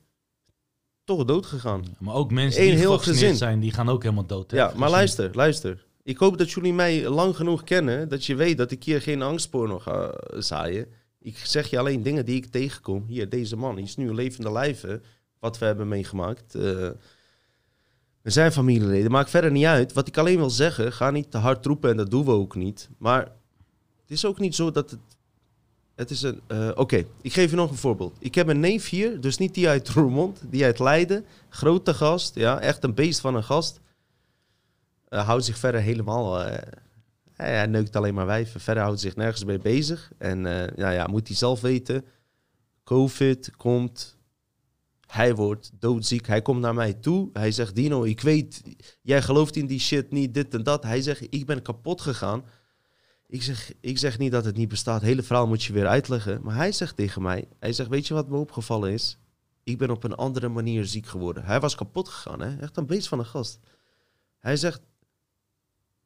toch dood gegaan. Maar ook mensen Eén die heel gevaccineerd gezin. zijn, die gaan ook helemaal dood. hè? Ja, maar luister, luister. Ik hoop dat jullie mij lang genoeg kennen, dat je weet dat ik hier geen angstporno ga zaaien. Ik zeg je alleen dingen die ik tegenkom. Hier, deze man, die is nu een levende lijve, wat we hebben meegemaakt. Eh, we zijn familieleden, maakt verder niet uit. Wat ik alleen wil zeggen, ga niet te hard roepen en dat doen we ook niet. Maar het is ook niet zo dat het... Het is een... eh, Oké, ik geef je nog een voorbeeld. Ik heb een neef hier, dus niet die uit Roermond, die uit Leiden. Grote gast, ja, echt een beest van een gast. Eh, houdt zich verder helemaal... hij, neukt alleen maar wijven. Verder houdt zich nergens mee bezig. En nou ja, moet hij zelf weten. Covid komt. Hij wordt doodziek. Hij komt naar mij toe. Hij zegt, Dino, ik weet, jij gelooft in die shit niet, dit en dat. Hij zegt, ik ben kapot gegaan. Ik zeg, ik zeg niet dat het niet bestaat. Hele verhaal moet je weer uitleggen. Maar hij zegt tegen mij, hij zegt, weet je wat me opgevallen is? Ik ben op een andere manier ziek geworden. Hij was kapot gegaan, hè? echt een beest van een gast. Hij zegt,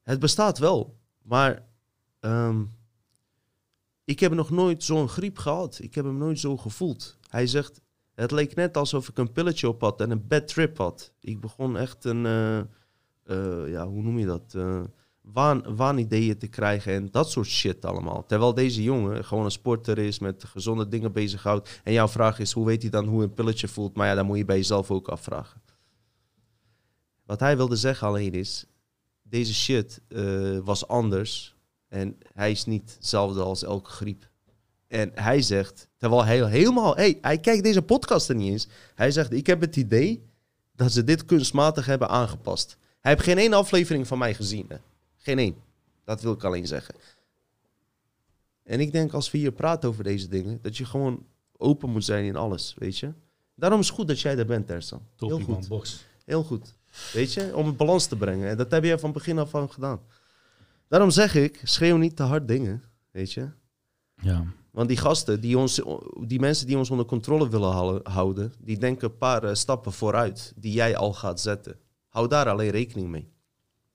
het bestaat wel, maar ehm, ik heb nog nooit zo'n griep gehad. Ik heb hem nooit zo gevoeld. Hij zegt, het leek net alsof ik een pilletje op had en een bad trip had. Ik begon echt een, eh, eh, ja, hoe noem je dat? Eh, waan, waanideeën te krijgen en dat soort shit allemaal. Terwijl deze jongen gewoon een sporter is, met gezonde dingen bezighoudt. En jouw vraag is, hoe weet hij dan hoe een pilletje voelt? Maar ja, dan moet je bij jezelf ook afvragen. Wat hij wilde zeggen alleen is, deze shit was anders. En hij is niet hetzelfde als elke griep. En hij zegt, terwijl hij helemaal... Hey, hij kijkt deze podcast er niet eens. Hij zegt, ik heb het idee dat ze dit kunstmatig hebben aangepast. Hij heeft geen één aflevering van mij gezien. Hè? Geen één. Dat wil ik alleen zeggen. En ik denk, als we hier praten over deze dingen... dat je gewoon open moet zijn in alles, weet je. Daarom is het goed dat jij er bent, Tersan. Heel man, goed. box. Heel goed. Weet je, om een balans te brengen. En dat heb je van begin af aan gedaan. Daarom zeg ik, schreeuw niet te hard dingen, weet je. Ja. Want die gasten, die, ons, die mensen die ons onder controle willen houden, die denken een paar eh, stappen vooruit die jij al gaat zetten. Hou daar alleen rekening mee.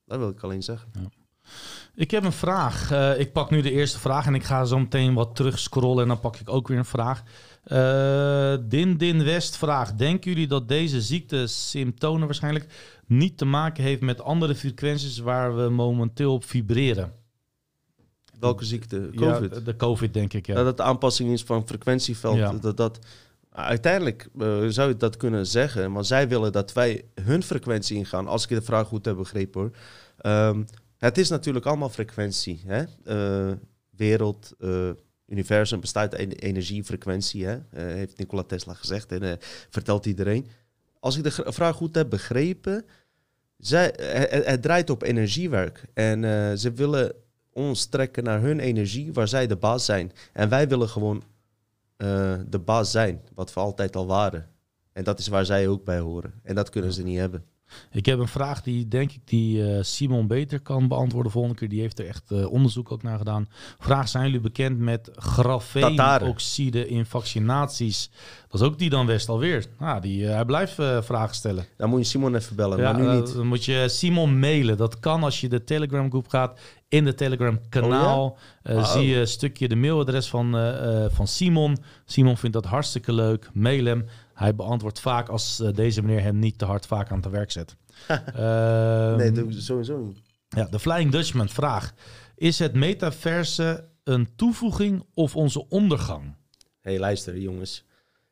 Dat wil ik alleen zeggen. Ik heb een vraag. Eh, ik pak nu de eerste vraag en ik ga zo meteen wat terug scrollen en dan pak ik ook weer een vraag. Eh, Din Din West vraagt: Denken jullie dat deze ziekte symptomen waarschijnlijk niet te maken heeft met andere frequenties waar we momenteel op vibreren? Welke ziekte? COVID. Ja, de COVID denk ik. Ja. Dat het aanpassing is van frequentieveld. Ja. Dat, dat, uiteindelijk eh, zou je dat kunnen zeggen, maar zij willen dat wij hun frequentie ingaan. Als ik de vraag goed heb begrepen hoor. Ehm, het is natuurlijk allemaal frequentie. Hè? Eh, wereld, eh, universum bestaat uit energie, frequentie. Hè? Heeft Nikola Tesla gezegd en vertelt iedereen. Als ik de vraag goed heb begrepen, zij, het, het- draait op energiewerk. En ze willen ons trekken naar hun energie, waar zij de baas zijn. En wij willen gewoon eh, de baas zijn, wat we altijd al waren. En dat is waar zij ook bij horen. En dat kunnen ze niet hebben. Ik heb een vraag die denk ik die eh, Simon beter kan beantwoorden volgende keer. Die heeft er echt eh, onderzoek ook naar gedaan. Vraag, zijn jullie bekend met grafeenoxide in vaccinaties? Dat is ook die dan West alweer. Nou, die, eh, hij blijft vragen stellen. Dan moet je Simon even bellen, Ja, maar nu niet. Dan moet je Simon mailen. Dat kan als je de Telegram groep gaat. In de Telegram kanaal Wauw. zie je een stukje de mailadres van, van Simon. Simon vindt dat hartstikke leuk. Mail hem. Hij beantwoordt vaak als eh, deze meneer hem niet te hard vaak aan het werk zet. [laughs] Ehm, nee, sowieso niet. ja, de Flying Dutchman vraag. Is het metaverse een toevoeging of onze ondergang? Hé, hey, luister jongens.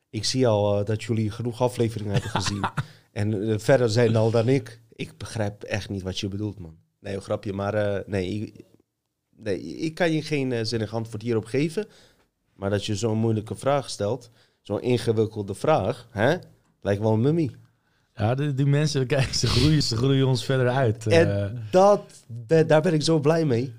Ik zie al eh, dat jullie genoeg afleveringen hebben gezien. [laughs] en eh, verder zijn al dan ik. Ik begrijp echt niet wat je bedoelt, man. Nee, een grapje. Maar nee, ik, nee, ik kan je geen zinnig antwoord hierop geven. Maar dat je zo'n moeilijke vraag stelt, zo'n ingewikkelde vraag, hè? lijkt wel een mummie. Ja, die, die mensen, kijk, ze groeien, ze groeien ons verder uit. Eh, En dat, daar ben ik zo blij mee.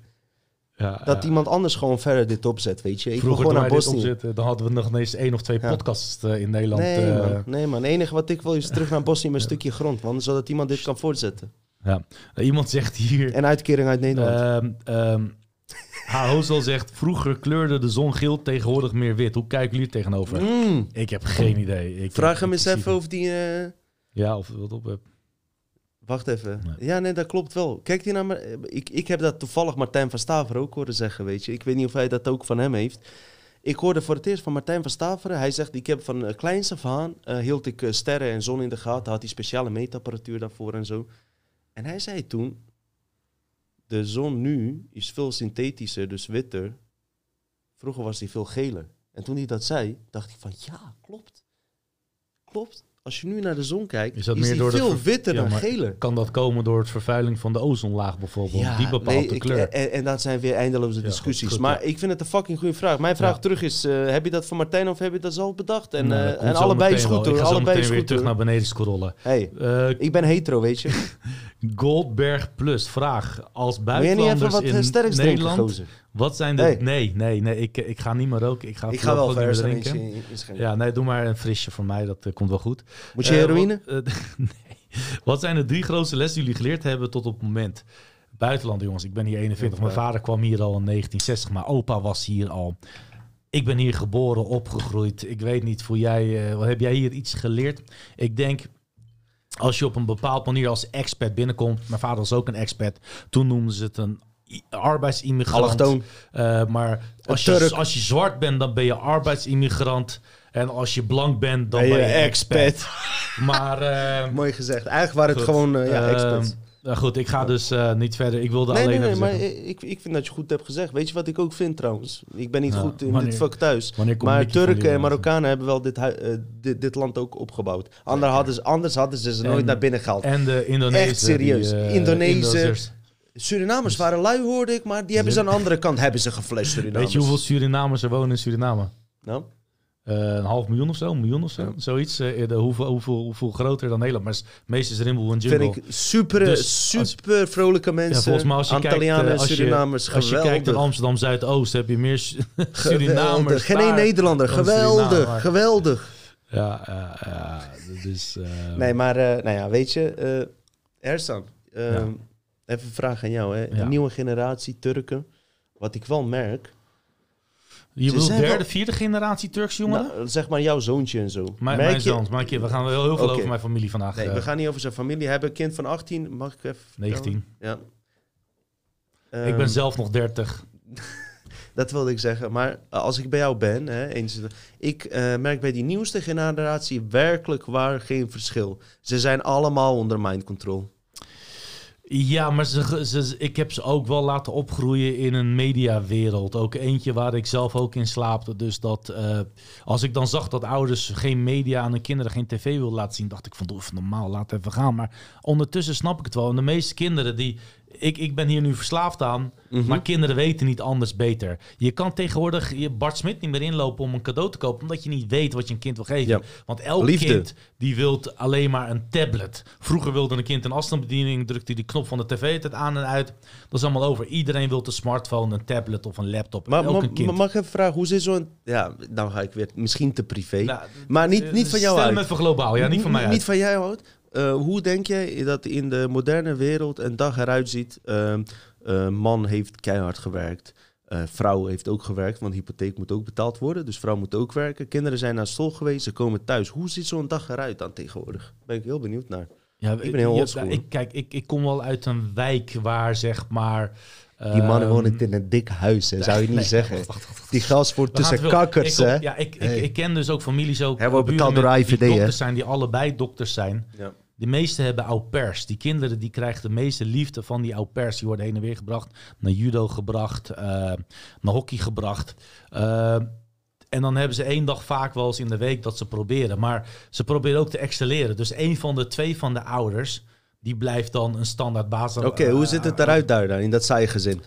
ja, Dat ja. iemand anders gewoon verder dit opzet, weet je. Ik Vroeger gewoon naar Bosnië. opzetten, dan hadden we nog ineens één of twee Ja. podcasts eh, in Nederland. Nee, eh, man. nee, man. Het enige wat ik wil is terug naar Bosnië met een stukje grond, man. Zodat iemand dit kan voortzetten. ja. Iemand zegt hier... En uitkering uit Nederland. Ehm Haozel zegt, vroeger kleurde de zon geel, tegenwoordig meer wit. Hoe kijken jullie er tegenover? Mm. Ik heb geen idee. Ik, Vraag hem eens even of die... eh, Ja, of wat op heb. Wacht even. Nee. Ja, nee, dat klopt wel. Kijk die naar me. Ik, ik heb dat toevallig Martijn van Staveren ook horen zeggen, weet je. Ik weet niet of hij dat ook van hem heeft. Ik hoorde voor het eerst van Martijn van Staveren. Hij zegt, ik heb van uh, kleins af aan... eh, hield ik eh, sterren en zon in de gaten. Had hij speciale meetapparatuur daarvoor en zo. En hij zei toen... De zon nu is veel synthetischer, dus witter. Vroeger was die veel geler. En toen hij dat zei, dacht ik van... Ja, klopt. Klopt. Als je nu naar de zon kijkt, Is is, dat meer door veel witter Ja, dan geler. Kan dat komen door het vervuiling van de ozonlaag bijvoorbeeld? die bepaalt nee, de ik- kleur. en, en dat zijn weer eindeloze Ja, discussies. goed, goed, maar ja. ik vind het een fucking goede vraag. Mijn vraag Ja. terug is: eh, heb je dat van Martijn of heb je dat zelf bedacht? En, Nou, eh, en allebei is goed hoor. Ik ga zo Allebei is weer goed terug hoor. naar beneden scrollen. Hey, Eh, ik ben hetero, weet je. [laughs] Goldberg Plus, vraag. Als buitenlanders wat in drinken, Nederland... Wat zijn de... Hey. Nee, nee, nee. Ik, ik ga niet meer roken. Ik ga, Ik ga wel meer drinken. in-. Ja, nee, doe maar een frisje voor mij. Dat eh, komt wel goed. Moet je Eh, heroïne? wat, [laughs] nee. Wat zijn de drie grootste lessen die jullie geleerd hebben tot op het moment? Buitenland, jongens. Ik ben hier 41. Mijn vader kwam hier al in 1960. Mijn opa was hier al. Ik ben hier geboren, opgegroeid. Ik weet niet, voel jij, eh, heb jij hier iets geleerd? Ik denk, als je op een bepaald manier als expat binnenkomt. Mijn vader was ook een expat. Toen noemden ze het een arbeidsimmigrant. Allochtoon. Eh, maar als je, als je zwart bent, dan ben je arbeidsimmigrant. En als je blank bent, dan Ben ben je je expat. expat. [laughs] Maar eh, Mooi gezegd. Eigenlijk waren het gewoon eh, ja, Ehm, experts. nou goed, ik ga dus eh, niet verder. Ik wilde Nee, alleen nee, nee, maar ik, ik vind dat je goed hebt gezegd. Weet je wat ik ook vind trouwens? Ik ben niet Ja, goed in wanneer- dit vak thuis. Maar Turken en? Marokkanen hebben wel dit, dit, dit land ook opgebouwd. Anders hadden ze, anders hadden ze ze nooit naar binnen gehaald. En de Indonesiërs. Echt serieus. die, Indonesiërs. Surinamers waren lui, hoorde ik, maar die hebben ze aan de andere kant hebben ze geflasht, Surinamers. Weet je hoeveel Surinamers er wonen in Suriname? Nou? Eh, een half miljoen of zo, een miljoen of zo. Ja. Zoiets. eh, de, hoeveel, hoeveel, hoeveel groter dan Nederland. Maar meestal is Rimble en Jungle. Vind ik super, Dus als- super vrolijke mensen. ja, volgens mij als je Antillianen, kijkt, eh, als je, Surinamers, als je kijkt naar. Amsterdam Zuidoost, heb je meer. [laughs] Surinamers. Geen één Nederlander. Geweldig, Suriname. geweldig. Ja, ja, ja. Dus, Nee, maar nou ja, weet je, Ersan, eh, Ja. Even een vraag aan jou. Hè. Ja. Een nieuwe generatie Turken, wat ik wel merk, je bedoelt derde, wel- vierde generatie Turks jongeren? nou, zeg maar jouw zoontje en zo. mijn Merk mijn je- maar we gaan wel heel veel over mijn familie vandaag. Nee, eh, we gaan niet over zijn familie. Hij heeft een kind van 18, mag ik even... vertellen? 19. Ja. ik ben Ehm, zelf nog 30. [laughs] Dat wilde ik zeggen. Maar als ik bij jou ben, hè, eens, ik eh, merk bij die nieuwste generatie werkelijk waar geen verschil. Ze zijn allemaal onder mind control. Ja, maar ze, ik heb ze ook wel laten opgroeien in een mediawereld. Ook eentje waar ik zelf ook in slaapte. Dus dat eh, als ik dan zag dat ouders geen media aan hun kinderen, geen tv wilden laten zien, dacht ik van doe normaal, laat even gaan. Maar ondertussen snap ik het wel. En de meeste kinderen die. Ik, ik ben hier nu verslaafd aan, Mhm. maar kinderen weten niet anders beter. Je kan tegenwoordig je Bart Smit niet meer inlopen om een cadeau te kopen, omdat je niet weet wat je een kind wil geven. Ja. Want elk Liefde. kind die wil alleen maar een tablet. Vroeger wilde een kind een afstandsbediening, drukte hij de knop van de tv het aan en uit. Dat is allemaal over. Iedereen wil een smartphone, een tablet of een laptop. Maar elk ma- kind. ma- mag ik even vragen, hoe zit zo'n... Ja, nou ga ik weer misschien te privé. Nou, maar niet, niet van jou Stel uit. hem even globaal, ja, niet van mij Niet uit. van jou uit. Eh, hoe denk jij dat in de moderne wereld een dag eruit ziet? Ehm, eh, man heeft keihard gewerkt. Eh, vrouw heeft ook gewerkt, want hypotheek moet ook betaald worden. Dus vrouw moet ook werken. Kinderen zijn naar school geweest, ze komen thuis. Hoe ziet zo'n dag eruit dan tegenwoordig? Daar ben ik heel benieuwd naar. Ja, Ik ben heel ja, oldschool, ik, Kijk, ik, ik kom wel uit een wijk waar zeg maar... Die mannen ehm, wonen in een dik huis, hè, zou je niet nee, zeggen. wacht, wacht, wacht, wacht. Die gas wordt We tussen kakkers, ik, hè? Ja, ik, ik, Hey. ik ken dus ook families ook. Hij wordt buren betaald door IVD, hè? dokters zijn die allebei dokters zijn. Ja. De meeste hebben au. Die kinderen die krijgen de meeste liefde van die au. Die worden heen en weer gebracht, naar judo gebracht, uh, naar hockey gebracht. Uh, en dan hebben ze één dag vaak wel eens in de week dat ze proberen. Maar ze proberen ook te excelleren. Dus één van de twee van de ouders, die blijft dan een standaard basis. Oké, hoe ziet het eruit daar dan, in dat saaie gezin?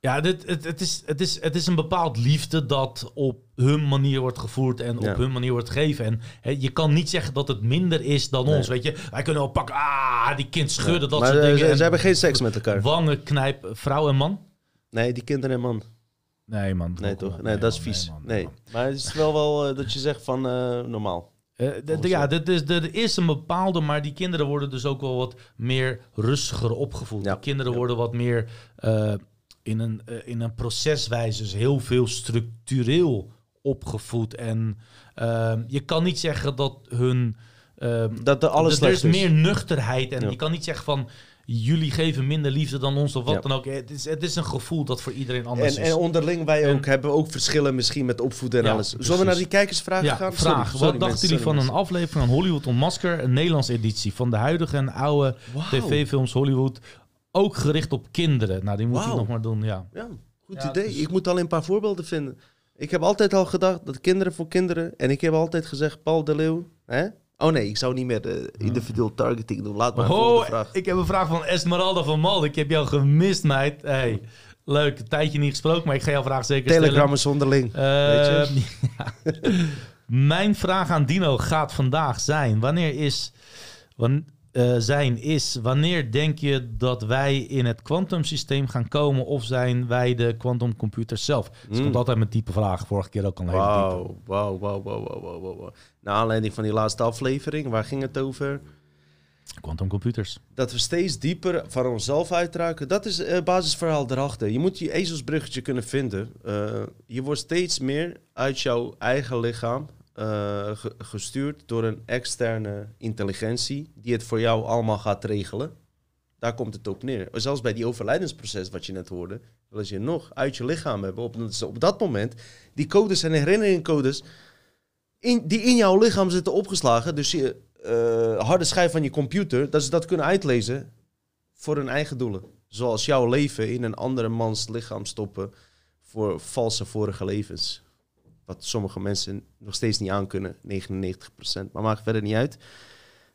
Ja, dit, het, het, is, het, is, het is een bepaald liefde dat op hun manier wordt gevoerd en op hun manier wordt gegeven. En hè, je kan niet zeggen dat het minder is dan ons, weet je. Wij kunnen wel pakken, ah, die kind schudden, dat maar, soort uh, dingen. Ze, ze, hebben geen seks met elkaar. Wangen knijp, vrouw en man? Nee, die kinderen en man. Nee, man. Nee, toch? Nee, dat is vies. Nee, nee, maar het is wel wel uh, dat je zegt van uh, normaal. Uh, ja, dit is, er is een bepaalde, maar die kinderen worden dus ook wel wat meer rustiger opgevoed. Ja. Die kinderen ja. worden wat meer in, een, uh, in een proceswijze, dus heel veel structureel opgevoed. En ehm, je kan niet zeggen dat hun... ehm, dat er alles er is is. meer nuchterheid en je kan niet zeggen van jullie geven minder liefde dan ons of wat ja. dan ook. Het is, het is een gevoel dat voor iedereen anders en, is. En onderling wij en, ook hebben ook verschillen misschien met opvoeden en ja, alles. precies. Zullen we naar die kijkersvragen ja, gaan? Vraag. Sorry, sorry, wat dachten jullie van een aflevering van Hollywood on Masker, een Nederlandse editie van de huidige en oude wow. tv-films Hollywood, ook gericht op kinderen? Nou, die moet wow. je nog maar doen, ja. Ja, goed idee. Dus... Ik moet alleen een paar voorbeelden vinden. Ik heb altijd al gedacht dat kinderen voor kinderen, en ik heb altijd gezegd, Paul de Leeuw, hè? Oh nee, ik zou niet meer de individueel targeting doen. Laat maar oh, vraag. Ik heb een vraag van Esmeralda van Mal. Ik heb jou gemist, meid. Hey, leuk, een tijdje niet gesproken, maar ik ga jouw vraag zeker Telegram is onderling. Uh, weet je? [laughs] Ja. Mijn vraag aan Dino gaat vandaag zijn: wanneer is, wan, uh, zijn is, wanneer denk je dat wij in het kwantumsysteem gaan komen, of zijn wij de quantumcomputers zelf? Mm. Dat komt altijd met diepe vragen. Vorige keer ook al een hele wow, diepe. Wauw, wauw, wauw, wauw, wauw, wauw. Naar aanleiding van die laatste aflevering, waar ging het over? Quantumcomputers. Dat we steeds dieper van onszelf uitraken. Dat is het uh, basisverhaal erachter. Je moet je ezelsbruggetje kunnen vinden. Uh, je wordt steeds meer uit jouw eigen lichaam ge gestuurd door een externe intelligentie die het voor jou allemaal gaat regelen. Daar komt het op neer. Zelfs bij die overlijdensproces wat je net hoorde, wil je nog uit je lichaam hebben. Op, op dat moment, die codes en herinneringscodes in, die in jouw lichaam zitten opgeslagen. Dus je uh, harde schijf van je computer, dat ze dat kunnen uitlezen voor hun eigen doelen. Zoals jouw leven in een andere mans lichaam stoppen voor valse vorige levens. Wat sommige mensen nog steeds niet aankunnen, 99%. Maar maakt verder niet uit.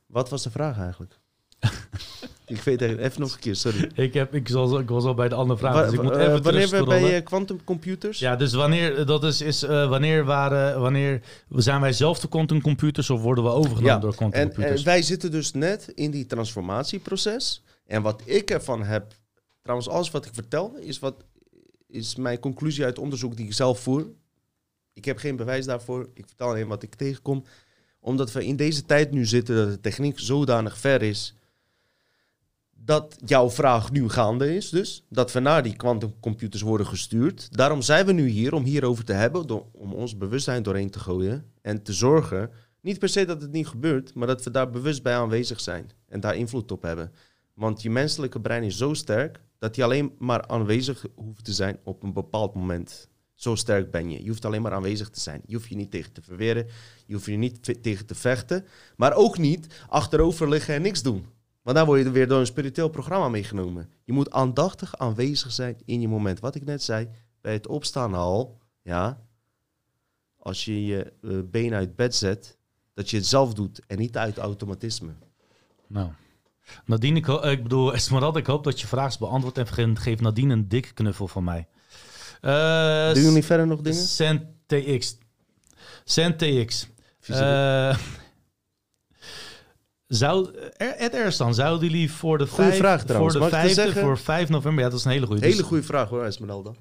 Wat was de vraag eigenlijk? [laughs] ik weet het even nog een keer, sorry. Ik, heb, ik, was, ik was al bij de andere vraag. Wa dus ik moet even uh, wanneer we bij quantumcomputers? Ja, dus wanneer, dat is, is uh, wanneer, waren, wanneer zijn wij zelf de quantumcomputers of worden we overgenomen ja, door quantumcomputers? En, en wij zitten dus net in die transformatieproces. En wat ik ervan heb, trouwens alles wat ik vertel, is, wat, is mijn conclusie uit onderzoek die ik zelf voer. Ik heb geen bewijs daarvoor. Ik vertel alleen wat ik tegenkom. Omdat we in deze tijd nu zitten dat de techniek zodanig ver is. Dat jouw vraag nu gaande is, dus. Dat we naar die kwantumcomputers worden gestuurd. Daarom zijn we nu hier om hierover te hebben. Om ons bewustzijn doorheen te gooien. En te zorgen. Niet per se dat het niet gebeurt. Maar dat we daar bewust bij aanwezig zijn. En daar invloed op hebben. Want je menselijke brein is zo sterk. Dat die alleen maar aanwezig hoeft te zijn op een bepaald moment. Zo sterk ben je. Je hoeft alleen maar aanwezig te zijn. Je hoeft je niet tegen te verweren. Je hoeft je niet tegen te vechten. Maar ook niet achterover liggen en niks doen. Want dan word je weer door een spiritueel programma meegenomen. Je moet aandachtig aanwezig zijn in je moment. Wat ik net zei, bij het opstaan al, ja, als je je uh, been uit bed zet, dat je het zelf doet en niet uit automatisme. Nou, Nadine, ik, ik bedoel, [laughs] Esmeralda, ik hoop dat je vraag is beantwoord en geef Nadine een dikke knuffel van mij. Uh, Doen jullie verder nog dingen? CentTX. CentTX. Uh, zou, Ed Erstan, zouden jullie voor de, Goeie vijf, vraag, voor de vijfde, voor 5 november, ja, dat is een hele goede. Hele goede vraag hoor, Esmeralda.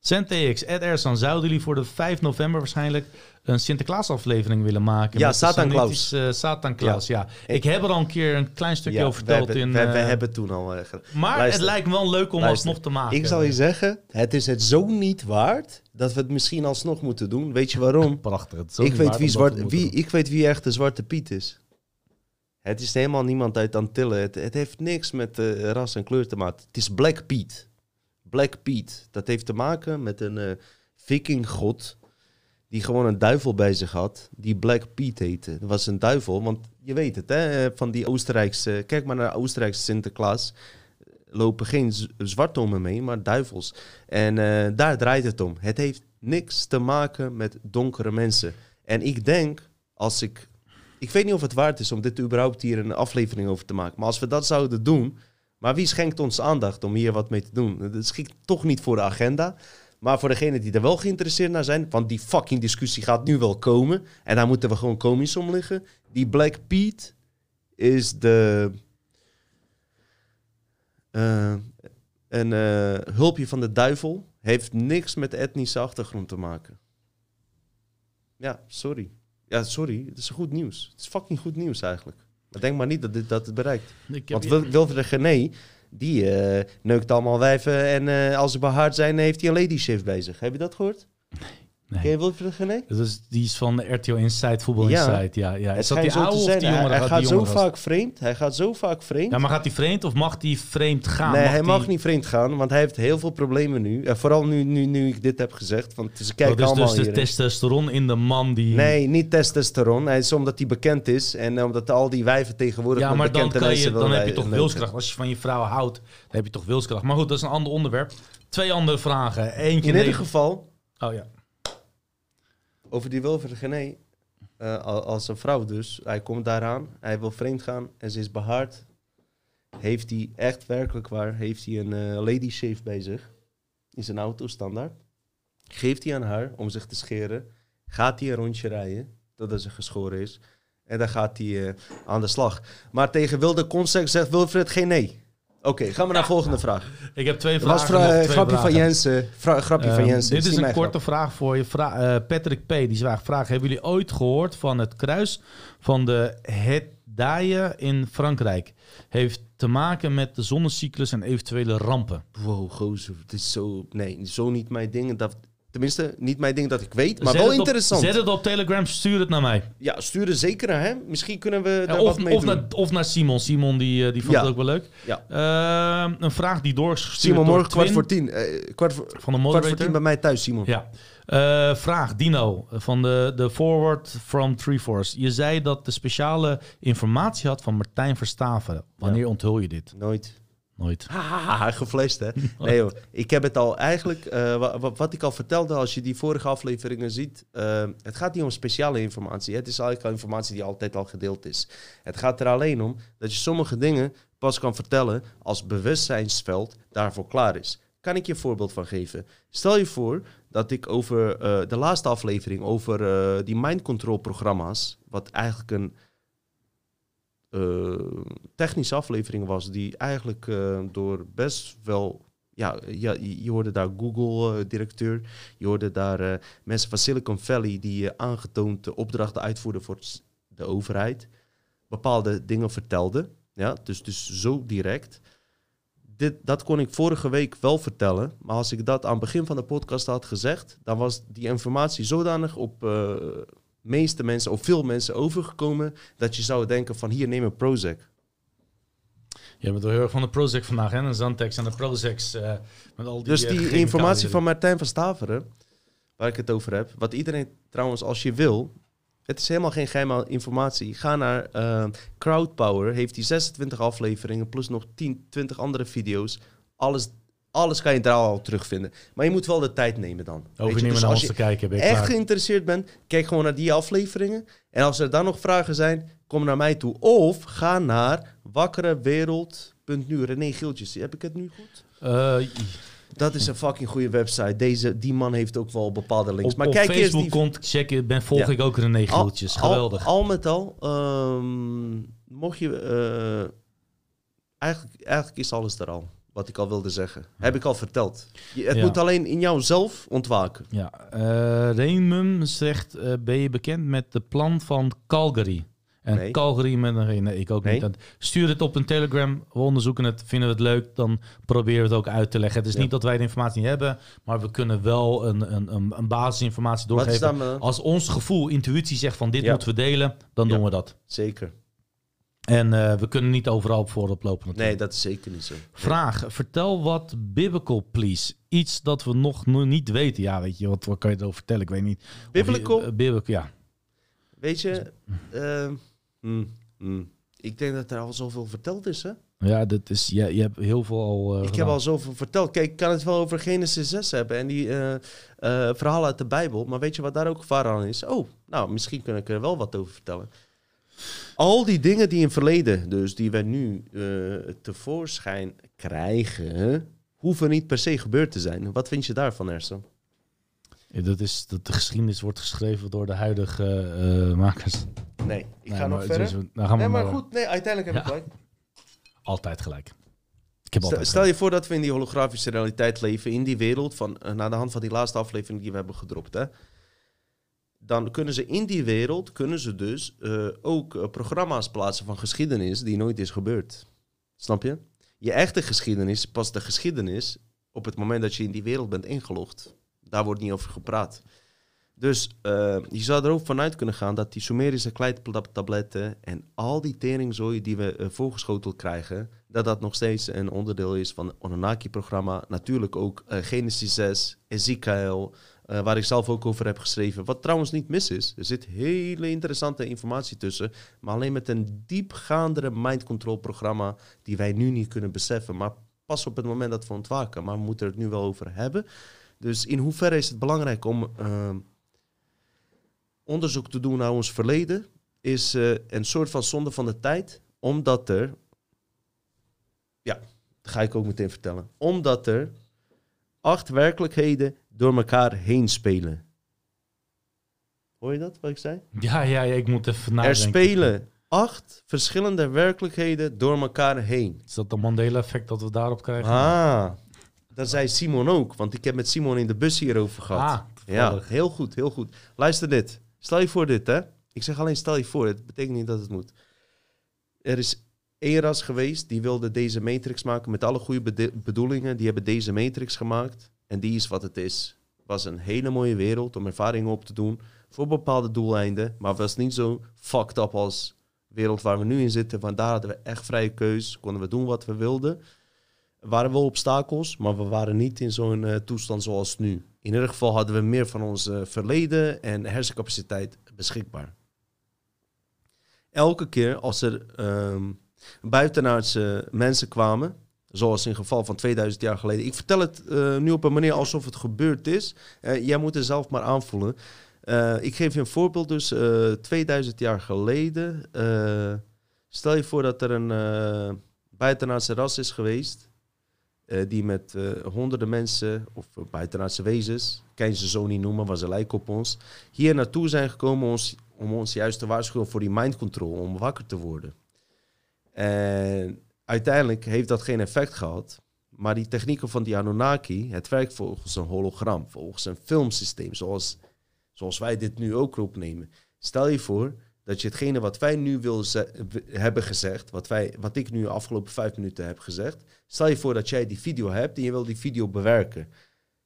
CentTX, Ed Erstan, zouden jullie voor de 5 november waarschijnlijk een Sinterklaas-aflevering willen maken? Ja, Satan Klaus. Uh, Satan Klaus, ja. ja. Ik heb er al een keer een klein stukje ja, over verteld. We hebben, in, we, we uh, hebben toen al... Uh, maar luister, het lijkt me wel leuk om alsnog te maken. Ik zal je zeggen, het is het zo niet waard dat we het misschien alsnog moeten doen. Weet je waarom? [laughs] Prachtig. Het ik, weet wie zwart, wie, ik weet wie echt de Zwarte Piet is. Het is helemaal niemand uit Antillen. Het, het heeft niks met ras en kleur te maken. Het is Black Pete. Black Pete. Dat heeft te maken met een uh, vikinggod die gewoon een duivel bij zich had, die Black Pete heette. Dat was een duivel, want je weet het, hè, van die Oostenrijkse... Kijk maar naar Oostenrijkse Sinterklaas. Lopen geen zwartomen mee, maar duivels. En eh, daar draait het om. Het heeft niks te maken met donkere mensen. En ik denk, als ik... Ik weet niet of het waard is om dit überhaupt hier een aflevering over te maken. Maar als we dat zouden doen... Maar wie schenkt ons aandacht om hier wat mee te doen? Dat schiet toch niet voor de agenda. Maar voor degenen die er wel geïnteresseerd naar zijn, want die fucking discussie gaat nu wel komen. En daar moeten we gewoon komisch om liggen. Die Black Pete is de. eh, een eh, hulpje van de duivel. Heeft niks met etnische achtergrond te maken. Ja, sorry. Ja, sorry. Het is goed nieuws. Het is fucking goed nieuws eigenlijk. Maar denk maar niet dat dit dat het bereikt. Want Wil- Wilfred Gené, die eh, neukt allemaal wijven. En eh, als ze behaard zijn, heeft hij een lady shift zich. Heb je dat gehoord? Nee. Ken je Gené? Dat is, die is van de RTL Inside, Voetbal Ja. Inside. Ja, ja. Is dat die oude of die Hij, jongere? hij gaat zo vaak vreemd. Hij gaat zo vaak vreemd. Ja, maar gaat hij vreemd of mag hij vreemd gaan? nee, hij die- mag niet vreemd gaan, want hij heeft heel veel problemen nu. En vooral nu, nu, nu ik dit heb gezegd. Want ze kijken dat is allemaal dus de testosteron in de man die... Nee, niet testosteron. Hij is omdat hij bekend is. En eh, omdat al die wijven tegenwoordig Ja, maar dan, kan je, dan heb je toch wilskracht. Als je van je vrouw houdt, dan heb je toch wilskracht. Maar goed, dat is een ander onderwerp. Twee andere vragen. Eentje In ieder geval, Oh ja. Over die Wilfred Gené, eh, al- als een vrouw dus. Hij komt daaraan, hij wil vreemd gaan en ze is behaard. Heeft hij echt werkelijk waar, heeft hij een eh, lady shave bij zich. In zijn auto, standaard. Geeft hij aan haar om zich te scheren. Gaat hij een rondje rijden, totdat ze geschoren is. En dan gaat hij eh, aan de slag. Maar tegen wilde concept zegt Wilfred geen nee. Oké, gaan we naar de volgende vraag. Ik heb twee Dat was vragen. vra- nog twee grapje van. Jensen. Grapje van Ehm, Jensen. dit is een korte vraag voor je. Vra- eh, Patrick P. die vraagt, vraag, hebben jullie ooit gehoord van het kruis van de Hedaille in Frankrijk? Heeft te maken met de zonnecyclus en eventuele rampen. Wow, gozer, het is zo... Nee, zo niet mijn ding. Dat, tenminste, niet mijn ding dat ik weet, maar Zet wel het op- interessant. zet het op Telegram, stuur het naar mij. Ja, stuur er zeker naar hem. Misschien kunnen we Ja, daar of, wat mee of, doen. naar, of naar Simon. Simon die, eh, die vond Ja. het ook wel leuk. Ja. Ehm, een vraag die doorgestuurd Simon, door morgen kwart voor tien. eh, kwart, voor, van de kwart voor moderator. tien bij mij thuis, Simon. Ja. Eh, vraag, Dino, van de, de Forward from Treeforce. Je zei dat de speciale informatie had van Martijn Verstaven. Wanneer onthul je dit? Nooit. Nooit. [laughs] Haha, geflasht hè? [laughs] Nee joh, ik heb het al eigenlijk, eh, wa- wa- wat ik al vertelde als je die vorige afleveringen ziet. eh, het gaat niet om speciale informatie. Het is eigenlijk al informatie die altijd al gedeeld is. Het gaat er alleen om dat je sommige dingen pas kan vertellen als bewustzijnsveld daarvoor klaar is. Kan ik je een voorbeeld van geven? Stel je voor dat ik over eh, de laatste aflevering over die mind control programma's, wat eigenlijk een eh, technische aflevering was, die eigenlijk eh, door best wel. Ja, ja, je hoorde daar Google-directeur, je hoorde daar eh, mensen van Silicon Valley die aangetoond opdrachten uitvoerden voor de overheid, bepaalde dingen vertelden. Ja, dus, dus zo direct. Dit, dat kon ik vorige week wel vertellen, maar als ik dat aan het begin van de podcast had gezegd, dan was die informatie zodanig op meeste mensen, of veel mensen overgekomen, dat je zou denken van hier neem een Prozac. Je bent wel heel erg van de Prozac vandaag, hè? De Zantex en de Prozacs. eh, met al die, Dus eh, die informatie van Martijn van Staveren, waar ik het over heb, wat iedereen trouwens als je wil, het is helemaal geen geheime informatie. Ga naar eh, Crowdpower, heeft die 26 afleveringen plus nog 10, 20 andere video's. Alles, alles kan je daar al terugvinden. Maar je moet wel de tijd nemen dan. Meer Dus naar ons te kijken, ben je echt klaar. geïnteresseerd bent, kijk gewoon naar die afleveringen. En als er dan nog vragen zijn, kom naar mij toe. Of ga naar wakkerewereld.nu. René Giltjes, heb ik het nu goed? Eh, Dat is een fucking goede website. Deze, die man heeft ook wel bepaalde links. op, maar op kijk Facebook eerst die... komt checken, ben, volg Ja. ik ook René al- Geweldig. Al, met al, ehm, mocht je... eh, eigenlijk, eigenlijk is alles er al. Wat ik al wilde zeggen. Heb ik al verteld. Je, het Ja. moet alleen in jouzelf ontwaken. Ja, Raymum zegt, eh, ben je bekend met de plan van Calgary? En Nee. Calgary met een nee, ik ook Nee. niet. Stuur het op een Telegram, we onderzoeken het, vinden we het leuk, dan proberen we het ook uit te leggen. Het is Ja. niet dat wij de informatie niet hebben, maar we kunnen wel een, een, een, basisinformatie doorgeven. dan... eh, Als ons gevoel, intuïtie zegt van dit Ja. moeten we delen, dan doen we dat. Zeker. En eh, we kunnen niet overal op voorop lopen natuurlijk. Nee, dat is zeker niet zo. Vraag, vertel wat biblical, please. Iets dat we nog no- niet weten. Ja, weet je, wat, wat kan je erover vertellen? Ik weet niet. Of je- Biblical? eh, biblical, ja. Weet je, ehm, hmm, hmm. ik denk dat er al zoveel verteld is, hè? Ja, dat is, je, je hebt heel veel al eh, Ik heb al zoveel verteld. Kijk, ik kan het wel over Genesis 6 hebben en die verhalen uit de Bijbel. Maar weet je wat daar ook gevaar aan is? Oh, nou, misschien kan ik er wel wat over vertellen. Al die dingen die in het verleden, dus die wij nu eh, tevoorschijn krijgen, hoeven niet per se gebeurd te zijn. Wat vind je daarvan, Ersan? Ja, dat is dat de geschiedenis wordt geschreven door de huidige eh, makers. Nee, ik Nee, ga nog verder. we- nou, gaan we nee, maar maar- goed, nee, uiteindelijk heb ik Ja. gelijk. Altijd gelijk. Ik heb Stel, altijd stel je voor dat we in die holografische realiteit leven, in die wereld, van, eh, naar de hand van die laatste aflevering die we hebben gedropt. Hè? Dan kunnen ze in die wereld, kunnen ze dus eh, ook eh, programma's plaatsen van geschiedenis die nooit is gebeurd. Snap je? Je echte geschiedenis, pas de geschiedenis op het moment dat je in die wereld bent ingelogd. Daar wordt niet over gepraat. Dus eh, je zou er ook vanuit kunnen gaan dat die Sumerische kleitabletten en al die teringzooi die we eh, voorgeschoteld krijgen, dat dat nog steeds een onderdeel is van het Onanaki-programma. Natuurlijk ook Genesis 6, Ezekiel, eh, waar ik zelf ook over heb geschreven. Wat trouwens niet mis is. Er zit hele interessante informatie tussen, maar alleen met een diepgaandere mind control programma die wij nu niet kunnen beseffen. Maar pas op het moment dat we ontwaken, maar we moeten het nu wel over hebben. Dus in hoeverre is het belangrijk om ehm, onderzoek te doen naar ons verleden? Is eh, een soort van zonde van de tijd, omdat er ja, dat ga ik ook meteen vertellen. Omdat er acht werkelijkheden door elkaar heen spelen. Hoor je dat, wat ik zei? Ja, ja, ja, ik moet even er nadenken. spelen acht verschillende werkelijkheden door elkaar heen. Is dat de Mandela-effect dat we daarop krijgen? Ah, dat zei Simon ook, want ik heb met Simon in de bus hierover gehad. Ah, ja, heel goed, heel goed. Luister dit. Stel je voor dit, hè. Ik zeg alleen stel je voor, het betekent niet dat het moet. Er is één ras geweest, die wilde deze matrix maken met alle goede bedoelingen. Die hebben deze matrix gemaakt en die is wat het is. was een hele mooie wereld om ervaringen op te doen voor bepaalde doeleinden. Maar was niet zo fucked up als de wereld waar we nu in zitten. Want daar hadden we echt vrije keus, konden we doen wat we wilden. Er waren wel obstakels, maar we waren niet in zo'n eh, toestand zoals nu. In ieder geval hadden we meer van ons verleden en hersencapaciteit beschikbaar. Elke keer als er ehm buitenaardse mensen kwamen, zoals in het geval van 2000 jaar geleden. Ik vertel het eh, nu op een manier alsof het gebeurd is. Eh, jij moet het zelf maar aanvoelen. Eh, ik geef je een voorbeeld. Dus eh 2000 jaar geleden. stel je voor dat er een buitenaardse ras is geweest. die met honderden mensen, of buitenaardse wezens, kan ze zo niet noemen, maar ze lijken op ons, hier naartoe zijn gekomen ons, om ons juist te waarschuwen voor die mind control, om wakker te worden. En uiteindelijk heeft dat geen effect gehad. Maar die technieken van die Anunnaki, het werkt volgens een hologram, volgens een filmsysteem, zoals, zoals wij dit nu ook opnemen. Stel je voor dat je hetgene wat wij nu wil hebben gezegd, wat, wij, wat ik nu de afgelopen vijf minuten heb gezegd, stel je voor dat jij die video hebt en je wil die video bewerken.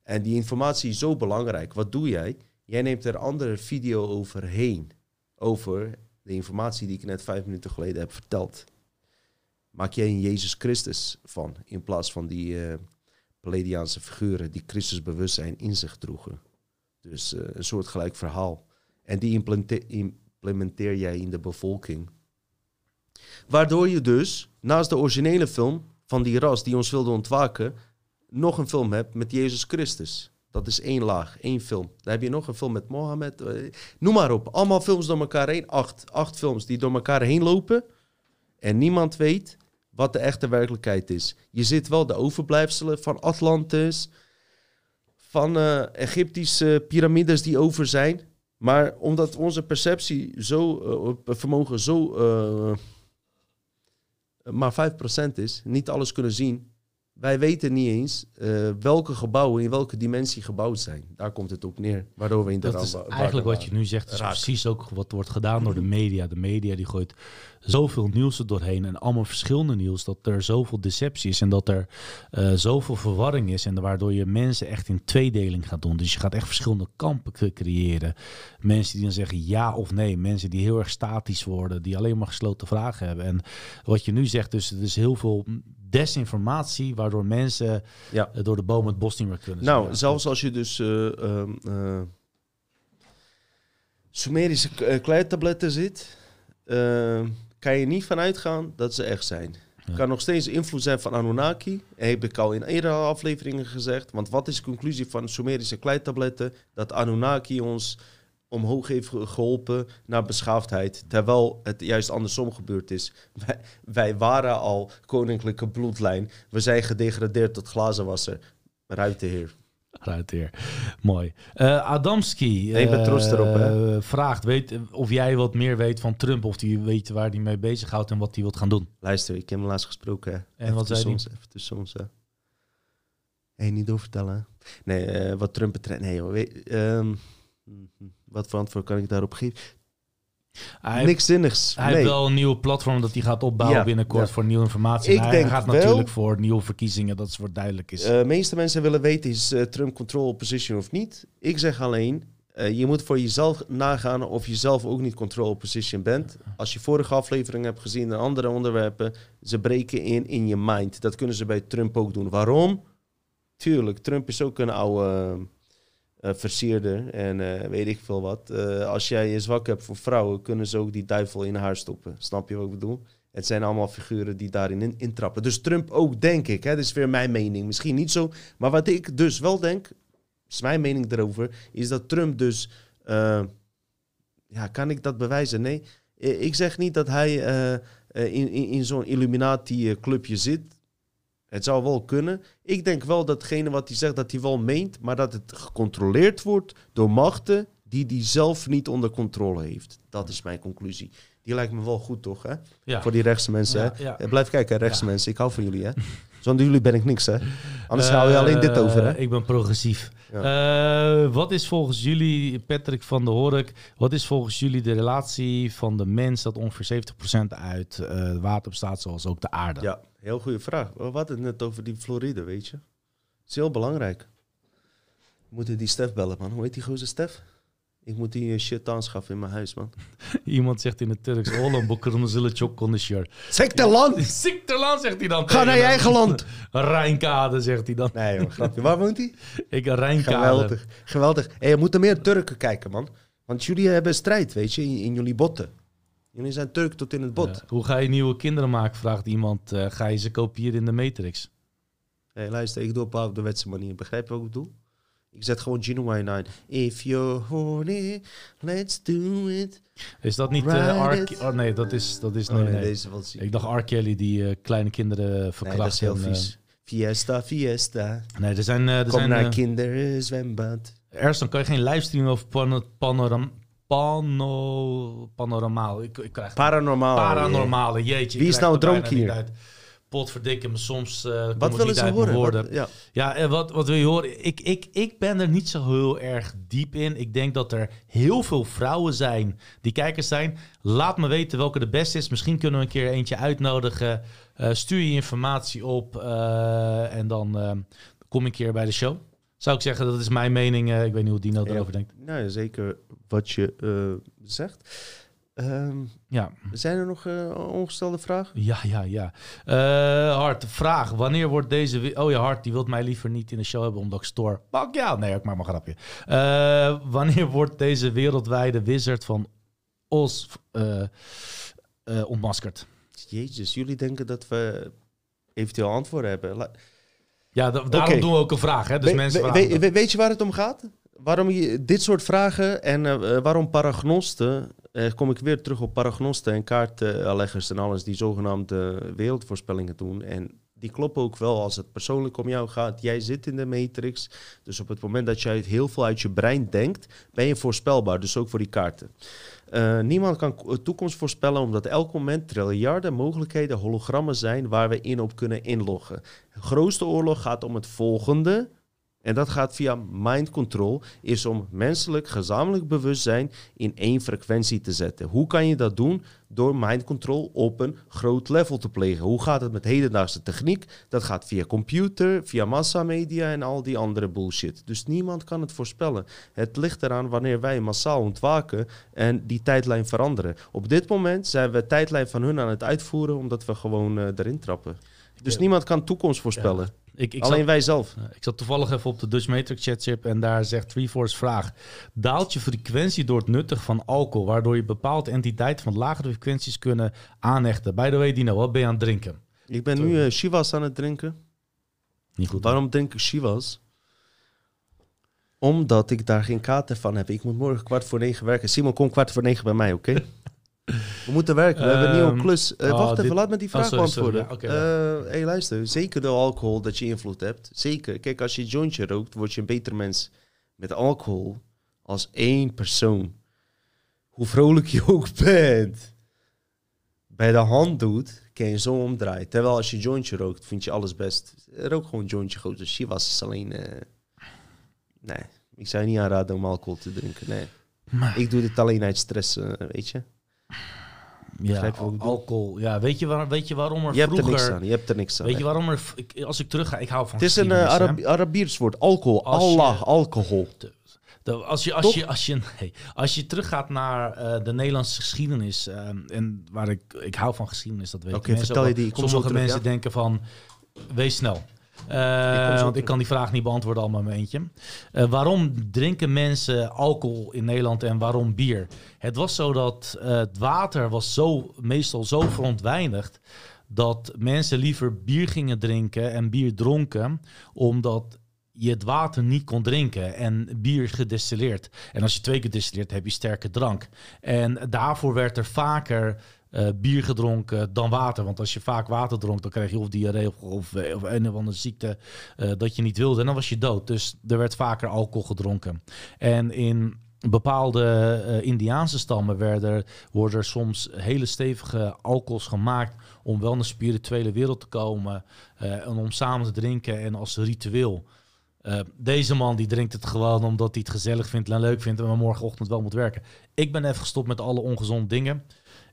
En die informatie is zo belangrijk. Wat doe jij? Jij neemt er andere video overheen. Over de informatie die ik net vijf minuten geleden heb verteld maak jij een Jezus Christus van. In plaats van die eh Palladiaanse figuren die Christus bewustzijn in zich droegen. Dus eh, een soort gelijk verhaal. En die implementeer jij in de bevolking. Waardoor je dus naast de originele film van die ras die ons wilde ontwaken, nog een film hebt met Jezus Christus. Dat is één laag, één film. Dan heb je nog een film met Mohammed. eh, noem maar op. Allemaal films door elkaar heen. Acht, acht films die door elkaar heen lopen. En niemand weet wat de echte werkelijkheid is. Je ziet wel de overblijfselen van Atlantis, van eh, Egyptische piramides die over zijn. Maar omdat onze perceptie zo, eh, vermogen zo eh, maar 5% is, niet alles kunnen zien, wij weten niet eens eh, welke gebouwen in welke dimensie gebouwd zijn. Daar komt het op neer, waardoor we in de Dat is ramp- eigenlijk wat je nu zegt, is Raak. precies ook wat wordt gedaan door de media. De media die gooit zoveel nieuws er doorheen en allemaal verschillende nieuws, dat er zoveel deceptie is en dat er eh, zoveel verwarring is en waardoor je mensen echt in tweedeling gaat doen. Dus je gaat echt verschillende kampen cre- creëren. Mensen die dan zeggen ja of nee, mensen die heel erg statisch worden, die alleen maar gesloten vragen hebben. En wat je nu zegt, dus er is heel veel desinformatie, waardoor mensen Ja. eh, door de boom het bos niet meer kunnen. Nou, zelfs als je dus ehm, eh, Sumerische kleitabletten zit, eh, kan je niet vanuit gaan dat ze echt zijn. Kan nog steeds invloed zijn van Anunnaki. Heb ik al in eerdere afleveringen gezegd. Want wat is de conclusie van Sumerische kleitabletten? Dat Anunnaki ons omhoog heeft ge- geholpen naar beschaafdheid. Terwijl het juist andersom gebeurd is. [laughs] Wij, wij waren al koninklijke bloedlijn. We zijn gedegradeerd tot glazenwasser. Ruitenheer. Ruiter. Mooi. Eh, Adamski Nee, eh, erop, hè. vraagt weet, of jij wat meer weet van Trump. Of hij weet waar hij mee bezighoudt en wat hij wilt gaan doen. Luister, ik heb hem laatst gesproken. hè. En Even wat zei tussen hij? ons, Even tussen ons. Hé, niet doorvertellen. Nee, eh, wat Trump betreft... Nee, mhm. Wat voor antwoord kan ik daarop geven? Hij, Niks zinnigs. hij nee. heeft wel een nieuwe platform dat hij gaat opbouwen Ja, binnenkort ja. voor nieuwe informatie. Ik hij denk gaat wel- natuurlijk voor nieuwe verkiezingen, dat is wat duidelijk is. De meeste mensen willen weten, is eh, Trump control opposition of niet? Ik zeg alleen, eh, je moet voor jezelf nagaan of je zelf ook niet control opposition bent. Als je vorige aflevering hebt gezien en andere onderwerpen, ze breken in in je mind. Dat kunnen ze bij Trump ook doen. Waarom? Tuurlijk, Trump is ook een oude eh, versierder en eh, weet ik veel wat. Eh, als jij je zwak hebt voor vrouwen, kunnen ze ook die duivel in haar stoppen. Snap je wat ik bedoel? Het zijn allemaal figuren die daarin in, intrappen. Dus Trump ook, denk ik. Hè? Dat is weer mijn mening. Misschien niet zo. Maar wat ik dus wel denk, is mijn mening erover, is dat Trump dus... eh, ja, kan ik dat bewijzen? Nee. Eh, Ik zeg niet dat hij eh, eh, in, in, in zo'n Illuminati-clubje zit. Het zou wel kunnen. Ik denk wel datgene wat hij zegt, dat hij wel meent, maar dat het gecontroleerd wordt door machten die hij zelf niet onder controle heeft. Dat is mijn conclusie. Die lijkt me wel goed, toch? Hè? ja. Voor die rechtse mensen. Ja, hè? ja. Eh, Blijf kijken, rechtse mensen. Ik hou van jullie, hè? Zonder jullie ben ik niks, hè? Anders hou je alleen dit over, hè? Eh, Ik ben progressief. Eh, wat is volgens jullie, Patrick van der Hork, wat is volgens jullie de relatie van de mens dat ongeveer 70% uit eh, water bestaat, zoals ook de aarde? Ja, heel goede vraag. We hadden het net over die Floride, weet je. Het is heel belangrijk. We moeten die Stef bellen, man. Hoe heet die gozer Stef? Ik moet die eh, shit aanschaffen in mijn huis, man. [laughs] Iemand zegt in het Turks, Holland boeken zullen chok condition. Sekterland! Ziekterland [laughs] zegt hij dan. Ga naar je eigen land! [laughs] Rijnkade zegt hij dan. Nee, joh, grapje. Waar woont hij? Ik Rijnkade. Geweldig, geweldig. Hey, je moet er meer Turken kijken, man. Want jullie hebben strijd, weet je, in, in jullie botten. Jullie zijn Turk tot in het bot. Ja. Hoe ga je nieuwe kinderen maken, vraagt iemand. Eh, ga je ze kopiëren in de Matrix? Hey, luister, ik doe op de wetse manier. Begrijp je wat ik bedoel? Ik zet gewoon Genuine aan. If you're horny, let's do it. Is dat niet R. it. Oh nee, dat is... Dat is Oh, nee, deze ziek. Ik dacht R. Kelly die eh, kleine kinderen Nee, verkracht. dat is heel en, vies. Fiesta, fiesta. nee, er zijn... er Kom zijn naar eh, kinderzwembad. Ergens kan je geen livestream over pano, panoram, pano, panoramaal. Ik, ik krijg Paranormaal. paranormale, jeetje. Wie is nou dronken. Potverdikke me, soms kom Wat willen ze uit mijn horen? woorden. Wat- ja. Ja, en wat, wat wil je horen? Ik, ik, ik ben er niet zo heel erg diep in. Ik denk dat er heel veel vrouwen zijn die kijkers zijn. Laat me weten welke de beste is. Misschien kunnen we een keer eentje uitnodigen. Eh, stuur je informatie op eh, en dan kom ik een keer bij de show. Zou ik zeggen, dat is mijn mening. Eh, ik weet niet hoe Dino Ja. erover denkt. Nou ja, zeker wat je eh, zegt. Ehm, Ja, zijn er nog eh, ongestelde vragen? ja, ja, ja. Hart, vraag. Wanneer wordt deze... Oh ja, Hart, die wil mij liever niet in de show hebben omdat ik store. Pak ja. Nee, ik maak maar een grapje. Wanneer wordt deze wereldwijde wizard van Os ontmaskerd? Jezus, jullie denken dat we eventueel antwoorden hebben. Ja, da- daarom doen we ook een vraag. Hè? Dus We- mensen we- weet je waar het om gaat? Waarom je dit soort vragen en eh, eh, waarom paragnosten, eh, kom ik weer terug op paragnosten en kaartleggers en alles die zogenaamde wereldvoorspellingen doen. En die kloppen ook wel als het persoonlijk om jou gaat. Jij zit in de matrix. Dus op het moment dat jij heel veel uit je brein denkt, ben je voorspelbaar. Dus ook voor die kaarten. Uh, niemand kan de toekomst voorspellen, omdat elk moment triljarden mogelijkheden, hologrammen zijn waar we in op kunnen inloggen. De grootste oorlog gaat om het volgende. En dat gaat via mind control, is om menselijk gezamenlijk bewustzijn in één frequentie te zetten. Hoe kan je dat doen? Door mind control op een groot level te plegen. Hoe gaat het met hedendaagse techniek? Dat gaat via computer, via massamedia en al die andere bullshit. Dus niemand kan het voorspellen. Het ligt eraan wanneer wij massaal ontwaken en die tijdlijn veranderen. Op dit moment zijn we tijdlijn van hun aan het uitvoeren omdat we gewoon uh, erin trappen. Dus niemand kan toekomst voorspellen. Ik, ik Alleen zat, wij zelf. Ik zat toevallig even op de Dutch Matrix chatchip en daar zegt Treeforce vraag. Daalt je frequentie door het nuttig van alcohol, waardoor je bepaalde entiteiten van lagere frequenties kunnen aanhechten? By the way, Dino, wat ben je aan het drinken? Ik ben nu uh, Shivas aan het drinken. Niet goed. Waarom drink ik Shivas? Omdat ik daar geen kater van heb. Ik moet morgen kwart voor negen werken. Simon, kom kwart voor negen bij mij, oké? [laughs] We moeten werken, we hebben een nieuwe ehm, klus. Uh, wacht even, laat me die vraag oh, beantwoorden. Sorry, ja, hey, luister, zeker door alcohol dat je invloed hebt. Zeker. Kijk, als je jointje rookt, word je een beter mens met alcohol als één persoon. Hoe vrolijk je ook [laughs] bent. Bij de hand doet, kan je zo omdraaien. Terwijl als je jointje rookt, vind je alles best. Rook gewoon een jointje goed. Dus je was alleen... Uh, nee, ik zou je niet aanraden om alcohol te drinken, nee. Maar... Ik doe dit alleen uit stress, weet je. Ja, alcohol. Ja, weet je, waar, weet je waarom er je vroeger... Hebt er niks aan. Je hebt er niks aan. Weet je waarom er... Ik, als ik terug ga, ik hou van Het is een uh, Arabiers woord. Alcohol. Als Allah, je, alcohol. De, als, je, als, je, als, je, nee, als je teruggaat naar uh, de Nederlandse geschiedenis... Uh, en waar ik... Ik hou van geschiedenis, dat weet ik. Oké, vertel je die. Sommige mensen denken van... Wees snel. Uh, want ik kan die vraag niet beantwoorden allemaal in mijn eentje. Uh, waarom drinken mensen alcohol in Nederland en waarom bier? Het was zo dat uh, het water was zo, meestal zo verontreinigd dat mensen liever bier gingen drinken en bier dronken, omdat je het water niet kon drinken en bier gedestilleerd. En als je twee keer destilleert, heb je sterke drank. En daarvoor werd er vaker uh, bier gedronken dan water. Want als je vaak water dronk, dan krijg je of diarree of, of, een of andere ziekte uh, dat je niet wilde. En dan was je dood. Dus er werd vaker alcohol gedronken. En in bepaalde uh, Indiaanse stammen werden, worden er soms hele stevige alcohols gemaakt om wel naar de spirituele wereld te komen en om samen te drinken en als ritueel. Deze man die drinkt het gewoon omdat hij het gezellig vindt en leuk vindt en morgenochtend wel moet werken. Ik ben even gestopt met alle ongezonde dingen.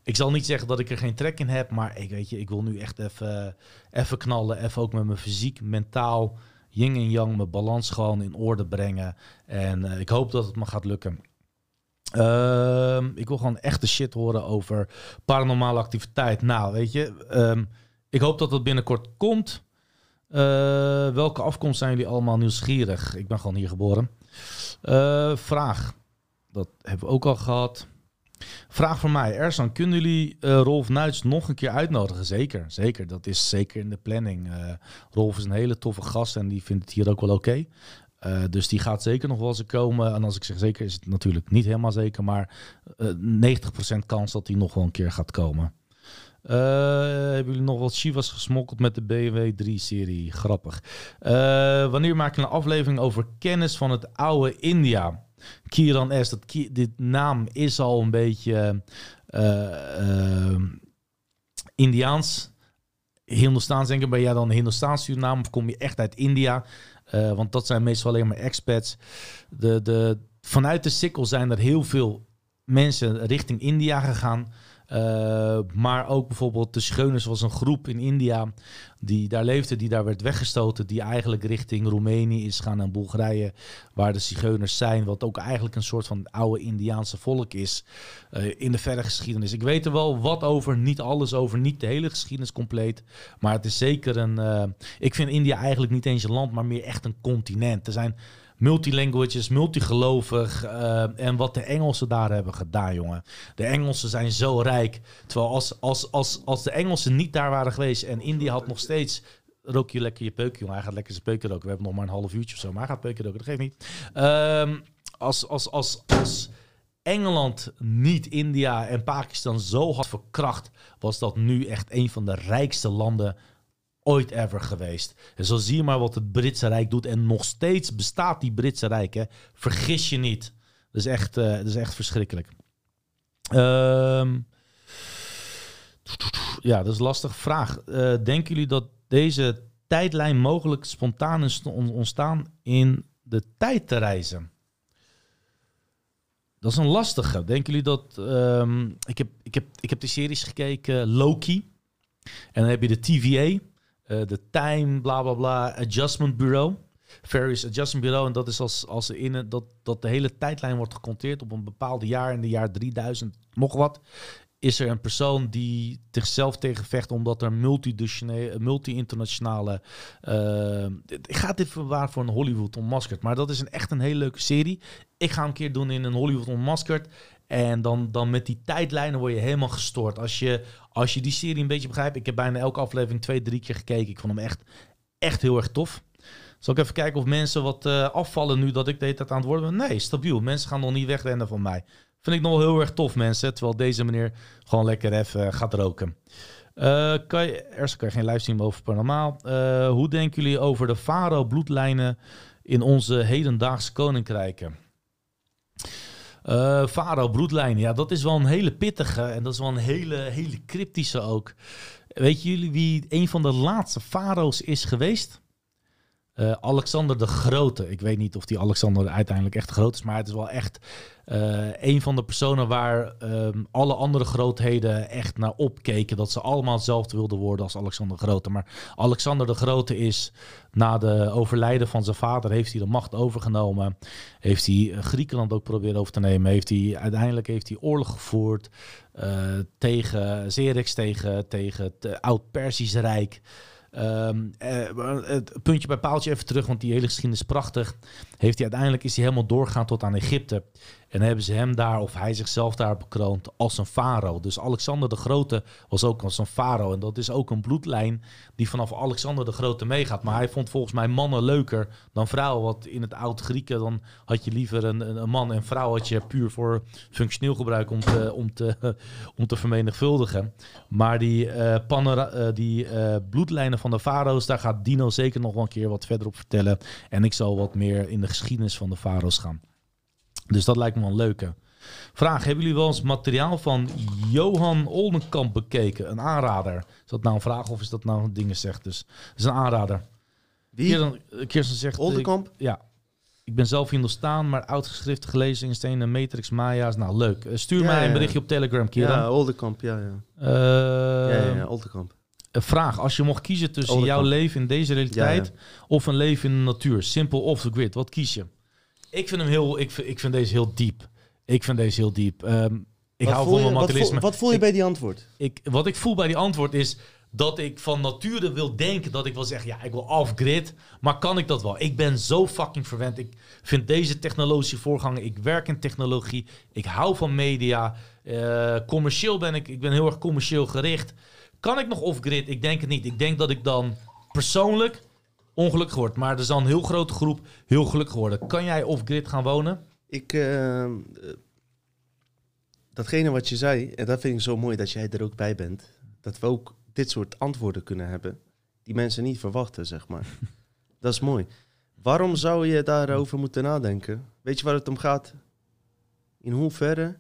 Ik zal niet zeggen dat ik er geen trek in heb, maar ik weet je, ik wil nu echt even, even knallen. Even ook met mijn fysiek, mentaal, yin en yang, mijn balans gewoon in orde brengen. En uh, ik hoop dat het me gaat lukken. Uh, ik wil gewoon echte shit horen over paranormale activiteit. Nou, weet je, um, ik hoop dat het binnenkort komt. Uh, welke afkomst zijn jullie allemaal nieuwsgierig? Ik ben gewoon hier geboren. Uh, vraag. Dat hebben we ook al gehad. Vraag van mij, Ersan, kunnen jullie uh, Rolf Nuits nog een keer uitnodigen? Zeker, zeker. Dat is zeker in de planning. Uh, Rolf is een hele toffe gast en die vindt het hier ook wel oké. Uh, dus die gaat zeker nog wel eens komen. En als ik zeg zeker, is het natuurlijk niet helemaal zeker. Maar 90% kans dat hij nog wel een keer gaat komen. hebben jullie nog wat Chivas gesmokkeld met de BMW 3-serie? Grappig. wanneer maak je een aflevering over kennis van het oude India? Kiran S. Dat dit naam is al een beetje uh, Indiaans. Hindoestaans denk ik. Ben jij dan een Hindoestaanse naam of kom je echt uit India? Uh, want dat zijn meestal alleen maar expats. De, de, vanuit de sikkel zijn er heel veel mensen richting India gegaan. Uh, maar ook bijvoorbeeld de Scheuners was een groep in India die daar leefde, die daar werd weggestoten, die eigenlijk richting Roemenië is gaan en Bulgarije, waar de Zigeuners zijn, wat ook eigenlijk een soort van oude Indiaanse volk is uh, in de verre geschiedenis. Ik weet er wel wat over, niet alles over, niet de hele geschiedenis compleet, maar het is zeker een. Uh, ik vind India eigenlijk niet eens een land, maar meer echt een continent. Er zijn multilanguages, multigelovig. Uh, en wat de Engelsen daar hebben gedaan, jongen. De Engelsen zijn zo rijk. Terwijl als, als, als, als de Engelsen niet daar waren geweest en India had nog steeds rook je lekker je peukje, jongen. Hij gaat lekker zijn peukje roken. We hebben nog maar een half uurtje of zo, maar hij gaat peukje roken. Dat geeft niet. Um, als, als, als, als Engeland niet India en Pakistan zo had verkracht, was dat nu echt een van de rijkste landen ooit ever geweest. En zo zie je maar wat het Britse Rijk doet. En nog steeds bestaat die Britse Rijk. Hè. Vergis je niet. Dat is echt, eh, dat is echt verschrikkelijk. Ehm, ja, dat is een lastige vraag. Eh, denken jullie dat deze tijdlijn mogelijk spontaan is on- ontstaan in de tijd te reizen? Dat is een lastige. Denken jullie dat... ehm, ik, heb, ik, heb, ik heb de series gekeken, Loki. En dan heb je de TVA, de Time, bla bla bla, Adjustment Bureau. Various Adjustment Bureau. En dat is als, als er in dat, dat de hele tijdlijn wordt geconteerd op een bepaald jaar, in de jaar 3000, nog wat. Is er een persoon die zichzelf tegenvecht omdat er multi-internationale. eh, ik ga dit verwaren voor een Hollywood Unmasked. Maar dat is een, echt een hele leuke serie. Ik ga een keer doen in een Hollywood Unmasked. En dan, dan met die tijdlijnen word je helemaal gestoord. Als je, als je die serie een beetje begrijpt. Ik heb bijna elke aflevering twee, drie keer gekeken. Ik vond hem echt, echt heel erg tof. Zal ik even kijken of mensen wat eh, afvallen nu dat ik de hele aan het worden ben? Nee, stabiel. Mensen gaan nog niet wegrennen van mij. Vind ik nog heel erg tof, mensen. Terwijl deze meneer gewoon lekker even eh, gaat roken. Eh, kan je, er kan je geen livestream over paranormaal. Hoe denken jullie over de Faro-bloedlijnen in onze hedendaagse koninkrijken? Eh Faro, bloedlijnen. Ja, dat is wel een hele pittige. En dat is wel een hele, hele cryptische ook. Weet jullie wie een van de laatste farao's is geweest? Eh, Alexander de Grote. Ik weet niet of die Alexander uiteindelijk echt groot is, maar het is wel echt eh, een van de personen waar ehm, alle andere grootheden echt naar opkeken. Dat ze allemaal hetzelfde wilden worden als Alexander de Grote. Maar Alexander de Grote is na de overlijden van zijn vader, heeft hij de macht overgenomen. Heeft hij eh, Griekenland ook proberen over te nemen. Heeft hij, uiteindelijk heeft hij oorlog gevoerd tegen Xerxes, tegen, tegen het Oud-Persisch Rijk. Ehm, eh, het puntje bij paaltje even terug, want die hele geschiedenis is prachtig. Heeft hij uiteindelijk is hij helemaal doorgegaan tot aan Egypte. En hebben ze hem daar, of hij zichzelf daar bekroond als een farao. Dus Alexander de Grote was ook als een farao. En dat is ook een bloedlijn die vanaf Alexander de Grote meegaat. Maar hij vond volgens mij mannen leuker dan vrouwen. Want in het oud-Grieken dan had je liever een, een, man en vrouw had je puur voor functioneel gebruik om te, om te, [laughs] om te vermenigvuldigen. Maar die, eh, die eh, bloedlijnen van de farao's, daar gaat Dino zeker nog wel een keer wat verder op vertellen. En ik zal wat meer in de geschiedenis van de farao's gaan. Dus dat lijkt me wel een leuke. Vraag, hebben jullie wel eens materiaal van Johan Oldenkamp bekeken? Een aanrader. Is dat nou een vraag of is dat nou een ding zegt? Dus dat is een aanrader. Wie? Kirsten, Kirsten zegt... eh, Oldenkamp? ja. Ik ben zelf Hindustaan, maar oud geschrift gelezen in stenen, Matrix, Maya's. Nou, leuk. Eh, stuur Ja, mij een ja. berichtje op Telegram, Kieran. Ja, Oldenkamp, ja, ja. Eh, ja, ja, ja, Oldenkamp. Een vraag. Als je mocht kiezen tussen Oldenkamp. jouw leven in deze realiteit of een leven in de natuur, simpel of the grid, wat kies je? Ik vind hem heel, ik vind, ik vind deze heel diep. Ik vind deze heel diep. Ehm, ik Wat hou voel van je- mijn wat voel- materialisme. Wat voel je Ik- bij die antwoord? ik, wat ik voel bij die antwoord is dat ik van nature wil denken dat ik wil zeggen, ja, ik wil off-grid. Maar kan ik dat wel? Ik ben zo fucking verwend. Ik vind deze technologische voorgangen. Ik werk in technologie. Ik hou van media. Eh, commercieel ben ik. Ik ben heel erg commercieel gericht. Kan ik nog off-grid? Ik denk het niet. Ik denk dat ik dan persoonlijk ongelukkig word. Maar er is dan een heel grote groep heel gelukkig worden. Kan jij off-grid gaan wonen? Ik, eh, eh, datgene wat je zei, en dat vind ik zo mooi dat jij er ook bij bent, dat we ook dit soort antwoorden kunnen hebben, die mensen niet verwachten, zeg maar. [laughs] dat is mooi. Waarom zou je daarover moeten nadenken? Weet je waar het om gaat? In hoeverre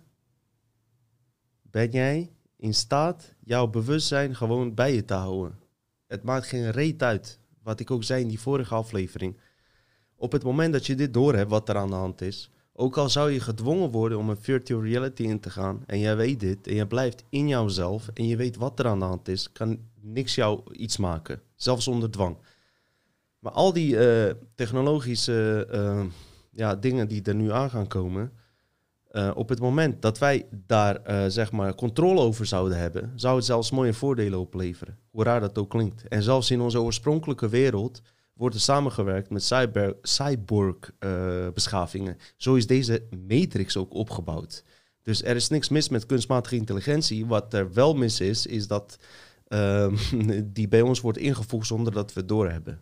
ben jij in staat jouw bewustzijn gewoon bij je te houden? Het maakt geen reet uit, wat ik ook zei in die vorige aflevering. Op het moment dat je dit doorhebt, wat er aan de hand is, ook al zou je gedwongen worden om een virtual reality in te gaan en jij weet dit en je blijft in jouzelf en je weet wat er aan de hand is, kan niks jou iets maken, zelfs onder dwang. Maar al die eh, technologische eh, ja, dingen die er nu aan gaan komen, eh, op het moment dat wij daar eh, zeg maar controle over zouden hebben, zou het zelfs mooie voordelen opleveren. Hoe raar dat ook klinkt. En zelfs in onze oorspronkelijke wereld wordt er samengewerkt met cyber, cyborg-beschavingen. Zo is deze matrix ook opgebouwd. Dus er is niks mis met kunstmatige intelligentie. Wat er wel mis is, is dat ehm, [laughs] die bij ons wordt ingevoegd zonder dat we het doorhebben.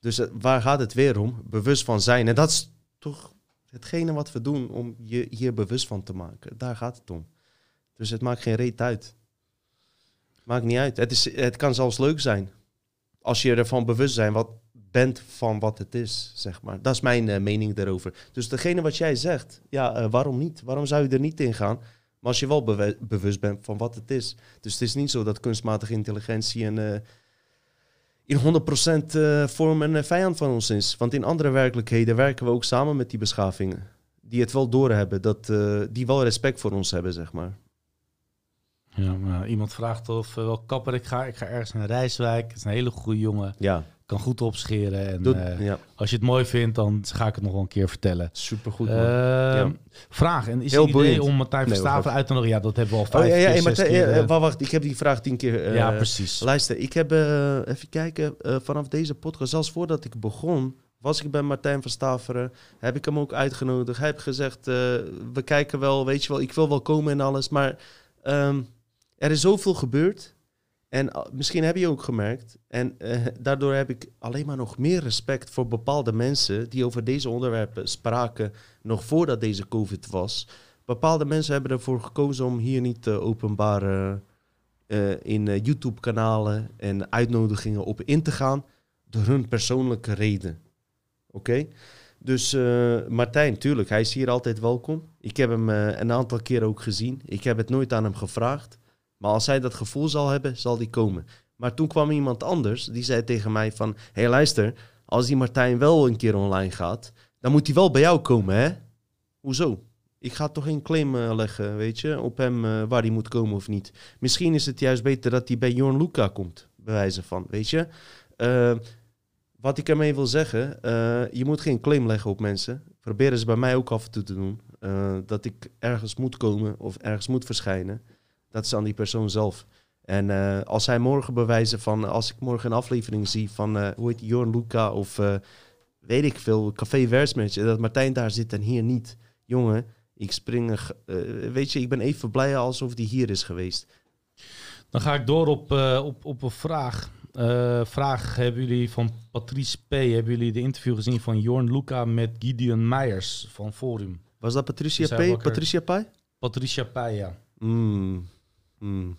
Dus eh, waar gaat het weer om? Bewust van zijn. En dat is toch hetgene wat we doen om je hier bewust van te maken. Daar gaat het om. Dus het maakt geen reet uit. Maakt niet uit. Het, is, het kan zelfs leuk zijn. als je ervan bewust zijn wat, bent van wat het is, zeg maar. Dat is mijn eh, mening daarover. Dus degene wat jij zegt, ja, eh, waarom niet? Waarom zou je er niet in gaan? Maar als je wel bewust bent van wat het is. Dus het is niet zo dat kunstmatige intelligentie een, eh, in 100% eh, vorm een eh, vijand van ons is. Want in andere werkelijkheden werken we ook samen met die beschavingen. Die het wel doorhebben, dat, eh, die wel respect voor ons hebben, zeg maar. Ja, maar iemand vraagt of welk kapper ik ga. Ik ga ergens naar Rijswijk. Het is een hele goede jongen. Ja, Kan goed opscheren. En doe, eh, ja als je het mooi vindt, dan ga ik het nog wel een keer vertellen. supergoed. Ehm. Ja. Vraag. En is Heel het idee boeiend. om Martijn Nee, Verstappen wacht. uit te nodigen? Ja, dat hebben we al oh vijf ja, ja, keer, ja, keer, eh, wacht, ik heb die vraag tien keer. eh, ja, precies. Luister, ik heb, even kijken, vanaf deze podcast, zelfs voordat ik begon, was ik bij Martijn van Staveren. Heb ik hem ook uitgenodigd. Hij heeft gezegd, we kijken wel, weet je wel, ik wil wel komen en alles. Maar ehm, er is zoveel gebeurd. En ah, misschien heb je ook gemerkt. En eh, daardoor heb ik alleen maar nog meer respect voor bepaalde mensen die over deze onderwerpen spraken, nog voordat deze COVID was. Bepaalde mensen hebben ervoor gekozen om hier niet te openbaren eh, in eh, YouTube-kanalen en uitnodigingen op in te gaan door hun persoonlijke reden. Oké? Dus eh, Martijn, tuurlijk, hij is hier altijd welkom. Ik heb hem eh, een aantal keer ook gezien. Ik heb het nooit aan hem gevraagd. Maar als hij dat gevoel zal hebben, zal die komen. Maar toen kwam iemand anders, die zei tegen mij van... Hey, luister, als die Martijn wel een keer online gaat... dan moet hij wel bij jou komen, hè? Hoezo? Ik ga toch geen claim eh, leggen, weet je, op hem eh, waar hij moet komen of niet. Misschien is het juist beter dat hij bij Jorn Luca komt, bij wijze van, weet je. Eh, wat ik ermee wil zeggen, je moet geen claim leggen op mensen. Proberen ze bij mij ook af en toe te doen. dat ik ergens moet komen of ergens moet verschijnen. Dat is aan die persoon zelf. En eh, als hij morgen bewijzen van, als ik morgen een aflevering zie van, eh, hoe heet Jorn Luca of eh, weet ik veel, Café Versmatch, dat Martijn daar zit en hier niet. Jongen, ik spring, weet je, ik ben even blij alsof die hier is geweest. Dan ga ik door op, op, op een vraag. Vraag hebben jullie van Patrice P. Hebben jullie de interview gezien van Jorn Luca met Gideon Meijers van Forum? Was dat Patricia P? Patricia Pai? Patricia P, ja. Mm. Mm.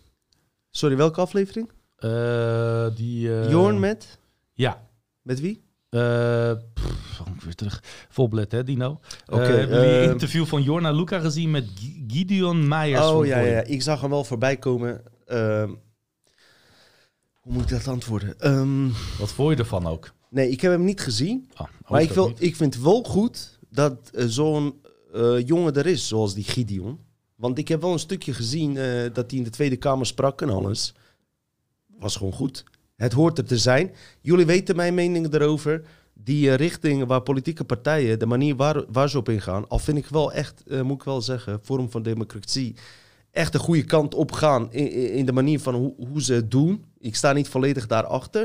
Sorry, welke aflevering? Eh, die, eh, Jorn met? Ja. Met wie? Eh pff, weer terug. Volblet, hè, Dino? Oké, Eh, hebben jullie eh, een interview van Jorna Luca gezien met G- Gideon Meijers Oh ja, ja, ik zag hem wel voorbij komen. Ehm, hoe moet ik dat antwoorden? Ehm, Wat vond je ervan ook? nee, ik heb hem niet gezien. Ah, Maar ik, wil, ik vind het wel goed dat eh, zo'n eh, jongen er is, zoals die Gideon. Want ik heb wel een stukje gezien eh, dat hij in de Tweede Kamer sprak en alles. Was gewoon goed. Het hoort er te zijn. Jullie weten mijn mening erover. Die eh, richting waar politieke partijen, de manier waar, waar ze op ingaan, al vind ik wel echt, eh, moet ik wel zeggen, vorm van democratie, echt de goede kant op gaan in, in de manier van hoe, hoe ze het doen. Ik sta niet volledig daarachter.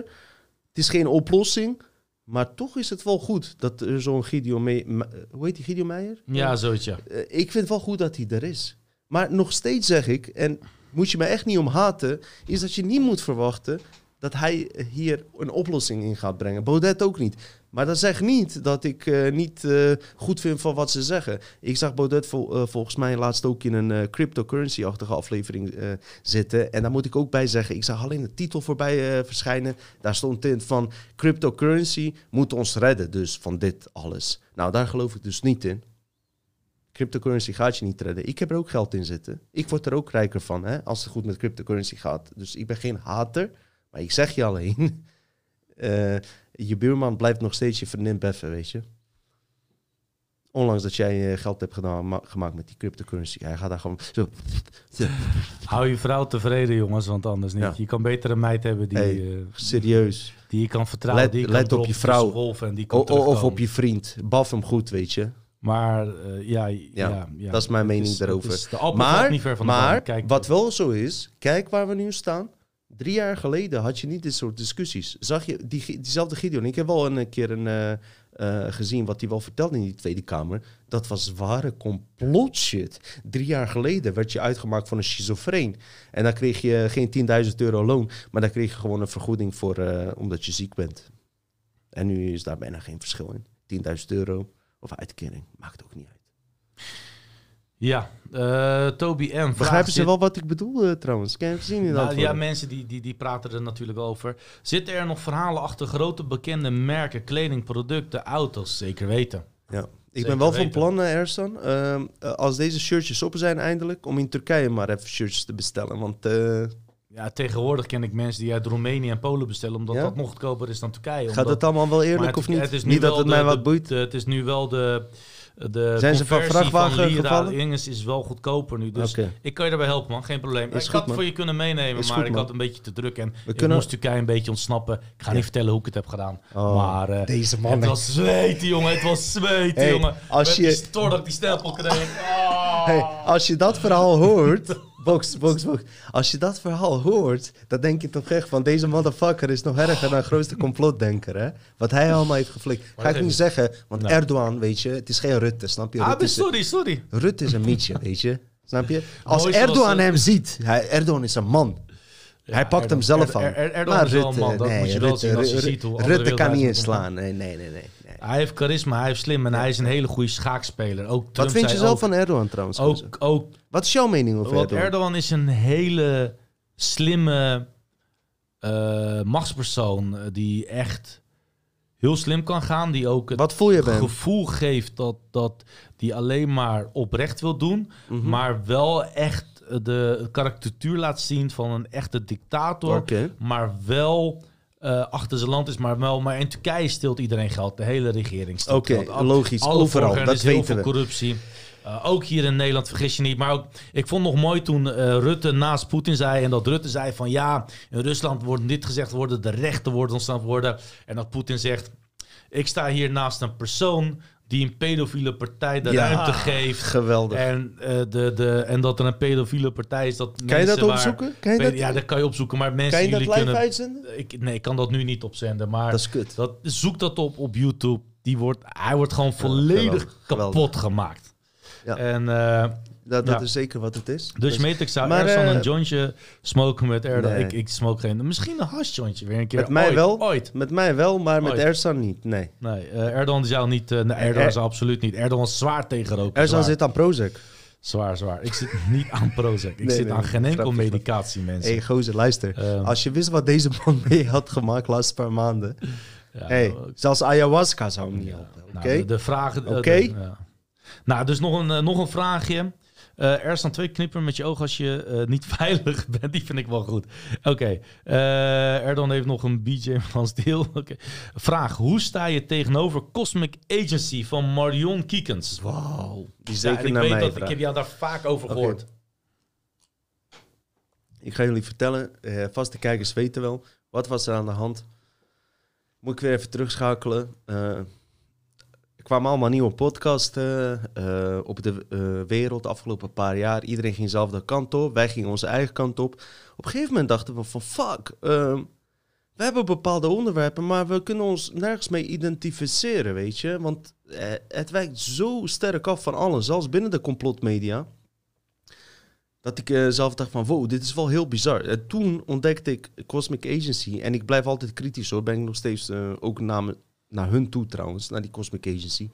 Het is geen oplossing, maar toch is het wel goed dat er zo'n Gideon... Me Me- hoe heet die, Gideon Meijer? Ja, zoiets, ja. Eh, ik vind het wel goed dat hij er is. Maar nog steeds zeg ik, en moet je me echt niet om haten, is dat je niet moet verwachten dat hij hier een oplossing in gaat brengen. Baudet ook niet. Maar dat zegt niet dat ik eh, niet eh, goed vind van wat ze zeggen. Ik zag Baudet eh, volgens mij laatst ook in een cryptocurrency-achtige aflevering zitten. En daar moet ik ook bij zeggen, ik zag alleen de titel voorbij verschijnen. Daar stond in van cryptocurrency moet ons redden dus van dit alles. Nou, daar geloof ik dus niet in. Cryptocurrency gaat je niet redden. Ik heb er ook geld in zitten. Ik word er ook rijker van, hè, als het goed met cryptocurrency gaat. Dus ik ben geen hater, maar ik zeg je alleen. [laughs] eh, je buurman blijft nog steeds je vriendin beffen, weet je. Ondanks dat jij eh, geld hebt gedaan, ma- gemaakt met die cryptocurrency. Hij gaat daar gewoon zo. [laughs] Hou je vrouw tevreden, jongens, want anders niet. Ja. Je kan beter een meid hebben die, Hey, eh, Serieus. die je kan vertrouwen. Let- die je let kan op je vrouw. En die kan O- o- of op je vriend. Baf hem goed, weet je. Maar eh, ja, ja, ja, dat is mijn mening daarover. Maar, niet ver van de maar. Kijk, wat wel zo is, kijk waar we nu staan. Drie jaar geleden had je niet dit soort discussies. Zag je die, diezelfde Gideon? Ik heb wel een keer een, eh, eh, gezien wat hij wel vertelde in die Tweede Kamer. Dat was ware complot shit. Drie jaar geleden werd je uitgemaakt voor een schizofreen. En dan kreeg je geen 10.000 euro loon, maar dan kreeg je gewoon een vergoeding voor, omdat je ziek bent. En nu is daar bijna geen verschil in. 10.000 euro of uitkering, maakt ook niet uit. Ja, eh, Toby M. Begrijpen ze wel wat ik bedoel eh, trouwens? Kan je zien in Nou, ja, mensen die, die, die praten er natuurlijk over. Zitten er nog verhalen achter grote bekende merken, kleding, producten, auto's? Zeker weten. Ja. Ik ben wel van plan, eh, Ersan, ehm, eh, als deze shirtjes op zijn eindelijk, om in Turkije maar even shirtjes te bestellen. Want Ja, tegenwoordig ken ik mensen die uit Roemenië en Polen bestellen, omdat Ja? dat nog goedkoper is dan Turkije. gaat het allemaal wel eerlijk het- of niet? Het is nu niet dat het de- mij wat boeit. de- het is nu wel de. De Zijn ze van vrachtwagen gevallen? Engels is wel goedkoper nu. Dus ik kan je daarbij helpen, man. Geen probleem. Is ik goed, had het voor je kunnen meenemen, Is maar goed, ik had een beetje te druk. En ik kunnen- moest Turkije een beetje ontsnappen. Ik ga Ja. niet vertellen hoe ik het heb gedaan. Oh, maar eh, deze man. het was zweten, jongen. Het was zweten, Hey, jongen. als Met je- die stor dat ik die stempel kreeg. Hey, als je dat verhaal hoort, [laughs] box, box, box. Als je dat verhaal hoort, dan denk je toch echt van deze motherfucker is nog erger dan grootste [laughs] complotdenker, hè? Wat hij allemaal heeft geflikt. Ga ik niet zeggen, want. Erdogan, weet je, het is geen Rutte, snap je? Ah, Rutte, is, sorry, sorry. Rutte is een mietje, [laughs] weet je? Snap je? Als Erdogan hem ziet, hij, Erdogan is een man. hij pakt hem zelf aan. Er- Erdogan is wel een man, dat moet je wel zien als je ziet hoe andere Rutte kan niet inslaan. Nee, nee, nee, nee. Hij heeft charisma, hij is slim en hij is een hele goede schaakspeler. Ook Trump Wat vind je zelf ook, van Erdogan trouwens? Ook, ook Wat is jouw mening over Erdogan? Erdogan is een hele slimme eh, machtspersoon eh, die echt heel slim kan gaan. Die ook het Wat voel je bij hem? gevoel geeft dat, dat die alleen maar oprecht wil doen. Mhm. Maar wel echt de karikatuur laat zien van een echte dictator. Maar wel eh, achter zijn land is. Maar, wel, maar in Turkije stilt iedereen geld. De hele regering stilt Oké, logisch. alle Overal, er dat is heel weten veel we. corruptie. Uh, ook hier in Nederland, vergis je niet. Maar ook, ik vond nog mooi toen uh, Rutte naast Poetin zei... en dat Rutte zei van ja, in Rusland wordt dit gezegd worden... de rechten worden ontstaan worden. En dat Poetin zegt... ik sta hier naast een persoon die een pedofiele partij de Ja, ruimte geeft. Geweldig. En, uh, de, de, en dat er een pedofiele partij is. Dat kan je dat waar- opzoeken? Kan je dat, ja, dat kan je opzoeken. Maar mensen kan je dat live kunnen... uitzenden? Ik, nee, ik kan dat nu niet opzenden. Maar Dat is kut. dat, zoek dat op op YouTube. Die wordt, hij wordt gewoon volledig geweldig, kapot geweldig. gemaakt. Ja. En uh, Dat, dat Ja. is zeker wat het is. dus Matrix zou maar, van eh, een jointje smoken met Erdogan. nee. Ik, ik smoke geen. Misschien een hashjointje weer een keer. Met mij Ooit, wel. Ooit. Met mij wel, maar met. Ersan niet. Nee. Nee, eh, Erdogan die zou niet. eh, nee, Erdogan Er- zou absoluut niet. Erdogan is zwaar tegen roken. Ersan zit aan Prozac. Zwaar, zwaar. Ik zit [laughs] niet aan Prozac. Ik Nee, zit nee, aan geen enkel medicatie, mensen. Hey, gozer, luister. Ehm. Als je wist wat deze man [laughs] mee had gemaakt de laatste paar maanden. Ja, hey, zelfs ayahuasca zou hem niet helpen. Oké? Nou, de, de vragen. eh, Oké. ja. Nou, dus nog een, eh, nog een vraagje. Eh, er staan twee knippen met je ogen als je eh, niet [laughs] veilig bent. Die vind ik wel goed. Oké. eh, Erdogan heeft nog een BJ van. [laughs] Oké. Vraag. Hoe sta je tegenover Cosmic Agency van Marion Kiekens? Wauw. Die zeker ik naar weet mij dat, ik heb jou daar vaak over gehoord. Ik ga jullie vertellen, eh, vaste kijkers weten wel, wat was er aan de hand? Moet ik weer even terugschakelen. Kwamen allemaal nieuwe podcasten eh, op de eh, wereld de afgelopen paar jaar. Iedereen ging dezelfde kant op, wij gingen onze eigen kant op. Op een gegeven moment dachten we van fuck, ehm, we hebben bepaalde onderwerpen, maar we kunnen ons nergens mee identificeren, weet je. Want eh, het wijkt zo sterk af van alles, zelfs binnen de complotmedia. Dat ik zelf dacht van, wow, dit is wel heel bizar. En toen ontdekte ik Cosmic Agency. En ik blijf altijd kritisch hoor. Ben ik nog steeds ook me- naar hun toe trouwens, naar die Cosmic Agency.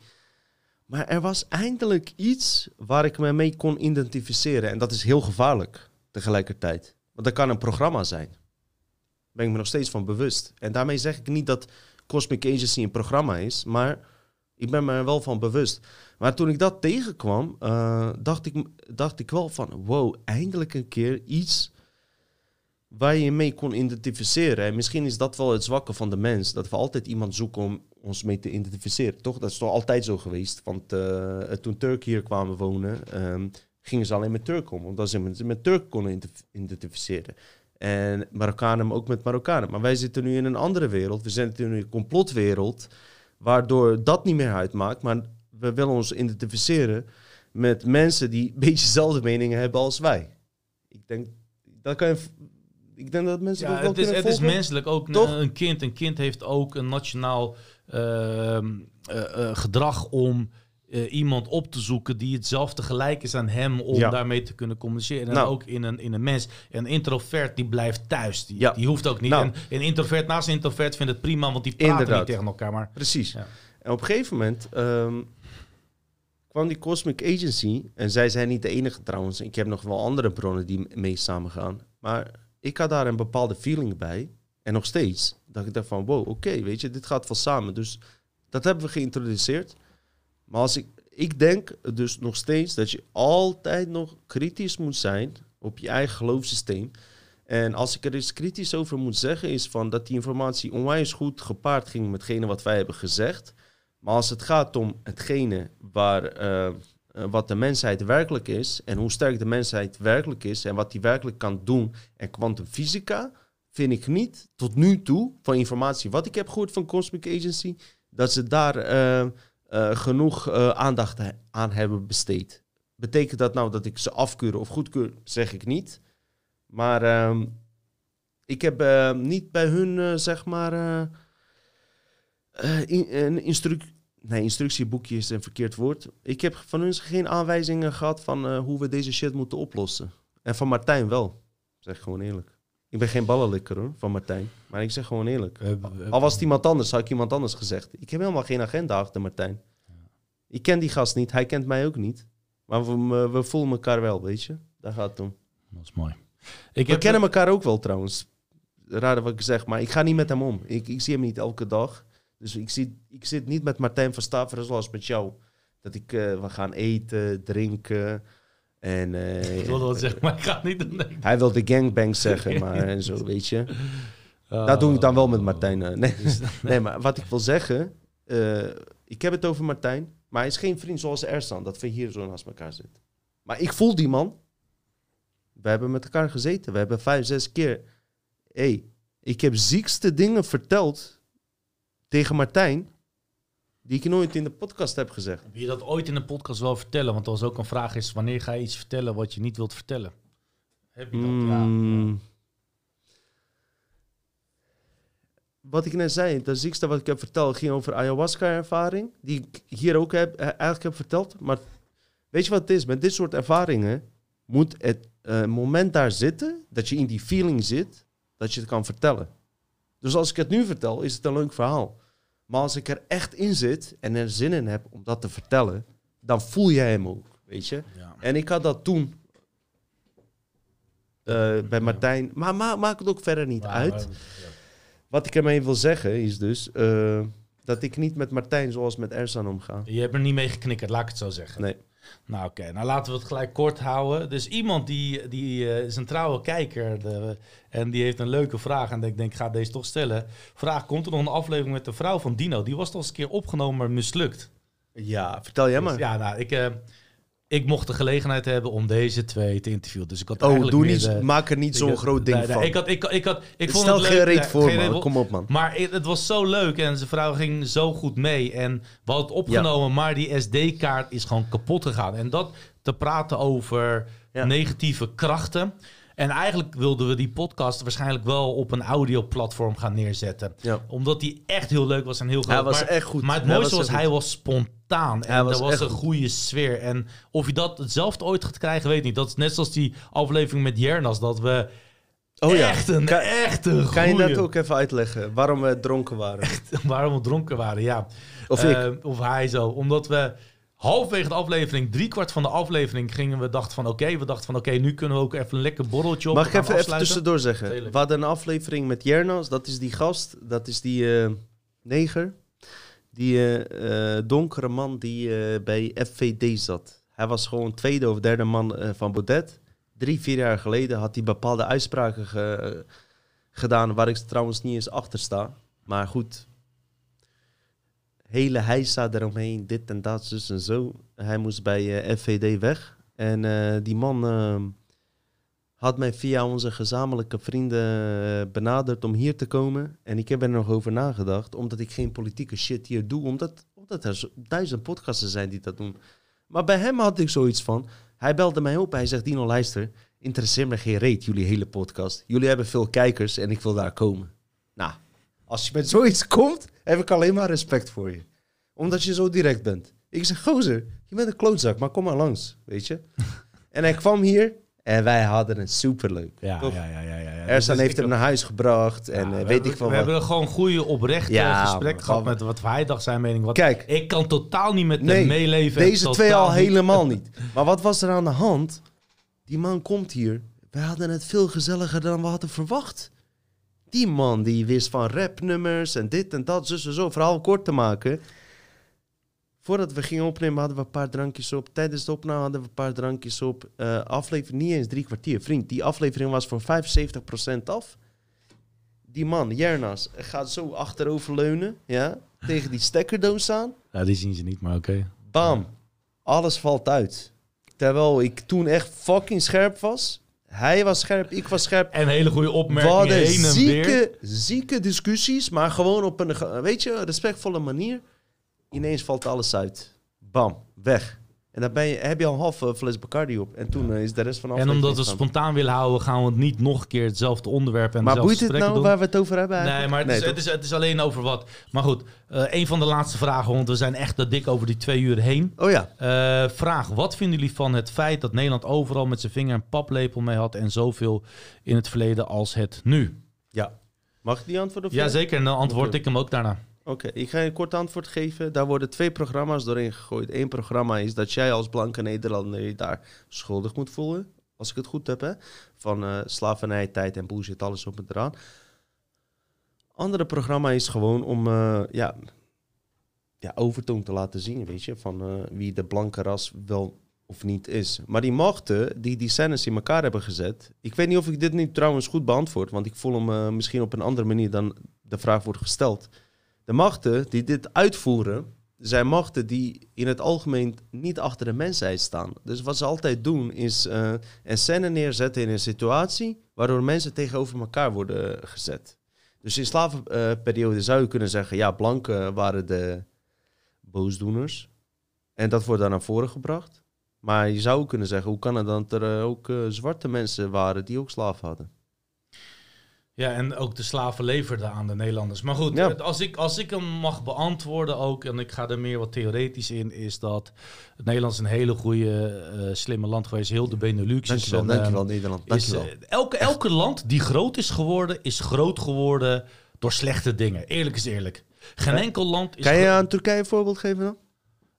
Maar er was eindelijk iets waar ik me mee kon identificeren. En dat is heel gevaarlijk tegelijkertijd. Want dat kan een programma zijn. Daar ben ik me nog steeds van bewust. En daarmee zeg ik niet dat Cosmic Agency een programma is. Maar ik ben me er wel van bewust. Maar toen ik dat tegenkwam, eh, dacht, ik, dacht ik wel van... wow, eindelijk een keer iets waar je mee kon identificeren. En misschien is dat wel het zwakke van de mens. Dat we altijd iemand zoeken om ons mee te identificeren. Toch? Dat is toch altijd zo geweest. Want eh, toen Turken hier kwamen wonen, ehm, gingen ze alleen met Turken om. Omdat ze met, Turken konden identif- identificeren. En Marokkanen ook met Marokkanen. Maar wij zitten nu in een andere wereld. We zitten nu in een complotwereld. Waardoor dat niet meer uitmaakt. Maar we willen ons identificeren met mensen die een beetje dezelfde meningen hebben als wij. Ik denk, dat kan je, ik denk dat mensen dat Ja, wel het is, het is menselijk ook een- Toch? een kind. Een kind heeft ook een nationaal ehm, eh, eh, gedrag om eh, iemand op te zoeken die hetzelfde gelijk is aan hem om Ja. daarmee te kunnen communiceren. En Nou. ook in een, in een mens. Een introvert die blijft thuis. Die, Ja. die hoeft ook niet. Nou. En een introvert naast een introvert vindt het prima, want die praten Inderdaad. niet tegen elkaar. Maar Precies. Ja. En op een gegeven moment ehm, kwam die Cosmic Agency, en zij zijn niet de enige trouwens, ik heb nog wel andere bronnen die mee samengaan, maar ik had daar een bepaalde feeling bij, en nog steeds, dat ik dacht van, wow, oké, weet je, dit gaat wel samen. Dus dat hebben we geïntroduceerd. Maar als ik, ik denk dus nog steeds dat je altijd nog kritisch moet zijn op je eigen geloofssysteem. En als ik er eens kritisch over moet zeggen, is van dat die informatie onwijs goed gepaard ging met hetgene wat wij hebben gezegd. Maar als het gaat om hetgene waar, eh, eh, wat de mensheid werkelijk is en hoe sterk de mensheid werkelijk is en wat die werkelijk kan doen en kwantumfysica, vind ik niet tot nu toe van informatie wat ik heb gehoord van Cosmic Agency, dat ze daar eh, eh, genoeg aandacht aan hebben besteed. Betekent dat nou dat ik ze afkeur of goedkeur? Zeg ik niet. Maar ehm, ik heb niet bij hun, zeg maar, een instruc nee, instructieboekje is een verkeerd woord. Ik heb van hun geen aanwijzingen gehad van eh, hoe we deze shit moeten oplossen. En van Martijn wel. Zeg gewoon eerlijk. Ik ben geen ballenlikker hoor, van Martijn. Maar ik zeg gewoon eerlijk. Al was het iemand anders, had ik iemand anders gezegd. Ik heb helemaal geen agenda achter Martijn. Ik ken die gast niet, hij kent mij ook niet. Maar we, we voelen elkaar wel, weet je. Daar gaat het om. Dat is mooi. Ik We kennen elkaar ook wel trouwens. Raar wat ik zeg, maar ik ga niet met hem om. Ik, ik zie hem niet elke dag. Dus ik, zie, ik zit niet met Martijn van Staveren zoals met jou. Dat ik, eh, we gaan eten, drinken. En eh, [laughs] Ik wilde wat zeggen, maar ik ga het niet doen. hij wil de gangbang zeggen, maar en zo, weet je. Oh. Dat doe ik dan wel met Martijn. eh. Nee, Dus- nee, maar wat ik wil zeggen... ik heb het over Martijn, maar hij is geen vriend zoals Ersan. Dat we hier zo naast elkaar zitten. Maar ik voel die man. We hebben met elkaar gezeten. We hebben vijf, zes keer... hey, ik heb ziekste dingen verteld tegen Martijn... die ik nooit in de podcast heb gezegd. Wil je dat ooit in een podcast wel vertellen? Want was ook een vraag is, wanneer ga je iets vertellen wat je niet wilt vertellen? Heb je dat? Ja. Mm. Wat ik net zei, het ziekste wat ik heb verteld ging over ayahuasca-ervaring. Die ik hier ook heb, eh, eigenlijk heb verteld. Maar weet je wat het is? Met dit soort ervaringen moet het eh, moment daar zitten, dat je in die feeling zit, dat je het kan vertellen. Dus als ik het nu vertel, is het een leuk verhaal. Maar als ik er echt in zit en er zin in heb om dat te vertellen, dan voel jij hem ook, weet je? Ja. En ik had dat toen eh, bij Martijn. Maar ma maakt het ook verder niet Maar- uit. maar- Wat ik ermee wil zeggen is dus eh, dat ik niet met Martijn zoals met Ersan omga. Je hebt er niet mee geknikkerd, laat ik het zo zeggen. Nee. Nou oké, nou laten we het gelijk kort houden. Dus iemand die, die eh, is een trouwe kijker de- en die heeft een leuke vraag en ik denk, ik ga deze toch stellen. Vraag, komt er nog een aflevering met de vrouw van Dino? Die was toch eens een keer opgenomen, maar mislukt. Ja, vertel jij maar. Dus ja, nou, ik, eh, ik mocht de gelegenheid hebben om deze twee te interviewen. Dus ik had oh, doe niet, de- maak er niet zo'n groot ding van. Ik had, ik, ik had, ik vond Stel het geen leuk. reet voor, geen reet- man. Kom op, man. maar het, het was zo leuk en zijn vrouw ging zo goed mee. En we hadden het opgenomen, maar die SD-kaart is gewoon kapot gegaan. En dat te praten over Ja. negatieve krachten. En eigenlijk wilden we die podcast waarschijnlijk wel op een audioplatform gaan neerzetten. Ja. Omdat die echt heel leuk was en heel groot. Hij was maar, echt goed. Maar het Hij mooiste was hij was spontaan. En Hij was er was echt een goed. goede sfeer. En of je dat hetzelfde ooit gaat krijgen, weet ik niet. Dat is net zoals die aflevering met Jernas. Dat we Oh ja. echt een, Kan- echt een Kan je dat ook even uitleggen? Waarom we dronken waren? waarom we dronken waren, ja. Of ik? Eh, of hij zo. Omdat we halverwege de aflevering, driekwart van de aflevering, gingen we dachten van oké, we dachten van oké, nu kunnen we ook even een lekker borreltje op. Mag ik even, even tussendoor zeggen? We hadden een aflevering met Jernas. Dat is die gast. Dat is die eh, neger. Die eh, eh, donkere man die bij FVD zat. Hij was gewoon tweede of derde man van Baudet. Drie, vier jaar geleden had hij bepaalde uitspraken ge- gedaan... waar ik trouwens niet eens achter sta. Maar goed. Hele heisa eromheen, dit en dat, zus en zo. Hij moest bij eh, FVD weg. En eh, die man... ehm, had mij via onze gezamenlijke vrienden eh, benaderd om hier te komen. En ik heb er nog over nagedacht, omdat ik geen politieke shit hier doe. Omdat, er duizend podcasten zijn die dat doen. Maar bij hem had ik zoiets van, hij belde mij op. Hij zegt, Dino, luister, interesseer me geen reet, jullie hele podcast. Jullie hebben veel kijkers en ik wil daar komen. Nou, als je met zoiets komt, heb ik alleen maar respect voor je. Omdat je zo direct bent. Ik zeg, gozer, je bent een klootzak, maar kom maar langs, weet je. [laughs] en hij kwam hier En wij hadden het superleuk. Ja, Toch? ja, ja, ja. ja, ja. Ersan Dus heeft hem naar huis gebracht en ja, eh, we weet hebben- ik veel We wat. hebben gewoon goede, oprechte Ja, gesprek gehad met wat hij dacht, zijn mening. Wat Kijk, ik kan totaal niet met hem Nee, meeleven. deze twee al niet. helemaal [laughs] niet. Maar wat was er aan de hand? Die man komt hier. We hadden het veel gezelliger dan we hadden verwacht. Die man die wist van rapnummers en dit en dat, zus en zo. Verhaal kort te maken. Voordat we gingen opnemen hadden we een paar drankjes op. Tijdens de opname hadden we een paar drankjes op. Eh aflevering niet eens drie kwartier. Vriend, die aflevering was voor 75% af. Die man, Jernas, gaat zo achteroverleunen. Ja, tegen die stekkerdoos aan. Ja, die zien ze niet, maar oké. Bam. Alles valt uit. Terwijl ik toen echt fucking scherp was. Hij was scherp, ik was scherp. En hele goede opmerkingen heen en weer. zieke, zieke discussies, maar gewoon op een, weet je, respectvolle manier. Ineens valt alles uit. Bam, weg. En dan ben je, heb je al een halve fles Bacardi op. En toen eh, is de rest van de En omdat we spontaan willen houden, gaan we het niet nog een keer hetzelfde onderwerp en Maar boeit het nou doen. waar we het over hebben Nee, maar het, is, het, is, het is alleen over wat. Maar goed, eh, een van de laatste vragen, want we zijn echt te dik over die twee uur heen. Oh ja. Eh, vraag, wat vinden jullie van het feit dat Nederland overal met zijn vinger een paplepel mee had en zoveel in het verleden als het nu? ja. Mag ik die antwoorden? of Ja, jij? zeker. En dan antwoord ik hem ook daarna. Oké, ik ga je een kort antwoord geven. Daar worden twee programma's doorheen gegooid. Eén programma is dat jij als blanke Nederlander je daar schuldig moet voelen. Als ik het goed heb, hè. Van eh slavernij, tijd en bullshit, alles op en eraan. Andere programma is gewoon om eh, ja, ja, overtoon te laten zien, weet je. Van eh, wie de blanke ras wel of niet is. Maar die machten die die scènes in elkaar hebben gezet. Ik weet niet of ik dit nu trouwens goed beantwoord. Want ik voel hem misschien op een andere manier dan de vraag wordt gesteld. De machten die dit uitvoeren, zijn machten die in het algemeen niet achter de mensheid staan. Dus wat ze altijd doen is eh, een scène neerzetten in een situatie waardoor mensen tegenover elkaar worden gezet. Dus in slavenperiode zou je kunnen zeggen, ja, blanken waren de boosdoeners. En dat wordt dan naar voren gebracht. Maar je zou kunnen zeggen, hoe kan het dan dat er ook eh, zwarte mensen waren die ook slaven hadden? Ja, en ook de slaven leverden aan de Nederlanders. Maar goed, Ja. als, ik, als ik hem mag beantwoorden ook, en ik ga er meer wat theoretisch in, is dat het Nederland is een hele goede, eh, slimme land geweest. Heel de Benelux is Dankjewel, een, dankjewel eh, Nederland, is, dankjewel. eh, elke, elke land die groot is geworden, is groot geworden door slechte dingen. Eerlijk is eerlijk. Geen Ja. enkel land is... kan je aan Turkije een voorbeeld geven dan?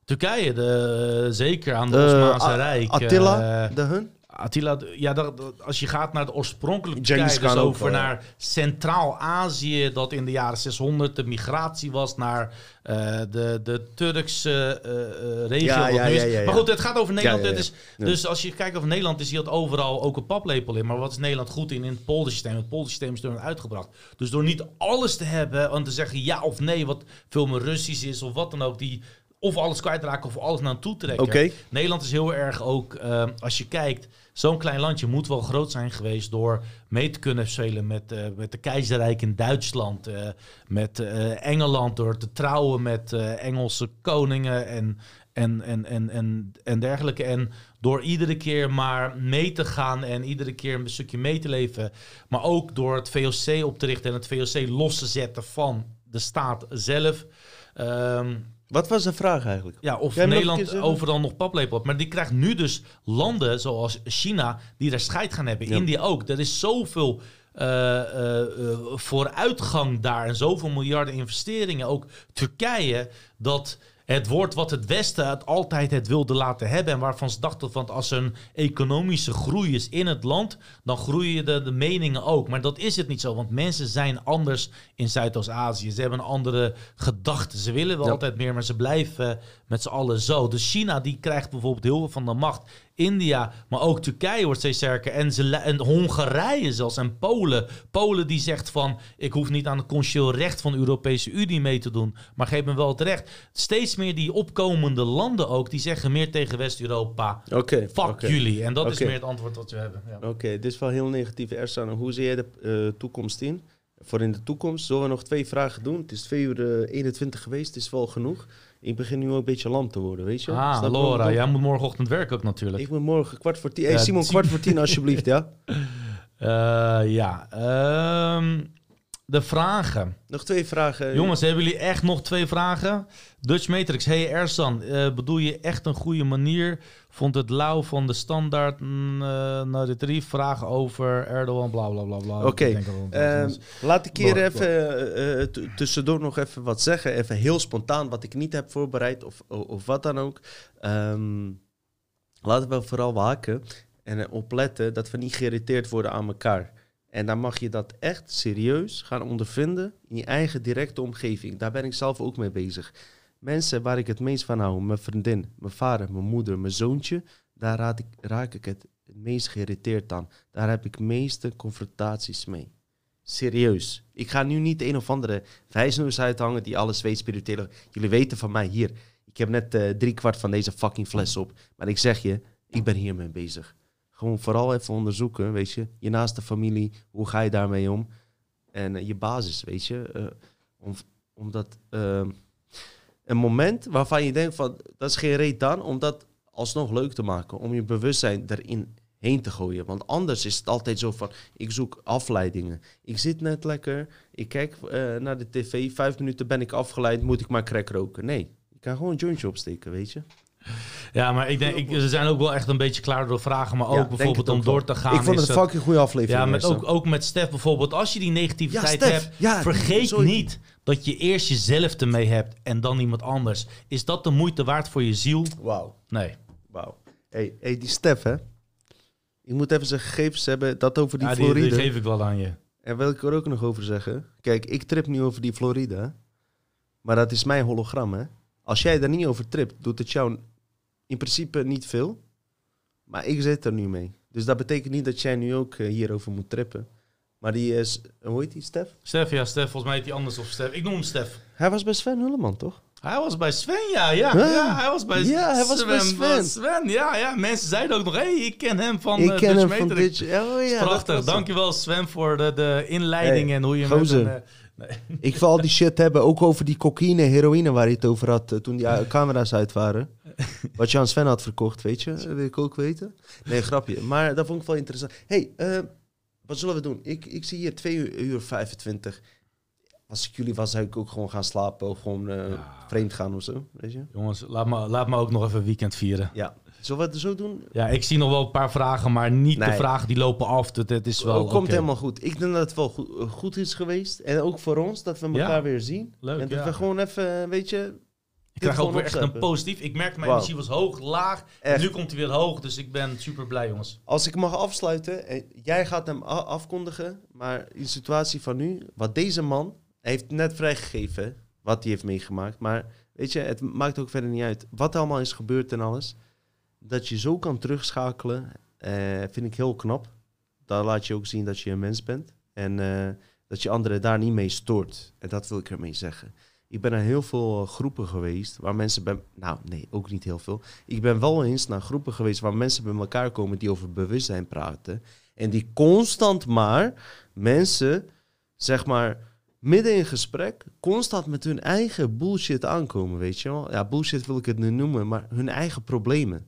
Turkije, de, zeker aan Eh, Osmaanse Rijk. Attila, eh, de hun? Attila, ja, dat, dat- als je gaat naar het oorspronkelijke Turkije, dus over wel, ja. naar Centraal-Azië, dat in de jaren 600 de migratie was naar eh, de, de Turkse eh, eh, regio. Ja, ja, is. Maar goed, het gaat over Nederland. Het is. Dus als je kijkt over Nederland, is dat overal ook een paplepel in. Maar wat is Nederland goed in? In het poldersysteem. Het poldersysteem is door uitgebracht. Dus door niet alles te hebben en te zeggen ja of nee, wat veel meer Russisch is of wat dan ook, die of alles kwijtraken of alles naar toe trekken. Nederland is heel erg ook, als je kijkt, zo'n klein landje moet wel groot zijn geweest door mee te kunnen spelen met, eh, met de keizerrijk in Duitsland, eh, met eh, Engeland, door te trouwen met Engelse koningen en, en, en, en, en, en dergelijke. En door iedere keer maar mee te gaan en iedere keer een stukje mee te leven, maar ook door het VOC op te richten en het VOC los te zetten van de staat zelf. Ehm, Wat was de vraag eigenlijk? ja, of Nederland overal nog paplepel had. Maar die krijgt nu dus landen zoals China die daar scheid gaan hebben. Ja. India ook. Er is zoveel eh, vooruitgang daar en zoveel miljarden investeringen. Ook Turkije, dat het woord wat het Westen het altijd het wilde laten hebben. En waarvan ze dachten van als er een economische groei is in het land, dan groeien de, de meningen ook. Maar dat is het niet zo, want mensen zijn anders in Zuidoost-Azië. Ze hebben een andere gedachten. Ze willen wel Ja. altijd meer, maar ze blijven met z'n allen zo. Dus China die krijgt bijvoorbeeld heel veel van de macht. India, maar ook Turkije wordt steeds sterker. En, ze, en Hongarije zelfs. En Polen. Polen die zegt van... ik hoef niet aan het constitutioneel recht van de Europese Unie mee te doen. Maar geef me wel het recht. Steeds meer die opkomende landen ook... die zeggen meer tegen West-Europa... Oké. fuck jullie. En dat is meer het antwoord wat we hebben. Ja. Oké, dit is wel heel negatief. Ersan, hoe zie jij de eh, toekomst in? Voor in de toekomst zullen we nog twee vragen doen. Het is 2 uur eh, 21 geweest, het is wel genoeg. Ik begin nu ook een beetje lam te worden, weet je? Ah, Snap Laura, jij moet morgenochtend werken ook natuurlijk. Ik moet morgen kwart voor tien. Hey, Simon, kwart voor tien alsjeblieft, ja? [laughs] Eh, ja. ehm, de vragen. Nog twee vragen. Jongens, hebben jullie echt nog twee vragen? Dutch Matrix, hey Ersan, eh, bedoel je echt een goede manier? Vond het lauw van de standaard mm, eh, naar de drie vragen over Erdogan, bla bla bla bla. Oké, is. laat ik hier even eh, eh, tussendoor nog even wat zeggen. Even heel spontaan, wat ik niet heb voorbereid of, of wat dan ook. Ehm, laten we vooral waken en eh, opletten dat we niet geïrriteerd worden aan elkaar. En dan mag je dat echt serieus gaan ondervinden in je eigen directe omgeving. Daar ben ik zelf ook mee bezig. Mensen waar ik het meest van hou, mijn vriendin, mijn vader, mijn moeder, mijn zoontje, daar raak ik het meest geïrriteerd aan. Daar heb ik meeste confrontaties mee. Serieus. Ik ga nu niet een of andere vijsnoes uithangen die alles weet spiritueel. Jullie weten van mij hier. Ik heb net eh drie kwart van deze fucking fles op. Maar ik zeg je, ik ben hiermee bezig. Gewoon vooral even onderzoeken, weet je. Je naaste familie, hoe ga je daarmee om? En eh, je basis, weet je. eh, om, omdat ehm, een moment waarvan je denkt van, dat is geen reet dan, om dat alsnog leuk te maken. Om je bewustzijn erin heen te gooien. Want anders is het altijd zo van, ik zoek afleidingen. Ik zit net lekker, ik kijk eh, naar de tv, vijf minuten ben ik afgeleid, moet ik maar crack roken. Nee, ik kan gewoon een jointje opsteken, weet je. Ja, maar ik denk, ik, ze zijn ook wel echt een beetje klaar door vragen, maar ook bijvoorbeeld om wel. door te gaan. ik vond het een fucking goede aflevering. Ja, met ook, ook met Stef bijvoorbeeld. Als je die negativiteit Ja, hebt, Ja, vergeet sorry. niet dat je eerst jezelf ermee hebt en dan iemand anders. Is dat de moeite waard voor je ziel? Wauw. Nee. Wauw. Hey, hey, die Stef, hè. Ik moet even zijn gegevens hebben, dat over die Ja, die, Floride. die geef ik wel aan je. En wil ik er ook nog over zeggen. Kijk, ik trip nu over die Floride. hè. Maar dat is mijn hologram, hè. Als jij daar niet over tript, doet het jou in principe niet veel. Maar ik zit er nu mee. Dus dat betekent niet dat jij nu ook eh, hierover moet trippen. Maar die is, hoe heet die, Stef? Stef, ja, Stef, volgens mij heet hij anders of Stef. Ik noem hem Stef. Hij was bij Sven Hulleman, toch? Hij was bij Sven, ja, ja. Hij was bij Ja, hij was bij Sven. Sven, ja, ja. Mensen zeiden ook nog, hé, hey, ik ken hem van ik eh, ken Dutch hem van dit. Oh ja, Prachtig. hem. Dankjewel Sven voor de, de inleiding Hey, en hoe je gozer. met een, nee. Ik wil al die shit hebben, ook over die cocaïne, heroïne waar je het over had eh, toen die [laughs] camera's uit waren. [laughs] Wat je aan Sven had verkocht, weet je? Dat wil ik ook weten. Nee, grapje. Maar dat vond ik wel interessant. hey, eh, wat zullen we doen? Ik, ik zie hier 2 uur, uur 25. Als ik jullie was, zou ik ook gewoon gaan slapen of gewoon eh, Ja. vreemd gaan of zo, weet je? Jongens, laat me, laat me ook nog even weekend vieren. Ja. Zullen we het zo doen? Ja, ik zie nog wel een paar vragen, maar niet de vragen die lopen af. Het, het is wel Oh, komt helemaal goed. Ik denk dat het wel goed, goed is geweest. En ook voor ons, dat we elkaar Ja. weer zien. Leuk, en dat ja. we gewoon even, weet je... Ik krijg ook weer echt een positief. Ik merkte mijn energie was hoog, laag. Echt. Nu komt hij weer hoog, dus ik ben super blij, jongens. Als ik mag afsluiten, en jij gaat hem afkondigen, maar in de situatie van nu, wat deze man hij heeft net vrijgegeven, wat hij heeft meegemaakt, maar weet je, het maakt ook verder niet uit wat er allemaal is gebeurd en alles, dat je zo kan terugschakelen, eh, vind ik heel knap. Dan laat je ook zien dat je een mens bent en eh, dat je anderen daar niet mee stoort. En dat wil ik ermee zeggen. Ik ben naar heel veel eh, groepen geweest waar mensen bij... Nou, nee, ook niet heel veel. Ik ben wel eens naar groepen geweest waar mensen bij elkaar komen die over bewustzijn praten. En die constant maar mensen, zeg maar, midden in gesprek, constant met hun eigen bullshit aankomen, weet je wel. Ja, bullshit wil ik het nu noemen, maar hun eigen problemen.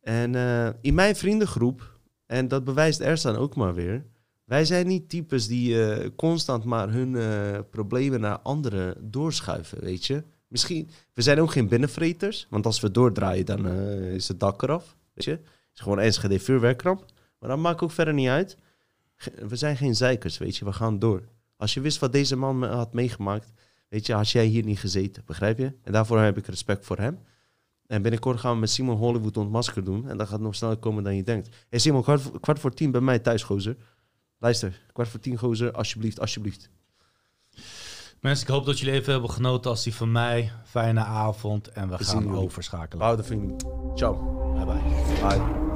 En eh, in mijn vriendengroep, en dat bewijst Ersan ook maar weer, wij zijn niet types die eh, constant maar hun eh, problemen naar anderen doorschuiven, weet je. Misschien, we zijn ook geen binnenvreters, want als we doordraaien, dan eh, is het dak eraf, weet je. Het is gewoon Enschede vuurwerkramp. Maar dat maakt ook verder niet uit. We zijn geen zeikers, weet je. We gaan door. Als je wist wat deze man had meegemaakt, weet je, had jij hier niet gezeten, begrijp je? En daarvoor heb ik respect voor hem. En binnenkort gaan we met Simon Hollywood ontmasker doen. En dat gaat nog sneller komen dan je denkt. Hey Simon, kwart, kwart voor tien bij mij thuis, gozer. Luister, kwart voor tien, gozer, alsjeblieft, alsjeblieft. Mensen, ik hoop dat jullie even hebben genoten als die van mij. Fijne avond en we We gaan overschakelen. Behouden vrienden. Ciao. Bye bye. Bye.